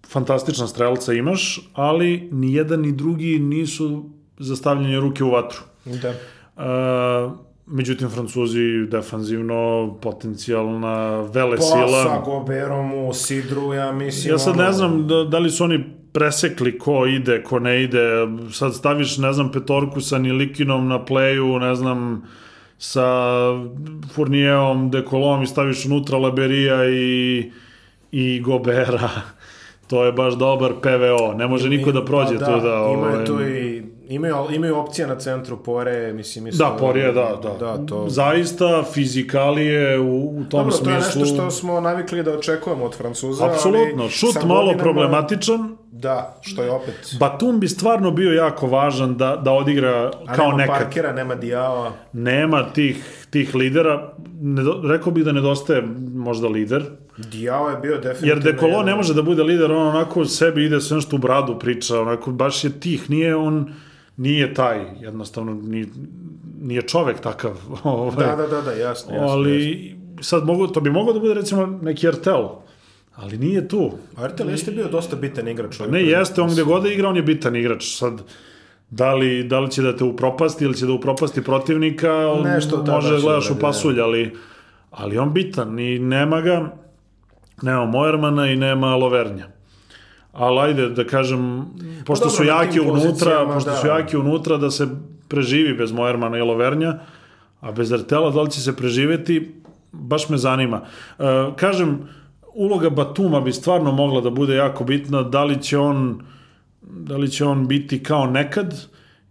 [SPEAKER 2] fantastična strelca imaš, ali ni jedan ni drugi nisu za stavljanje ruke u vatru.
[SPEAKER 1] Da.
[SPEAKER 2] E, međutim, Francuzi defanzivno, potencijalna vele
[SPEAKER 1] Pa sa. Goberom u Sidru, ja mislim...
[SPEAKER 2] Ja sad
[SPEAKER 1] ono-
[SPEAKER 2] ne znam da, da li su oni presekli ko ide, ko ne ide. Sad staviš, ne znam, petorku sa Nilikinom na pleju, ne znam, sa Furnijevom, Dekolom i staviš unutra Laberija i, i Gobera. To je baš dobar PVO. Ne može niko da prođe
[SPEAKER 1] pa,
[SPEAKER 2] tu da...
[SPEAKER 1] Imaju
[SPEAKER 2] ovaj,
[SPEAKER 1] tu i... Imaju, imaju opcije na centru Pore, mislim... mislim
[SPEAKER 2] Da, Porije, da, da.
[SPEAKER 1] Da, to...
[SPEAKER 2] Zaista, fizikalije u, u tom
[SPEAKER 1] Dobro, to je
[SPEAKER 2] smislu...
[SPEAKER 1] nešto što smo navikli da očekujemo od Francuza,
[SPEAKER 2] Apsolutno.
[SPEAKER 1] ali
[SPEAKER 2] Šut malo
[SPEAKER 1] godinama-
[SPEAKER 2] problematičan,
[SPEAKER 1] Da, što je opet...
[SPEAKER 2] Batum bi stvarno bio jako važan da, da odigra
[SPEAKER 1] A
[SPEAKER 2] kao
[SPEAKER 1] nema
[SPEAKER 2] nekad.
[SPEAKER 1] Parkera, nema Dijava.
[SPEAKER 2] Nema tih, tih lidera. Nedo, rekao bih da nedostaje možda lider.
[SPEAKER 1] Dijava je bio definitivno...
[SPEAKER 2] Jer Dekolo ne može da bude lider, on onako sebi ide sve nešto u bradu priča, onako baš je tih, nije on, nije taj, jednostavno, nije, nije čovek takav. Ovaj.
[SPEAKER 1] Da, da, da, da, jasno, jasno.
[SPEAKER 2] ali sad mogu, to bi mogao da bude recimo neki Artel, ali nije tu.
[SPEAKER 1] jasno. Artel jeste bio dosta bitan igrač. ovaj
[SPEAKER 2] Ne, jeste, on gde god da igra, on je bitan igrač. Sad, da li, da li će da te upropasti ili će da upropasti protivnika,
[SPEAKER 1] Nešto tada
[SPEAKER 2] može da
[SPEAKER 1] će
[SPEAKER 2] gledaš
[SPEAKER 1] da
[SPEAKER 2] u pasulj, ali, ali on bitan i nema ga, nema Mojermana i nema Lovernja. Ali ajde da kažem, pošto
[SPEAKER 1] Pa dobro,
[SPEAKER 2] su jaki unutra, pošto
[SPEAKER 1] da.
[SPEAKER 2] su jaki unutra da se preživi bez Mojermana i Lovernja, a bez Artela da li će se preživeti, baš me zanima. E, kažem, uloga Batuma bi stvarno mogla da bude jako bitna, da li će on da li će on biti kao nekad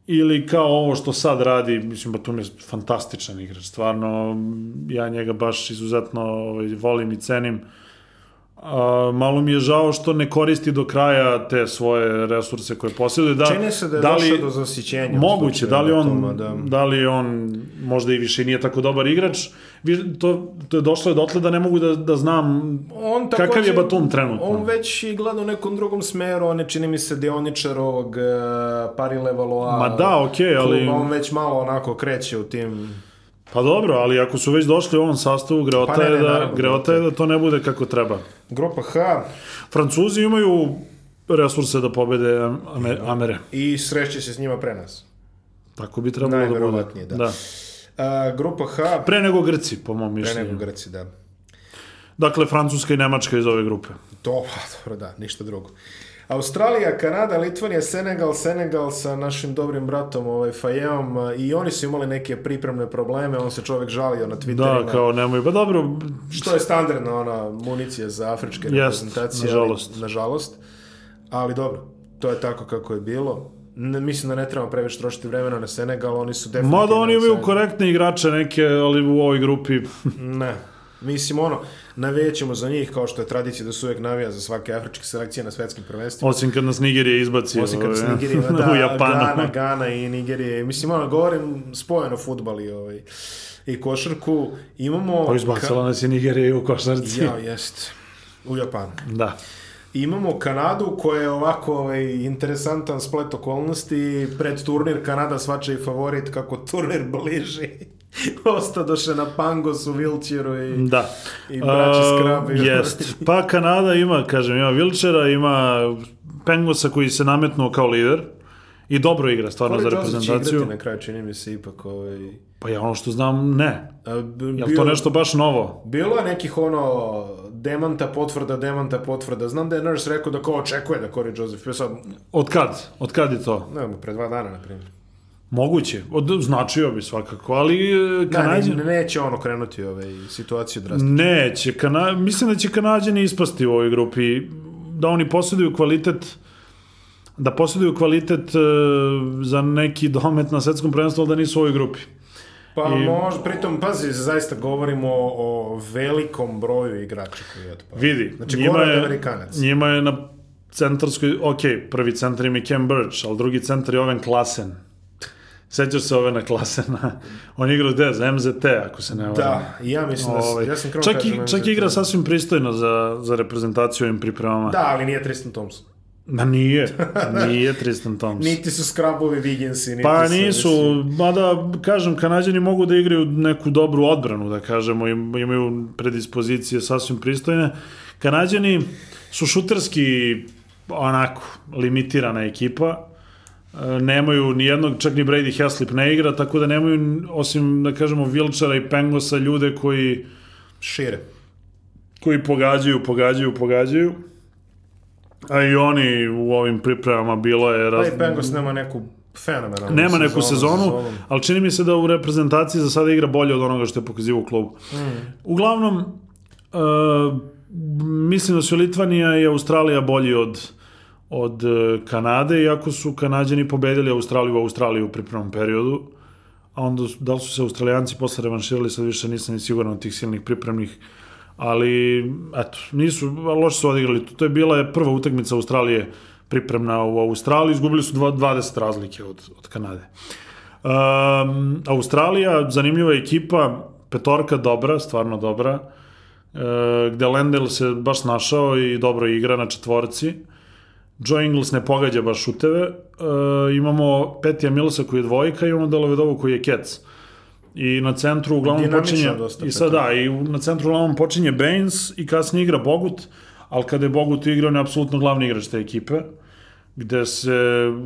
[SPEAKER 2] ili kao ovo što sad radi, mislim Batum je fantastičan igrač, stvarno ja njega baš izuzetno ovaj, volim i cenim. A, malo mi je žao što ne koristi do kraja te svoje resurse koje posjeduje. Da,
[SPEAKER 1] Čini se da je
[SPEAKER 2] da li,
[SPEAKER 1] došao do zasićenja.
[SPEAKER 2] Moguće, da li on,
[SPEAKER 1] da.
[SPEAKER 2] da li on možda i više nije tako dobar igrač, to, to je došlo je dotle da ne mogu da, da znam
[SPEAKER 1] On
[SPEAKER 2] kakav
[SPEAKER 1] takođe-
[SPEAKER 2] je Batum trenutno.
[SPEAKER 1] On već i gleda u nekom drugom smeru, on je čini mi se dioničar ovog uh, Paris Levallois.
[SPEAKER 2] Ma da, okej, ali-
[SPEAKER 1] kluba, On već malo onako kreće u tim...
[SPEAKER 2] Pa dobro, ali ako su već došli u ovom sastavu, greota,
[SPEAKER 1] Pa ne, ne,
[SPEAKER 2] je, da,
[SPEAKER 1] naravno,
[SPEAKER 2] greota je da to ne bude kako treba.
[SPEAKER 1] Grupa H
[SPEAKER 2] Francuzi imaju resurse da pobede Ame- Amere.
[SPEAKER 1] i sreće se s njima pre nas.
[SPEAKER 2] Tako bi trebalo da bude.
[SPEAKER 1] Najverovatnije, da.
[SPEAKER 2] da.
[SPEAKER 1] Uh, grupa H,
[SPEAKER 2] Pre nego Grci, po mom
[SPEAKER 1] pre
[SPEAKER 2] mišljenju.
[SPEAKER 1] nego Grci, da.
[SPEAKER 2] Dakle, Francuska i Nemačka iz ove grupe.
[SPEAKER 1] To, pa, dobro, da, ništa drugo. Australija, Kanada, Litvanija, Senegal, Senegal sa našim dobrim bratom ovaj, Fajeom a, i oni su imali neke pripremne probleme, on se čovjek žalio na Twitterima.
[SPEAKER 2] Da, kao nemoj, pa dobro,
[SPEAKER 1] Što je standardna ona municija za afričke
[SPEAKER 2] Jest,
[SPEAKER 1] reprezentacije.
[SPEAKER 2] nažalost.
[SPEAKER 1] Ali, nažalost. Ali dobro, to je tako kako je bilo. Ne, mislim da ne trebamo previše trošiti vremena na Senegal, oni su definitivno...
[SPEAKER 2] mada oni imaju korektne igrače neke, ali u ovoj grupi
[SPEAKER 1] Ne. Mislim, ono, navijećemo za njih kao što je tradicija da se uvijek navija za svake afričke selekcije na svetskim prvenstvima.
[SPEAKER 2] Osim kad nas Nigerija izbaci
[SPEAKER 1] Osim kad s
[SPEAKER 2] ovaj,
[SPEAKER 1] Nigerija, da,
[SPEAKER 2] u Japanu.
[SPEAKER 1] Gana, Gana i Nigerije. Mislim, ono, govorim spojeno futbal i, ovaj, i košarku. Imamo...
[SPEAKER 2] Pa izbacila nas je Nigerija u košarci.
[SPEAKER 1] Ja, jest. U Japanu.
[SPEAKER 2] Da.
[SPEAKER 1] Imamo Kanadu koja je ovako ovaj, interesantan splet okolnosti. Pred turnir Kanada svača i favorit kako turnir bliži. Ostadoše na Pangos u Wiltshireu i...
[SPEAKER 2] Da.
[SPEAKER 1] I braći
[SPEAKER 2] A,
[SPEAKER 1] Skrabi.
[SPEAKER 2] Jest. Pa Kanada ima, kažem, ima Vilčera, ima Pengosa koji se nametnuo kao lider i dobro igra stvarno za
[SPEAKER 1] Joseph će
[SPEAKER 2] reprezentaciju.
[SPEAKER 1] igrati na kraju, čini mi se ipak ovaj...
[SPEAKER 2] Pa ja ono što znam, ne.
[SPEAKER 1] A, b-
[SPEAKER 2] Je
[SPEAKER 1] bio-
[SPEAKER 2] to nešto baš novo?
[SPEAKER 1] Bilo je nekih ono demanta potvrda, demanta potvrda. Znam da je Nurse rekao da ko očekuje da Corey Joseph bio sad,
[SPEAKER 2] Od kad? Od kad je to?
[SPEAKER 1] ne pre dva dana, na primjer.
[SPEAKER 2] Moguće. Od, značio bi svakako, ali e, Kanadjan...
[SPEAKER 1] ne, neće on okrenuti ovaj, situaciju drastično.
[SPEAKER 2] Neće, kana... mislim da će Kanadjani ispasti u ovoj grupi, da oni posjeduju kvalitet da posjeduju kvalitet e, za neki domet na svetskom prvenstvu, ali da nisu u ovoj grupi.
[SPEAKER 1] Pa
[SPEAKER 2] I-
[SPEAKER 1] možda, pritom, pazi, zaista govorimo o, velikom broju igrača koji otpao.
[SPEAKER 2] Vidi,
[SPEAKER 1] Znači,
[SPEAKER 2] njima je,
[SPEAKER 1] Amerikanac.
[SPEAKER 2] njima je na centarskoj, ok, prvi centar im je Ken Burch, ali drugi centar je Oven Klasen. Sećaš se Ovena Klasena? On igra gde? Za MZT, ako se ne varam.
[SPEAKER 1] Da, i ja mislim da,
[SPEAKER 2] Ovaj,
[SPEAKER 1] ja sam
[SPEAKER 2] čak,
[SPEAKER 1] kažem
[SPEAKER 2] i, čak igra sasvim pristojno za, za reprezentaciju ovim pripremama.
[SPEAKER 1] Da, ali nije Tristan Thompson.
[SPEAKER 2] Ma nije, nije Tristan Thompson.
[SPEAKER 1] Niti su Skrabovi Vigensi, niti
[SPEAKER 2] Pa
[SPEAKER 1] su,
[SPEAKER 2] nisu,
[SPEAKER 1] mislim,
[SPEAKER 2] mada, kažem, Kanadjani mogu da igraju neku dobru odbranu, da kažemo, im- imaju predispozicije sasvim pristojne. Kanadjani su šuterski, onako, limitirana ekipa, E, nemaju ni jednog, čak ni Brady Heslip ne igra, tako da nemaju, osim, da kažemo, Vilčara i Pengosa, ljude koji,
[SPEAKER 1] Šire.
[SPEAKER 2] koji pogađaju, pogađaju, pogađaju. A i oni u ovim pripremama bilo je...
[SPEAKER 1] Pa
[SPEAKER 2] Raz...
[SPEAKER 1] i Bengals nema neku fenomenalnu
[SPEAKER 2] Nema neku sezonu,
[SPEAKER 1] sezonom.
[SPEAKER 2] ali čini mi se da u reprezentaciji za sada igra bolje od onoga što je pokazivao u klubu. Uglavnom, uh, mislim da su Litvanija i Australija bolji od, od e, Kanade, iako su Kanadjani pobedili Australiju u Australiji u pripremnom periodu. A onda, da li su se Australijanci posle revanširali, sad više nisam ni siguran od tih silnih pripremnih ali eto, nisu, loše su odigrali. To je bila prva utakmica Australije pripremna u Australiji, izgubili su dva- 20 razlike od, od Kanade. Um, Australija, zanimljiva ekipa, petorka dobra, stvarno dobra, e, gde Lendl se baš našao i dobro igra na četvorci. Joe Ingles ne pogađa baš šuteve. E, imamo Petija Millsa koji je dvojka i imamo Delovedovu koji je kec. I na centru uglavnom
[SPEAKER 1] Dinamično
[SPEAKER 2] počinje...
[SPEAKER 1] dosta
[SPEAKER 2] I sad da, i na centru uglavnom počinje Baines i kasnije igra Bogut, ali kada je Bogut igra, on je apsolutno glavni igrač te ekipe gde se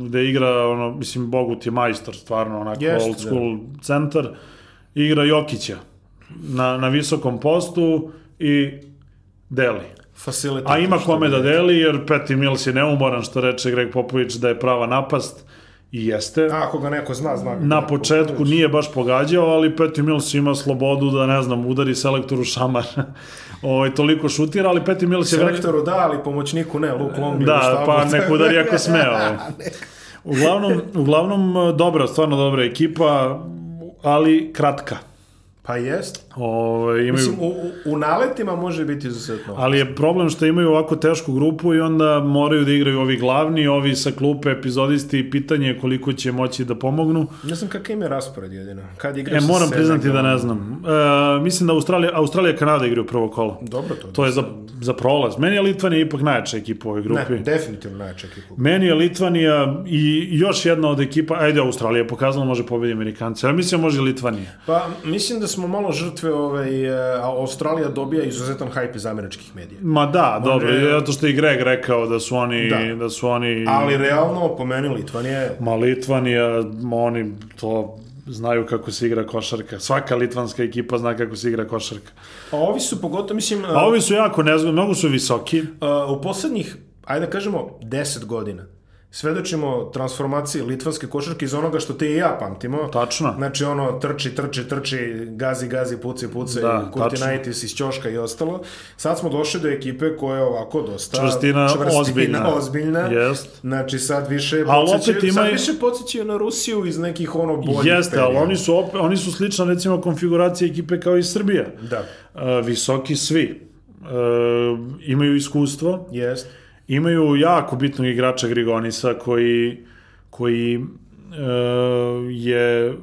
[SPEAKER 2] gde igra ono mislim Bogut je majstor stvarno onako
[SPEAKER 1] Jeste,
[SPEAKER 2] old school centar. Igra Jokića na, na visokom postu i deli.
[SPEAKER 1] Facility.
[SPEAKER 2] a ima kome da deli jer Peti Mills je neumoran što reče Greg Popović da je prava napast i jeste.
[SPEAKER 1] A, ako ga neko zna, zna. ga
[SPEAKER 2] Na
[SPEAKER 1] neko.
[SPEAKER 2] početku nije baš pogađao, ali Peti Mills ima slobodu da, ne znam, udari selektoru šamar. Ovaj toliko šutira, ali Peti Mills je... veli-
[SPEAKER 1] Selektoru da, ali pomoćniku ne, Luke Long
[SPEAKER 2] Da, pa nek udari ako sme. Ovaj. Uglavnom, uglavnom, dobra, stvarno dobra ekipa, ali kratka.
[SPEAKER 1] Pa jest.
[SPEAKER 2] Ovaj imaju
[SPEAKER 1] Mislim, u, u, naletima može biti izuzetno.
[SPEAKER 2] Ali je problem što imaju ovako tešku grupu i onda moraju da igraju ovi glavni, ovi sa klupe epizodisti i pitanje je koliko će moći da pomognu.
[SPEAKER 1] Ne znam kakav im je raspored jedino. Kad igra
[SPEAKER 2] E, moram priznati da ne znam. E, mislim da Australija, Australija i Kanada igraju prvo kolo.
[SPEAKER 1] Dobro to.
[SPEAKER 2] To je za, za prolaz. Meni je Litvanija ipak najjača ekipa u ovoj grupi.
[SPEAKER 1] Ne, definitivno najjača ekipa.
[SPEAKER 2] Meni je Litvanija i još jedna od ekipa, ajde Australija pokazala može pobedi Amerikanci, ali mislim da može Litvanija.
[SPEAKER 1] Pa, mislim da smo malo žrtve, ovaj, e, a Australija dobija izuzetan hajp iz američkih medija.
[SPEAKER 2] Ma da, dobro,
[SPEAKER 1] je-
[SPEAKER 2] zato što je i Greg rekao da su oni, da,
[SPEAKER 1] Da.
[SPEAKER 2] su oni
[SPEAKER 1] Ali realno, po meni, Litvanija je
[SPEAKER 2] Ma Litvanija, oni to znaju kako se igra košarka. Svaka litvanska ekipa zna kako se igra košarka.
[SPEAKER 1] A ovi su pogotovo, mislim,
[SPEAKER 2] A ovi su jako nezgodni, mnogo su visoki.
[SPEAKER 1] uh, u poslednjih, ajde da kažemo, 10 godina, svedočimo transformaciji litvanske košarke iz onoga što te i ja pamtimo.
[SPEAKER 2] Tačno.
[SPEAKER 1] Znači ono, trči, trči, trči, gazi, gazi, puci, puci,
[SPEAKER 2] Da.
[SPEAKER 1] Kurtinaitis iz Ćoška i ostalo. Sad smo došli do ekipe koja je ovako dosta
[SPEAKER 2] Čvrstina, ozbiljna.
[SPEAKER 1] ozbiljna.
[SPEAKER 2] Jest.
[SPEAKER 1] Znači sad više
[SPEAKER 2] Ali
[SPEAKER 1] podsjećaju,
[SPEAKER 2] ima
[SPEAKER 1] sad više podsjećaju na Rusiju iz nekih ono boljih
[SPEAKER 2] Jeste, ali
[SPEAKER 1] perioda.
[SPEAKER 2] oni su, opet, oni su slična recimo konfiguracija ekipe kao i Srbija.
[SPEAKER 1] Da,
[SPEAKER 2] E, visoki svi. E, imaju iskustvo,
[SPEAKER 1] jest.
[SPEAKER 2] Imaju jako bitnog igrača Grigonisa koji, koji e, je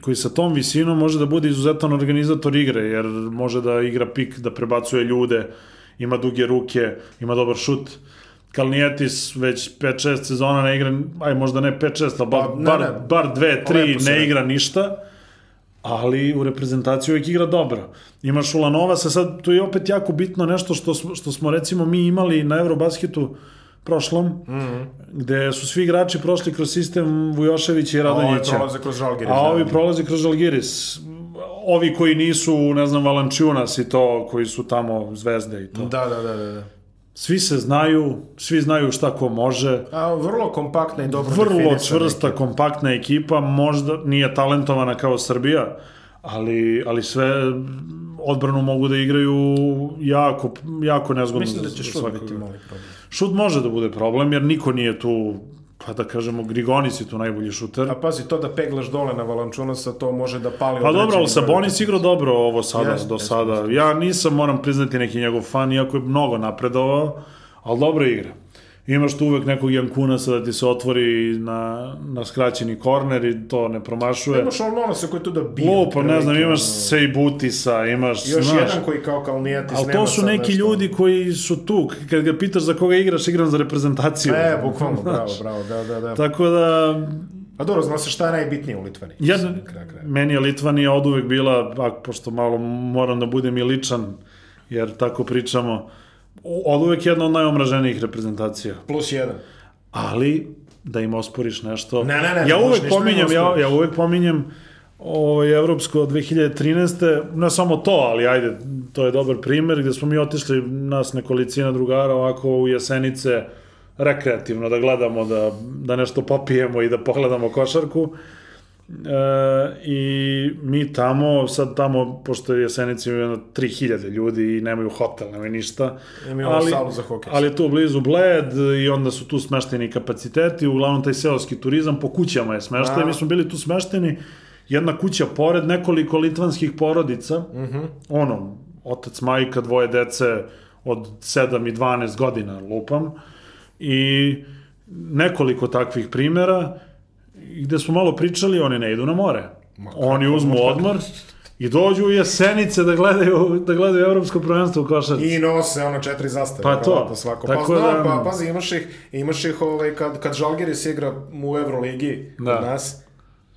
[SPEAKER 2] koji sa tom visinom može da bude izuzetan organizator igre, jer može da igra pik, da prebacuje ljude, ima duge ruke, ima dobar šut. Kalnijetis već 5-6 sezona ne igra, aj možda ne 5-6, ali bar,
[SPEAKER 1] Pa, ne,
[SPEAKER 2] bar,
[SPEAKER 1] ne.
[SPEAKER 2] bar 2-3
[SPEAKER 1] Lepo se
[SPEAKER 2] ne igra ništa, ali u reprezentaciji uvijek igra dobro. Imaš Ulanova, sa sad tu je opet jako bitno nešto što, što smo recimo mi imali na Eurobasketu prošlom, mm. -hmm. gde su svi igrači prošli kroz sistem Vujoševića i
[SPEAKER 1] A ovi
[SPEAKER 2] Radonjića.
[SPEAKER 1] prolaze kroz Žalgiris.
[SPEAKER 2] A ovi
[SPEAKER 1] da.
[SPEAKER 2] prolaze kroz Žalgiris. Ovi koji nisu, ne znam, Valančiunas i to, koji su tamo zvezde i to.
[SPEAKER 1] Da, da, da, da. da.
[SPEAKER 2] Svi se znaju, svi znaju šta ko može.
[SPEAKER 1] A, vrlo kompaktna i dobro
[SPEAKER 2] Vrlo čvrsta,
[SPEAKER 1] ekipa.
[SPEAKER 2] kompaktna ekipa, možda nije talentovana kao Srbija, ali, ali sve odbranu mogu da igraju jako, jako nezgodno.
[SPEAKER 1] Mislim da će šut biti mali problem.
[SPEAKER 2] Šut može da bude problem, jer niko nije tu, pa da kažemo, Grigonis je tu najbolji šuter.
[SPEAKER 1] A pazi, to da peglaš dole na Valančunasa, to može da pali
[SPEAKER 2] Pa dobro, ali Sabonis igrao dobro ovo sada,
[SPEAKER 1] Jeste,
[SPEAKER 2] do
[SPEAKER 1] jeste,
[SPEAKER 2] sada. Ja nisam, moram priznati, neki njegov fan, iako je mnogo napredovao, ali dobro igra. Imaš tu uvek nekog Jankunasa da ti se otvori na, na skraćeni korner i to ne promašuje.
[SPEAKER 1] Imaš Nonasa koji tu da bije.
[SPEAKER 2] Lupa, ne znam, imaš. Sejbutisa, imaš,
[SPEAKER 1] Još
[SPEAKER 2] znaš,
[SPEAKER 1] jedan koji kao Kalnijetis
[SPEAKER 2] ali
[SPEAKER 1] nema
[SPEAKER 2] to su neki
[SPEAKER 1] nešto.
[SPEAKER 2] ljudi koji su tu, kad ga pitaš za koga igraš, igram za reprezentaciju.
[SPEAKER 1] E, bukvalno, bravo, bravo, da, da, da.
[SPEAKER 2] Tako da,
[SPEAKER 1] A dobro, zna se šta je najbitnije u Litvani. Kraja.
[SPEAKER 2] meni je Litvanija od uvek bila, a, pošto malo moram da budem i ličan, jer tako pričamo, od uvek jedna od najomraženijih reprezentacija.
[SPEAKER 1] Plus jedan.
[SPEAKER 2] Ali, da im osporiš nešto...
[SPEAKER 1] Ne, ne, ne,
[SPEAKER 2] ja uvek pominjem, ja, ja uvek pominjem ovaj, Evropsko 2013. Ne samo to, ali ajde, to je dobar primer, gde smo mi otišli, nas nekolicina drugara, ovako u Jesenice, rekreativno da gledamo, da, da nešto popijemo i da pogledamo košarku. E, I mi tamo, sad tamo, pošto je Jesenici imaju jedno 3000 ljudi i nemaju hotel, nemaju ništa.
[SPEAKER 1] Imaju ali, salu za hokej.
[SPEAKER 2] Ali je tu blizu Bled i onda su tu smešteni kapaciteti, uglavnom taj seoski turizam po kućama je smeštaj.
[SPEAKER 1] A.
[SPEAKER 2] Mi smo bili tu smešteni, jedna kuća pored, nekoliko litvanskih porodica, mm. -hmm. ono, otac, majka, dvoje dece od 7 i 12 godina, lupam, i nekoliko takvih primera, gde smo malo pričali, oni ne idu na more. Oni uzmu odmor i dođu u jesenice da gledaju, da gledaju evropsko prvenstvo u košarci.
[SPEAKER 1] I nose ono četiri zastave.
[SPEAKER 2] Pa to.
[SPEAKER 1] verovatno Svako. Pa
[SPEAKER 2] Tako
[SPEAKER 1] znam,
[SPEAKER 2] da-
[SPEAKER 1] pa pazi, imaš ih, imaš ih ovaj, kad, kad Žalgiris igra u Euroligi
[SPEAKER 2] Da.
[SPEAKER 1] kod nas,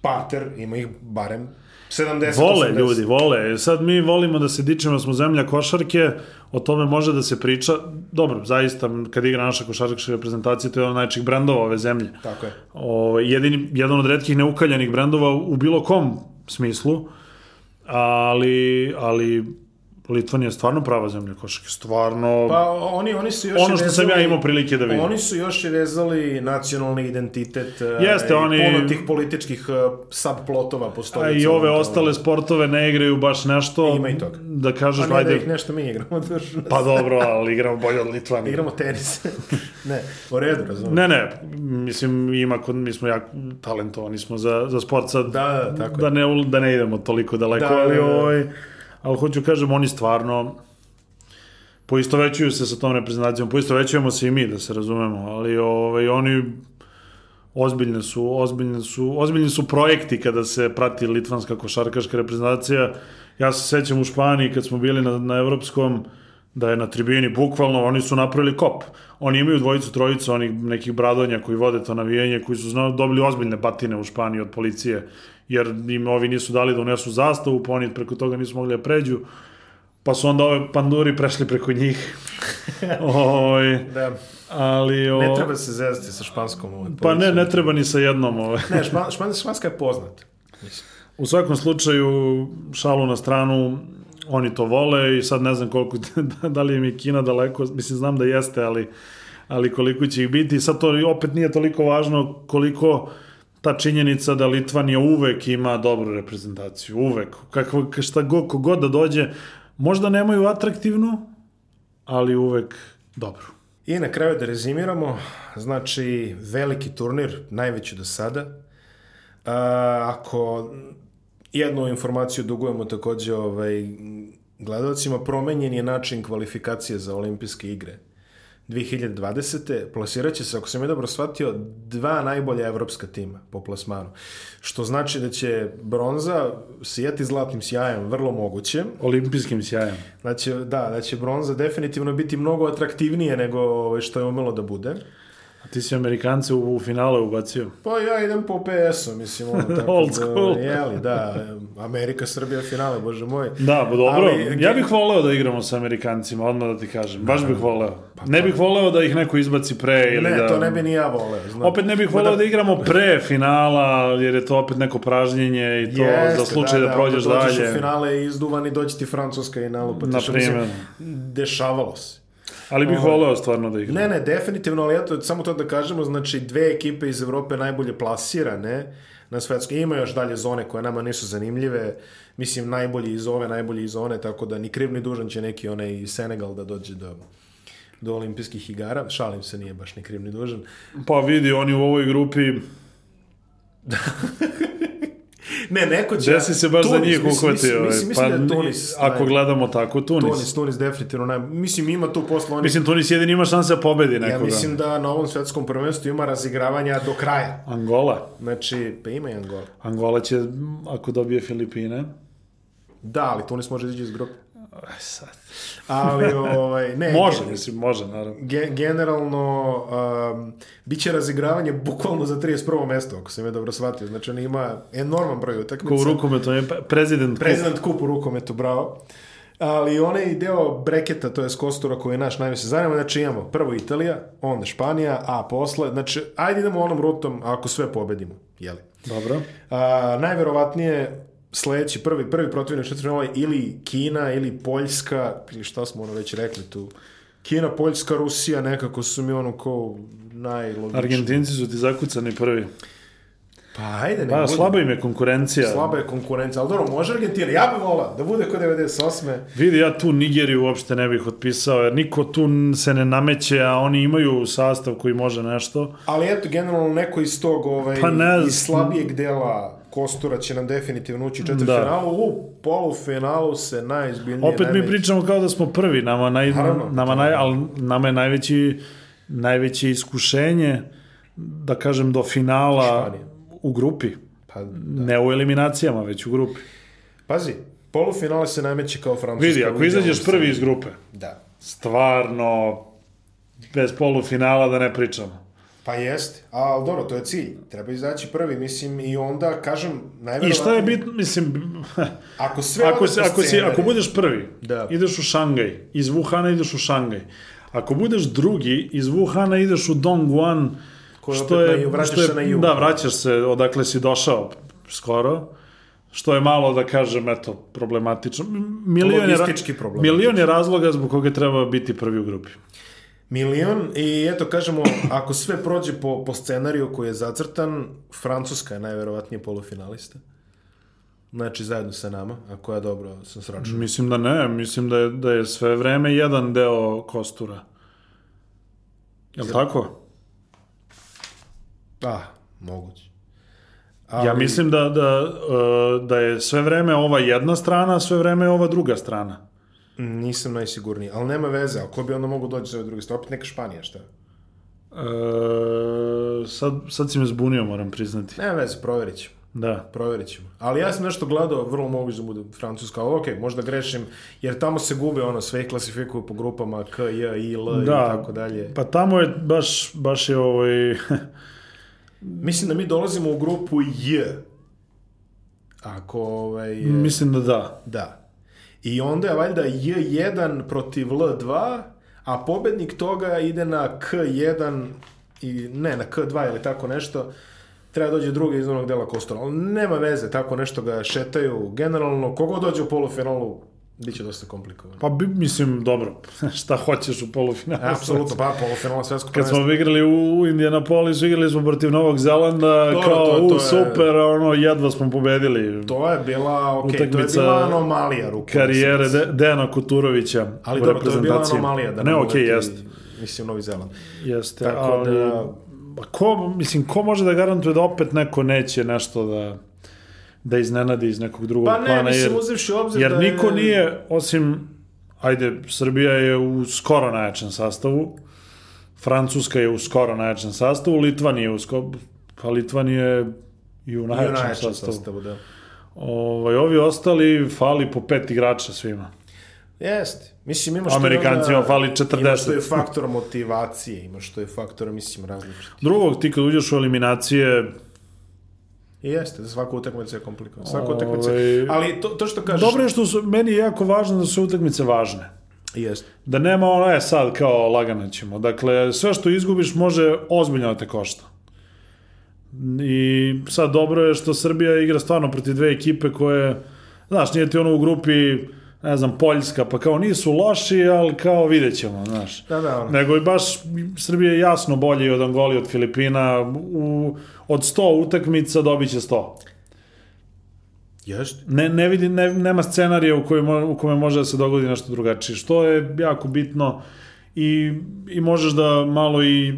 [SPEAKER 1] Pater ima ih barem 70
[SPEAKER 2] Vole
[SPEAKER 1] 80.
[SPEAKER 2] ljudi, vole. Sad mi volimo da se dičimo da smo zemlja košarke, o tome može da se priča. Dobro, zaista, kad igra naša košarkaška reprezentacija, to je jedan od najčih brendova ove zemlje.
[SPEAKER 1] Tako je.
[SPEAKER 2] O, jedini, jedan od redkih neukaljanih brendova u bilo kom smislu, ali, ali Litvanija je stvarno prava zemlja košarke, stvarno...
[SPEAKER 1] Pa oni, oni su još
[SPEAKER 2] ono što sam ja imao prilike da vidim.
[SPEAKER 1] Oni su još i vezali nacionalni identitet e,
[SPEAKER 2] Jeste,
[SPEAKER 1] i
[SPEAKER 2] oni-
[SPEAKER 1] puno tih političkih e, subplotova postoji.
[SPEAKER 2] I ove ostale sportove ne igraju baš nešto...
[SPEAKER 1] Ima i toga.
[SPEAKER 2] Da kažeš,
[SPEAKER 1] A ne da
[SPEAKER 2] ajde...
[SPEAKER 1] ih nešto mi igramo.
[SPEAKER 2] Pa dobro, ali igramo bolje od Litvanije.
[SPEAKER 1] Igramo tenis. ne, u redu, razumem.
[SPEAKER 2] Ne, ne, mislim, ima kod, mi smo jako talentovani smo za, za sport sad,
[SPEAKER 1] Da, da, tako
[SPEAKER 2] da ne, da ne idemo toliko daleko,
[SPEAKER 1] Da, da,
[SPEAKER 2] ali,
[SPEAKER 1] da.
[SPEAKER 2] ovaj, ali hoću kažem, oni stvarno poistovećuju se sa tom reprezentacijom, poistovećujemo se i mi, da se razumemo, ali ovaj, oni ozbiljne su, ozbiljne su, ozbiljni su projekti kada se prati litvanska košarkaška reprezentacija. Ja se sećam u Španiji kad smo bili na, na evropskom, da je na tribini bukvalno, oni su napravili kop. Oni imaju dvojicu, trojicu onih nekih bradonja koji vode to navijanje, koji su zna, dobili ozbiljne batine u Španiji od policije, jer im ovi nisu dali da unesu zastavu, pa oni preko toga nisu mogli da pređu. Pa su onda ove panduri prešli preko njih. Oj,
[SPEAKER 1] Da,
[SPEAKER 2] ali... O,
[SPEAKER 1] ne treba se zezati sa španskom. Ovaj,
[SPEAKER 2] Pa ne, ne treba ni sa jednom. Ovaj.
[SPEAKER 1] Ne, špan, špan, španska je poznata.
[SPEAKER 2] U svakom slučaju, šalu na stranu, oni to vole i sad ne znam koliko, da li im je Kina daleko, mislim znam da jeste, ali, ali koliko će ih biti. Sad to opet nije toliko važno koliko ta činjenica da Litvanija uvek ima dobru reprezentaciju, uvek. Kako, šta god, kogod da dođe, možda nemaju atraktivnu, ali uvek dobru.
[SPEAKER 1] I na kraju da rezimiramo, znači veliki turnir, najveći do sada. A, ako jednu informaciju dugujemo takođe ovaj, gledalcima, promenjen je način kvalifikacije za olimpijske igre. 2020. plasirat će se, ako sam je dobro shvatio, dva najbolja evropska tima po plasmanu. Što znači da će bronza sijati zlatnim sjajem, vrlo moguće.
[SPEAKER 2] Olimpijskim sjajem.
[SPEAKER 1] Znači, da, da će bronza definitivno biti mnogo atraktivnije nego ovaj, što je umelo da bude.
[SPEAKER 2] Ti si Amerikance u, u finale ubacio.
[SPEAKER 1] Pa ja idem po PS-u, mislim, ono tako
[SPEAKER 2] Old
[SPEAKER 1] da,
[SPEAKER 2] school.
[SPEAKER 1] jeli, da, Amerika, Srbija, finale, bože moj.
[SPEAKER 2] Da, pa dobro.
[SPEAKER 1] Ali,
[SPEAKER 2] ja bih voleo da igramo sa Amerikancima, odmah da ti kažem. Baš bih voleo. ne bih voleo da ih neko izbaci pre ili
[SPEAKER 1] Ne,
[SPEAKER 2] da...
[SPEAKER 1] to ne bi ni ja voleo. Znam.
[SPEAKER 2] Opet ne bih voleo da igramo pre finala, jer je to opet neko pražnjenje i to
[SPEAKER 1] Jeste,
[SPEAKER 2] za slučaj da, prođeš
[SPEAKER 1] onda dođeš
[SPEAKER 2] dalje.
[SPEAKER 1] u finale i i doći ti Francuska i nalupati.
[SPEAKER 2] Na primjer.
[SPEAKER 1] Dešavalo se.
[SPEAKER 2] Ali bih voleo stvarno da igramo.
[SPEAKER 1] Ne, ne, definitivno, ali eto, samo to da kažemo, znači dve ekipe iz Evrope najbolje plasirane na svetskoj. Ima još dalje zone koje nama nisu zanimljive. Mislim, najbolji iz ove, najbolji iz one, tako da ni kriv ni dužan će neki onaj Senegal da dođe do do olimpijskih igara. Šalim se, nije baš ni kriv ni dužan.
[SPEAKER 2] Pa vidi, oni u ovoj grupi,
[SPEAKER 1] Ne, neko će...
[SPEAKER 2] desi se baš za
[SPEAKER 1] Tunis,
[SPEAKER 2] njih
[SPEAKER 1] mislim,
[SPEAKER 2] uhvati.
[SPEAKER 1] Mislim,
[SPEAKER 2] ovaj.
[SPEAKER 1] mislim,
[SPEAKER 2] Pa,
[SPEAKER 1] mislim da je Tunis...
[SPEAKER 2] ako gledamo tako, Tunis.
[SPEAKER 1] Tunis, Tunis definitivno naj... Mislim, ima tu posle oni...
[SPEAKER 2] Mislim, Tunis jedini ima šanse da pobedi nekoga.
[SPEAKER 1] ja mislim da na ovom svetskom prvenstvu ima razigravanja do kraja.
[SPEAKER 2] Angola.
[SPEAKER 1] Znači, pa ima i Angola.
[SPEAKER 2] Angola će, ako dobije Filipine,
[SPEAKER 1] Da, ali Tunis može izaći iz grupe.
[SPEAKER 2] Aj, sad.
[SPEAKER 1] Ali, ovaj, ne,
[SPEAKER 2] Može,
[SPEAKER 1] gen-
[SPEAKER 2] mislim, može, naravno.
[SPEAKER 1] ge- generalno, um, bit će razigravanje bukvalno za 31. mesto, ako sam je dobro shvatio. Znači, on ima enorman broj
[SPEAKER 2] Ko u
[SPEAKER 1] utakmica.
[SPEAKER 2] rukometu je pe- prezident. Kup.
[SPEAKER 1] Prezident kup u rukometu, bravo. Ali onaj deo breketa, to je Kostura koji je naš najviše zanima, znači imamo prvo Italija, onda Španija, a posle, znači, ajde idemo onom rutom ako sve pobedimo, jeli?
[SPEAKER 2] Dobro.
[SPEAKER 1] A, najverovatnije sledeći prvi prvi protivnik četvrtfinala je ili Kina ili Poljska ili šta smo ono već rekli tu Kina, Poljska, Rusija nekako su mi ono ko najlogičniji.
[SPEAKER 2] Argentinci su ti zakucani prvi.
[SPEAKER 1] Pa ajde, ne
[SPEAKER 2] Pa, slaba im je konkurencija.
[SPEAKER 1] Slaba je konkurencija, ali dobro, može Argentina, ja bih volao da bude kod 98.
[SPEAKER 2] Vidi, ja tu Nigeriju uopšte ne bih otpisao, jer niko tu se ne nameće, a oni imaju sastav koji može nešto.
[SPEAKER 1] Ali eto, generalno neko iz tog, ovaj,
[SPEAKER 2] Pa ne
[SPEAKER 1] iz slabijeg dela Kostura će nam definitivno ući u četvrtfinalu, u polufinalu se najizbiljnije...
[SPEAKER 2] Opet mi
[SPEAKER 1] najveći-
[SPEAKER 2] pričamo kao da smo prvi, nama, naj,
[SPEAKER 1] Naravno.
[SPEAKER 2] nama, naj, ali nama je najveći, najveće iskušenje, da kažem, do finala
[SPEAKER 1] Španija.
[SPEAKER 2] u grupi.
[SPEAKER 1] Pa,
[SPEAKER 2] Ne u eliminacijama, već u grupi.
[SPEAKER 1] pazi, polufinale se najmeće kao Francuska.
[SPEAKER 2] Vidi, ako izađeš prvi iz grupe,
[SPEAKER 1] Da.
[SPEAKER 2] stvarno, bez polufinala da ne pričamo.
[SPEAKER 1] Pa jeste, ali dobro, to je cilj. Treba izaći prvi, mislim, i onda, kažem, najverovatnije...
[SPEAKER 2] I šta je bitno, mislim,
[SPEAKER 1] Ako sve
[SPEAKER 2] ako, se, ako, si, ako budeš prvi,
[SPEAKER 1] Da.
[SPEAKER 2] ideš u Šangaj, iz Wuhana ideš u Šangaj. Ako budeš drugi, iz Wuhana ideš u Dongguan,
[SPEAKER 1] Koji
[SPEAKER 2] što
[SPEAKER 1] opet
[SPEAKER 2] je,
[SPEAKER 1] na ju- vraćaš
[SPEAKER 2] što je,
[SPEAKER 1] se na jug.
[SPEAKER 2] Da, vraćaš se odakle si došao skoro. što je malo da kažem, eto, problematično. Milion je,
[SPEAKER 1] Logistički problematično.
[SPEAKER 2] milion je razloga zbog koga treba biti prvi u grupi.
[SPEAKER 1] Milion i eto kažemo, ako sve prođe po, po scenariju koji je zacrtan, Francuska je najverovatnije polufinalista. Znači zajedno sa nama, ako ja dobro sam sračunao.
[SPEAKER 2] Mislim da ne, mislim da je, da je sve vreme jedan deo kostura. Je li tako?
[SPEAKER 1] Ah, moguće.
[SPEAKER 2] Ja mislim da, da, uh, da je sve vreme ova jedna strana, sve vreme ova druga strana.
[SPEAKER 1] Nisam najsigurniji, ali nema veze, ali ko bi onda mogu doći za ove druge strane? Opet neka Španija, šta?
[SPEAKER 2] E, sad, sad si me zbunio, moram priznati.
[SPEAKER 1] Nema veze, provjerit ćemo.
[SPEAKER 2] Da.
[SPEAKER 1] Provjerit ćemo. Ali ja sam nešto gledao, vrlo moguće da bude Francuska, ali okej, možda grešim, jer tamo se gube ono, sve klasifikuju po grupama K, J, I, L i
[SPEAKER 2] Da,
[SPEAKER 1] tako dalje.
[SPEAKER 2] pa tamo je baš, baš je ovaj...
[SPEAKER 1] Mislim da mi dolazimo u grupu J. Ako, ovaj...
[SPEAKER 2] mislim da da.
[SPEAKER 1] Da. I onda je valjda J1 protiv L2, a pobednik toga ide na K1 i ne, na K2 ili tako nešto. Treba dođe drugi iz onog dela kostora. Ali nema veze, tako nešto ga šetaju. Generalno, kogo dođe u polufinalu, bit će dosta komplikovano.
[SPEAKER 2] Pa bi, mislim, dobro, šta hoćeš u polufinalu?
[SPEAKER 1] Apsolutno, pa polufinala svetskog
[SPEAKER 2] Kad
[SPEAKER 1] prvenstva.
[SPEAKER 2] smo igrali u Indianapolisu, igrali smo protiv Novog Zelanda,
[SPEAKER 1] Dobro,
[SPEAKER 2] kao,
[SPEAKER 1] to- to
[SPEAKER 2] u,
[SPEAKER 1] je-
[SPEAKER 2] super, ono, jedva smo pobedili.
[SPEAKER 1] To je bila, okej, to je bila anomalija ruku.
[SPEAKER 2] karijere De, Dejana Kuturovića
[SPEAKER 1] Ali dobro, to je bila anomalija. Da
[SPEAKER 2] ne, okej,
[SPEAKER 1] ti-
[SPEAKER 2] jeste.
[SPEAKER 1] Mislim, Novi Zeland.
[SPEAKER 2] Jeste,
[SPEAKER 1] Tako
[SPEAKER 2] ali...
[SPEAKER 1] da-
[SPEAKER 2] ko, mislim, ko može da garantuje da opet neko neće nešto da da iznenadi iz nekog drugog
[SPEAKER 1] Pa ne,
[SPEAKER 2] plana,
[SPEAKER 1] mislim,
[SPEAKER 2] jer,
[SPEAKER 1] uzevši obzir
[SPEAKER 2] jer
[SPEAKER 1] da je-
[SPEAKER 2] niko nije, osim, ajde, Srbija je u skoro najjačem sastavu, Francuska je u skoro najjačem sastavu, Litvanija je u skoro, pa Litvanija je i u
[SPEAKER 1] I u
[SPEAKER 2] najjačem
[SPEAKER 1] najjačem
[SPEAKER 2] sastavu.
[SPEAKER 1] sastavu, da.
[SPEAKER 2] Ovaj, ovi ostali fali po pet igrača svima.
[SPEAKER 1] Jeste. Mislim, imaš
[SPEAKER 2] Amerikancima
[SPEAKER 1] onda-
[SPEAKER 2] fali 40.
[SPEAKER 1] Imaš što je faktor motivacije, imaš što je faktor, mislim, različiti.
[SPEAKER 2] Drugog, ti kad uđeš u eliminacije,
[SPEAKER 1] jeste, da svaka utakmica je komplikovana. Svaka utakmica.
[SPEAKER 2] Ovaj-
[SPEAKER 1] Ali to, to što kažeš...
[SPEAKER 2] dobro je što su, meni je jako važno da su utakmice važne.
[SPEAKER 1] Jeste.
[SPEAKER 2] Da nema ono, e sad kao lagano ćemo. Dakle, sve što izgubiš može ozbiljno da te košta. I sad dobro je što Srbija igra stvarno protiv dve ekipe koje, znaš, nije ti ono u grupi, ne znam, Poljska, pa kao nisu loši, ali kao vidjet ćemo, znaš.
[SPEAKER 1] Da, da, ono.
[SPEAKER 2] Nego i baš Srbija je jasno bolje od Angoli, od Filipina. U, od 100 utakmica dobit će 100.
[SPEAKER 1] Jeste.
[SPEAKER 2] Ne, ne vidi, ne, nema scenarija u, kojem, u kome može da se dogodi nešto drugačije, što je jako bitno i, i možeš da malo i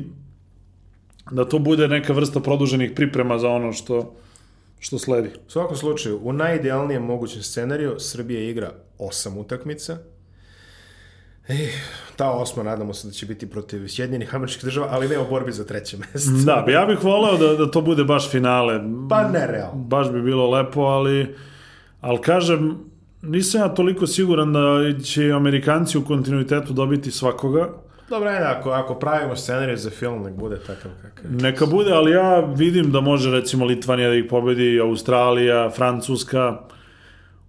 [SPEAKER 2] da to bude neka vrsta produženih priprema za ono što, što sledi.
[SPEAKER 1] U svakom slučaju, u najidealnijem mogućem scenariju Srbija igra osam utakmica. E, ta osma, nadamo se da će biti protiv Sjedinjenih američkih država, ali ne u borbi za treće mesto.
[SPEAKER 2] Da, ja bih voleo da, da to bude baš finale.
[SPEAKER 1] Pa nerealno.
[SPEAKER 2] Baš bi bilo lepo, ali, ali kažem, nisam ja toliko siguran da će Amerikanci u kontinuitetu dobiti svakoga.
[SPEAKER 1] Dobro, ajde, ako, ako pravimo scenarij za film, nek bude takav kakav.
[SPEAKER 2] Neka bude, ali ja vidim da može recimo Litvanija da ih pobedi, Australija, Francuska,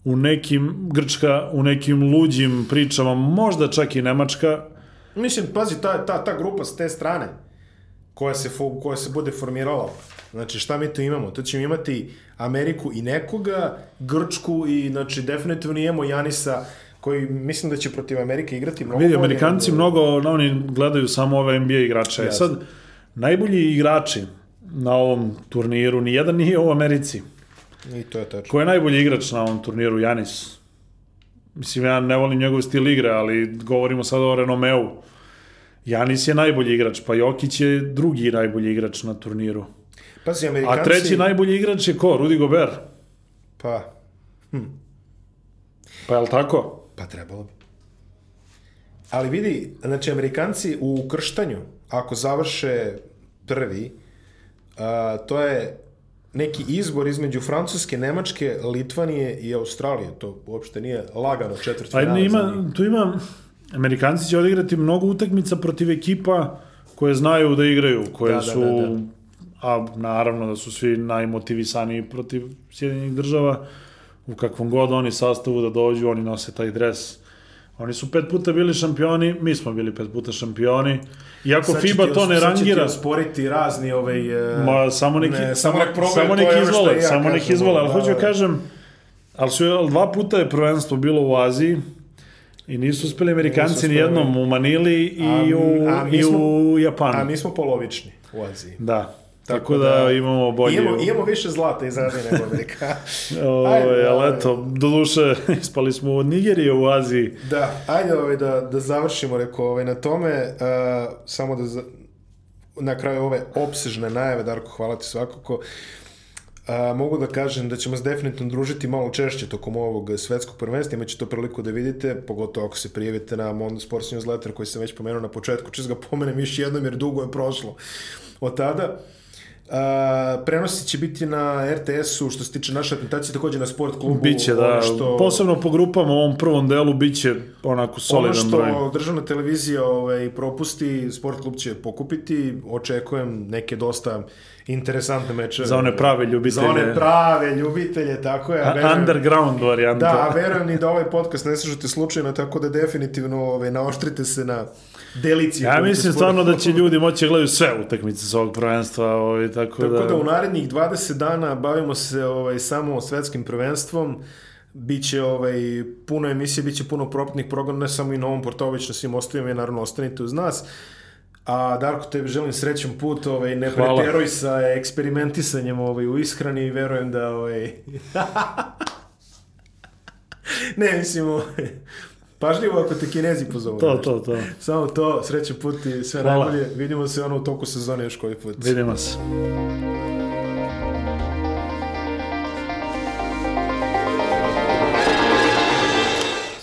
[SPEAKER 2] u nekim, Grčka, u nekim luđim pričama, možda čak i Nemačka,
[SPEAKER 1] Mislim, pazi, ta, ta, ta grupa s te strane, koja se, koja se bude formirala, znači šta mi tu imamo? Tu ćemo imati Ameriku i nekoga, Grčku i, znači, definitivno imamo Janisa, koji mislim da će protiv Amerike igrati mnogo
[SPEAKER 2] Vidi, Amerikanci
[SPEAKER 1] nego-
[SPEAKER 2] mnogo, oni gledaju samo ove NBA igrače.
[SPEAKER 1] Jasno.
[SPEAKER 2] Sad, najbolji igrači na ovom turniru, nijedan nije u Americi.
[SPEAKER 1] I to je tačno.
[SPEAKER 2] Ko je najbolji igrač na ovom turniru? Janis. Mislim, ja ne volim njegov stil igre, ali govorimo sad o Renomeu. Janis je najbolji igrač, pa Jokić je drugi najbolji igrač na turniru.
[SPEAKER 1] Pazi, Amerikanci...
[SPEAKER 2] A treći najbolji igrač je ko? Rudy Gobert.
[SPEAKER 1] Pa,
[SPEAKER 2] Pa je li tako?
[SPEAKER 1] Pa trebalo bi. Ali vidi, znači, Amerikanci u ukrštanju, ako završe prvi, a, to je neki izbor između Francuske, Nemačke, Litvanije i Australije. To uopšte nije lagano četvrt
[SPEAKER 2] Pa
[SPEAKER 1] finala
[SPEAKER 2] ne,
[SPEAKER 1] za
[SPEAKER 2] ima, tu ima, Amerikanci će odigrati mnogo utakmica protiv ekipa koje znaju da igraju, koje
[SPEAKER 1] Da, da,
[SPEAKER 2] su,
[SPEAKER 1] da, da.
[SPEAKER 2] a naravno da su svi najmotivisaniji protiv Sjedinjenih država, u kakvom god oni sastavu da dođu, oni nose taj dres. Oni su pet puta bili šampioni, mi smo bili pet puta šampioni. Iako
[SPEAKER 1] Sad
[SPEAKER 2] FIBA
[SPEAKER 1] ti
[SPEAKER 2] to ne
[SPEAKER 1] sad
[SPEAKER 2] rangira,
[SPEAKER 1] osporiti razni ovaj... e,
[SPEAKER 2] Ma, samo neki,
[SPEAKER 1] ne,
[SPEAKER 2] samo,
[SPEAKER 1] nek probaju
[SPEAKER 2] samo
[SPEAKER 1] što
[SPEAKER 2] izvole,
[SPEAKER 1] ja
[SPEAKER 2] samo neki
[SPEAKER 1] kažem,
[SPEAKER 2] izvole, ali
[SPEAKER 1] da,
[SPEAKER 2] hoću da
[SPEAKER 1] da.
[SPEAKER 2] kažem, Ali su ali dva puta je prvenstvo bilo u Aziji i nisu uspeli Amerikanci ni jednom u Manili i,
[SPEAKER 1] A-
[SPEAKER 2] u,
[SPEAKER 1] a
[SPEAKER 2] i
[SPEAKER 1] smo-
[SPEAKER 2] u Japanu.
[SPEAKER 1] A mi smo polovični u Aziji.
[SPEAKER 2] Da. Tako,
[SPEAKER 1] Tako
[SPEAKER 2] da,
[SPEAKER 1] da-
[SPEAKER 2] imamo bolje.
[SPEAKER 1] Imamo, imamo više zlata iz Azije nego Amerika.
[SPEAKER 2] Ovaj,
[SPEAKER 1] Ajde,
[SPEAKER 2] ali
[SPEAKER 1] ovaj.
[SPEAKER 2] eto, doduše, ispali smo od Nigerije u Aziji.
[SPEAKER 1] Da, ajde ovaj, da, da završimo rekao, ovaj, na tome. Uh, samo da za, na kraju ove opsežne najave, Darko, hvala ti svakako. A, mogu da kažem da ćemo se definitivno družiti malo češće tokom ovog svetskog prvenstva, imaće to priliku da vidite, pogotovo ako se prijavite na Mondo Sports Newsletter koji sam već pomenuo na početku, čez ga pomenem još jednom jer dugo je prošlo od tada. A, prenosi će biti na RTS-u što se tiče naše atentacije, takođe na sport klubu.
[SPEAKER 2] Biće, da,
[SPEAKER 1] ono što-
[SPEAKER 2] posebno po grupama u ovom prvom delu biće onako
[SPEAKER 1] Ono
[SPEAKER 2] solidan
[SPEAKER 1] što
[SPEAKER 2] broj.
[SPEAKER 1] državna televizija ovaj, propusti, sport klub će pokupiti, očekujem neke dosta interesantne mečeve.
[SPEAKER 2] Za one prave ljubitelje.
[SPEAKER 1] Za one prave ljubitelje, tako je. a
[SPEAKER 2] A-
[SPEAKER 1] verujem-
[SPEAKER 2] Underground varijanta.
[SPEAKER 1] Da, a verujem ni da ovaj podcast ne slušate slučajno, tako da definitivno ovaj, naoštrite se na delicije.
[SPEAKER 2] Ja mislim stvarno da će ljudi moći da gledaju sve utakmice s ovog prvenstva, ovaj, tako,
[SPEAKER 1] Tako
[SPEAKER 2] da...
[SPEAKER 1] da u narednih 20 dana bavimo se ovaj, samo svetskim prvenstvom. Biće ovaj, puno emisije, biće puno propitnih programa, ne samo i na ovom portalu, već na svim ostavima i naravno ostanite uz nas. A Darko, tebi želim srećan put, ovaj, ne
[SPEAKER 2] Hvala.
[SPEAKER 1] preteruj sa eksperimentisanjem ovaj, u ishrani i verujem da... Ovaj... ne, mislim, ovaj, pažljivo ako te kinezi pozovu.
[SPEAKER 2] To, to, to.
[SPEAKER 1] Samo to, srećan put i sve
[SPEAKER 2] Hvala.
[SPEAKER 1] najbolje. Vidimo se ono u toku sezone još koji put.
[SPEAKER 2] Vidimo se.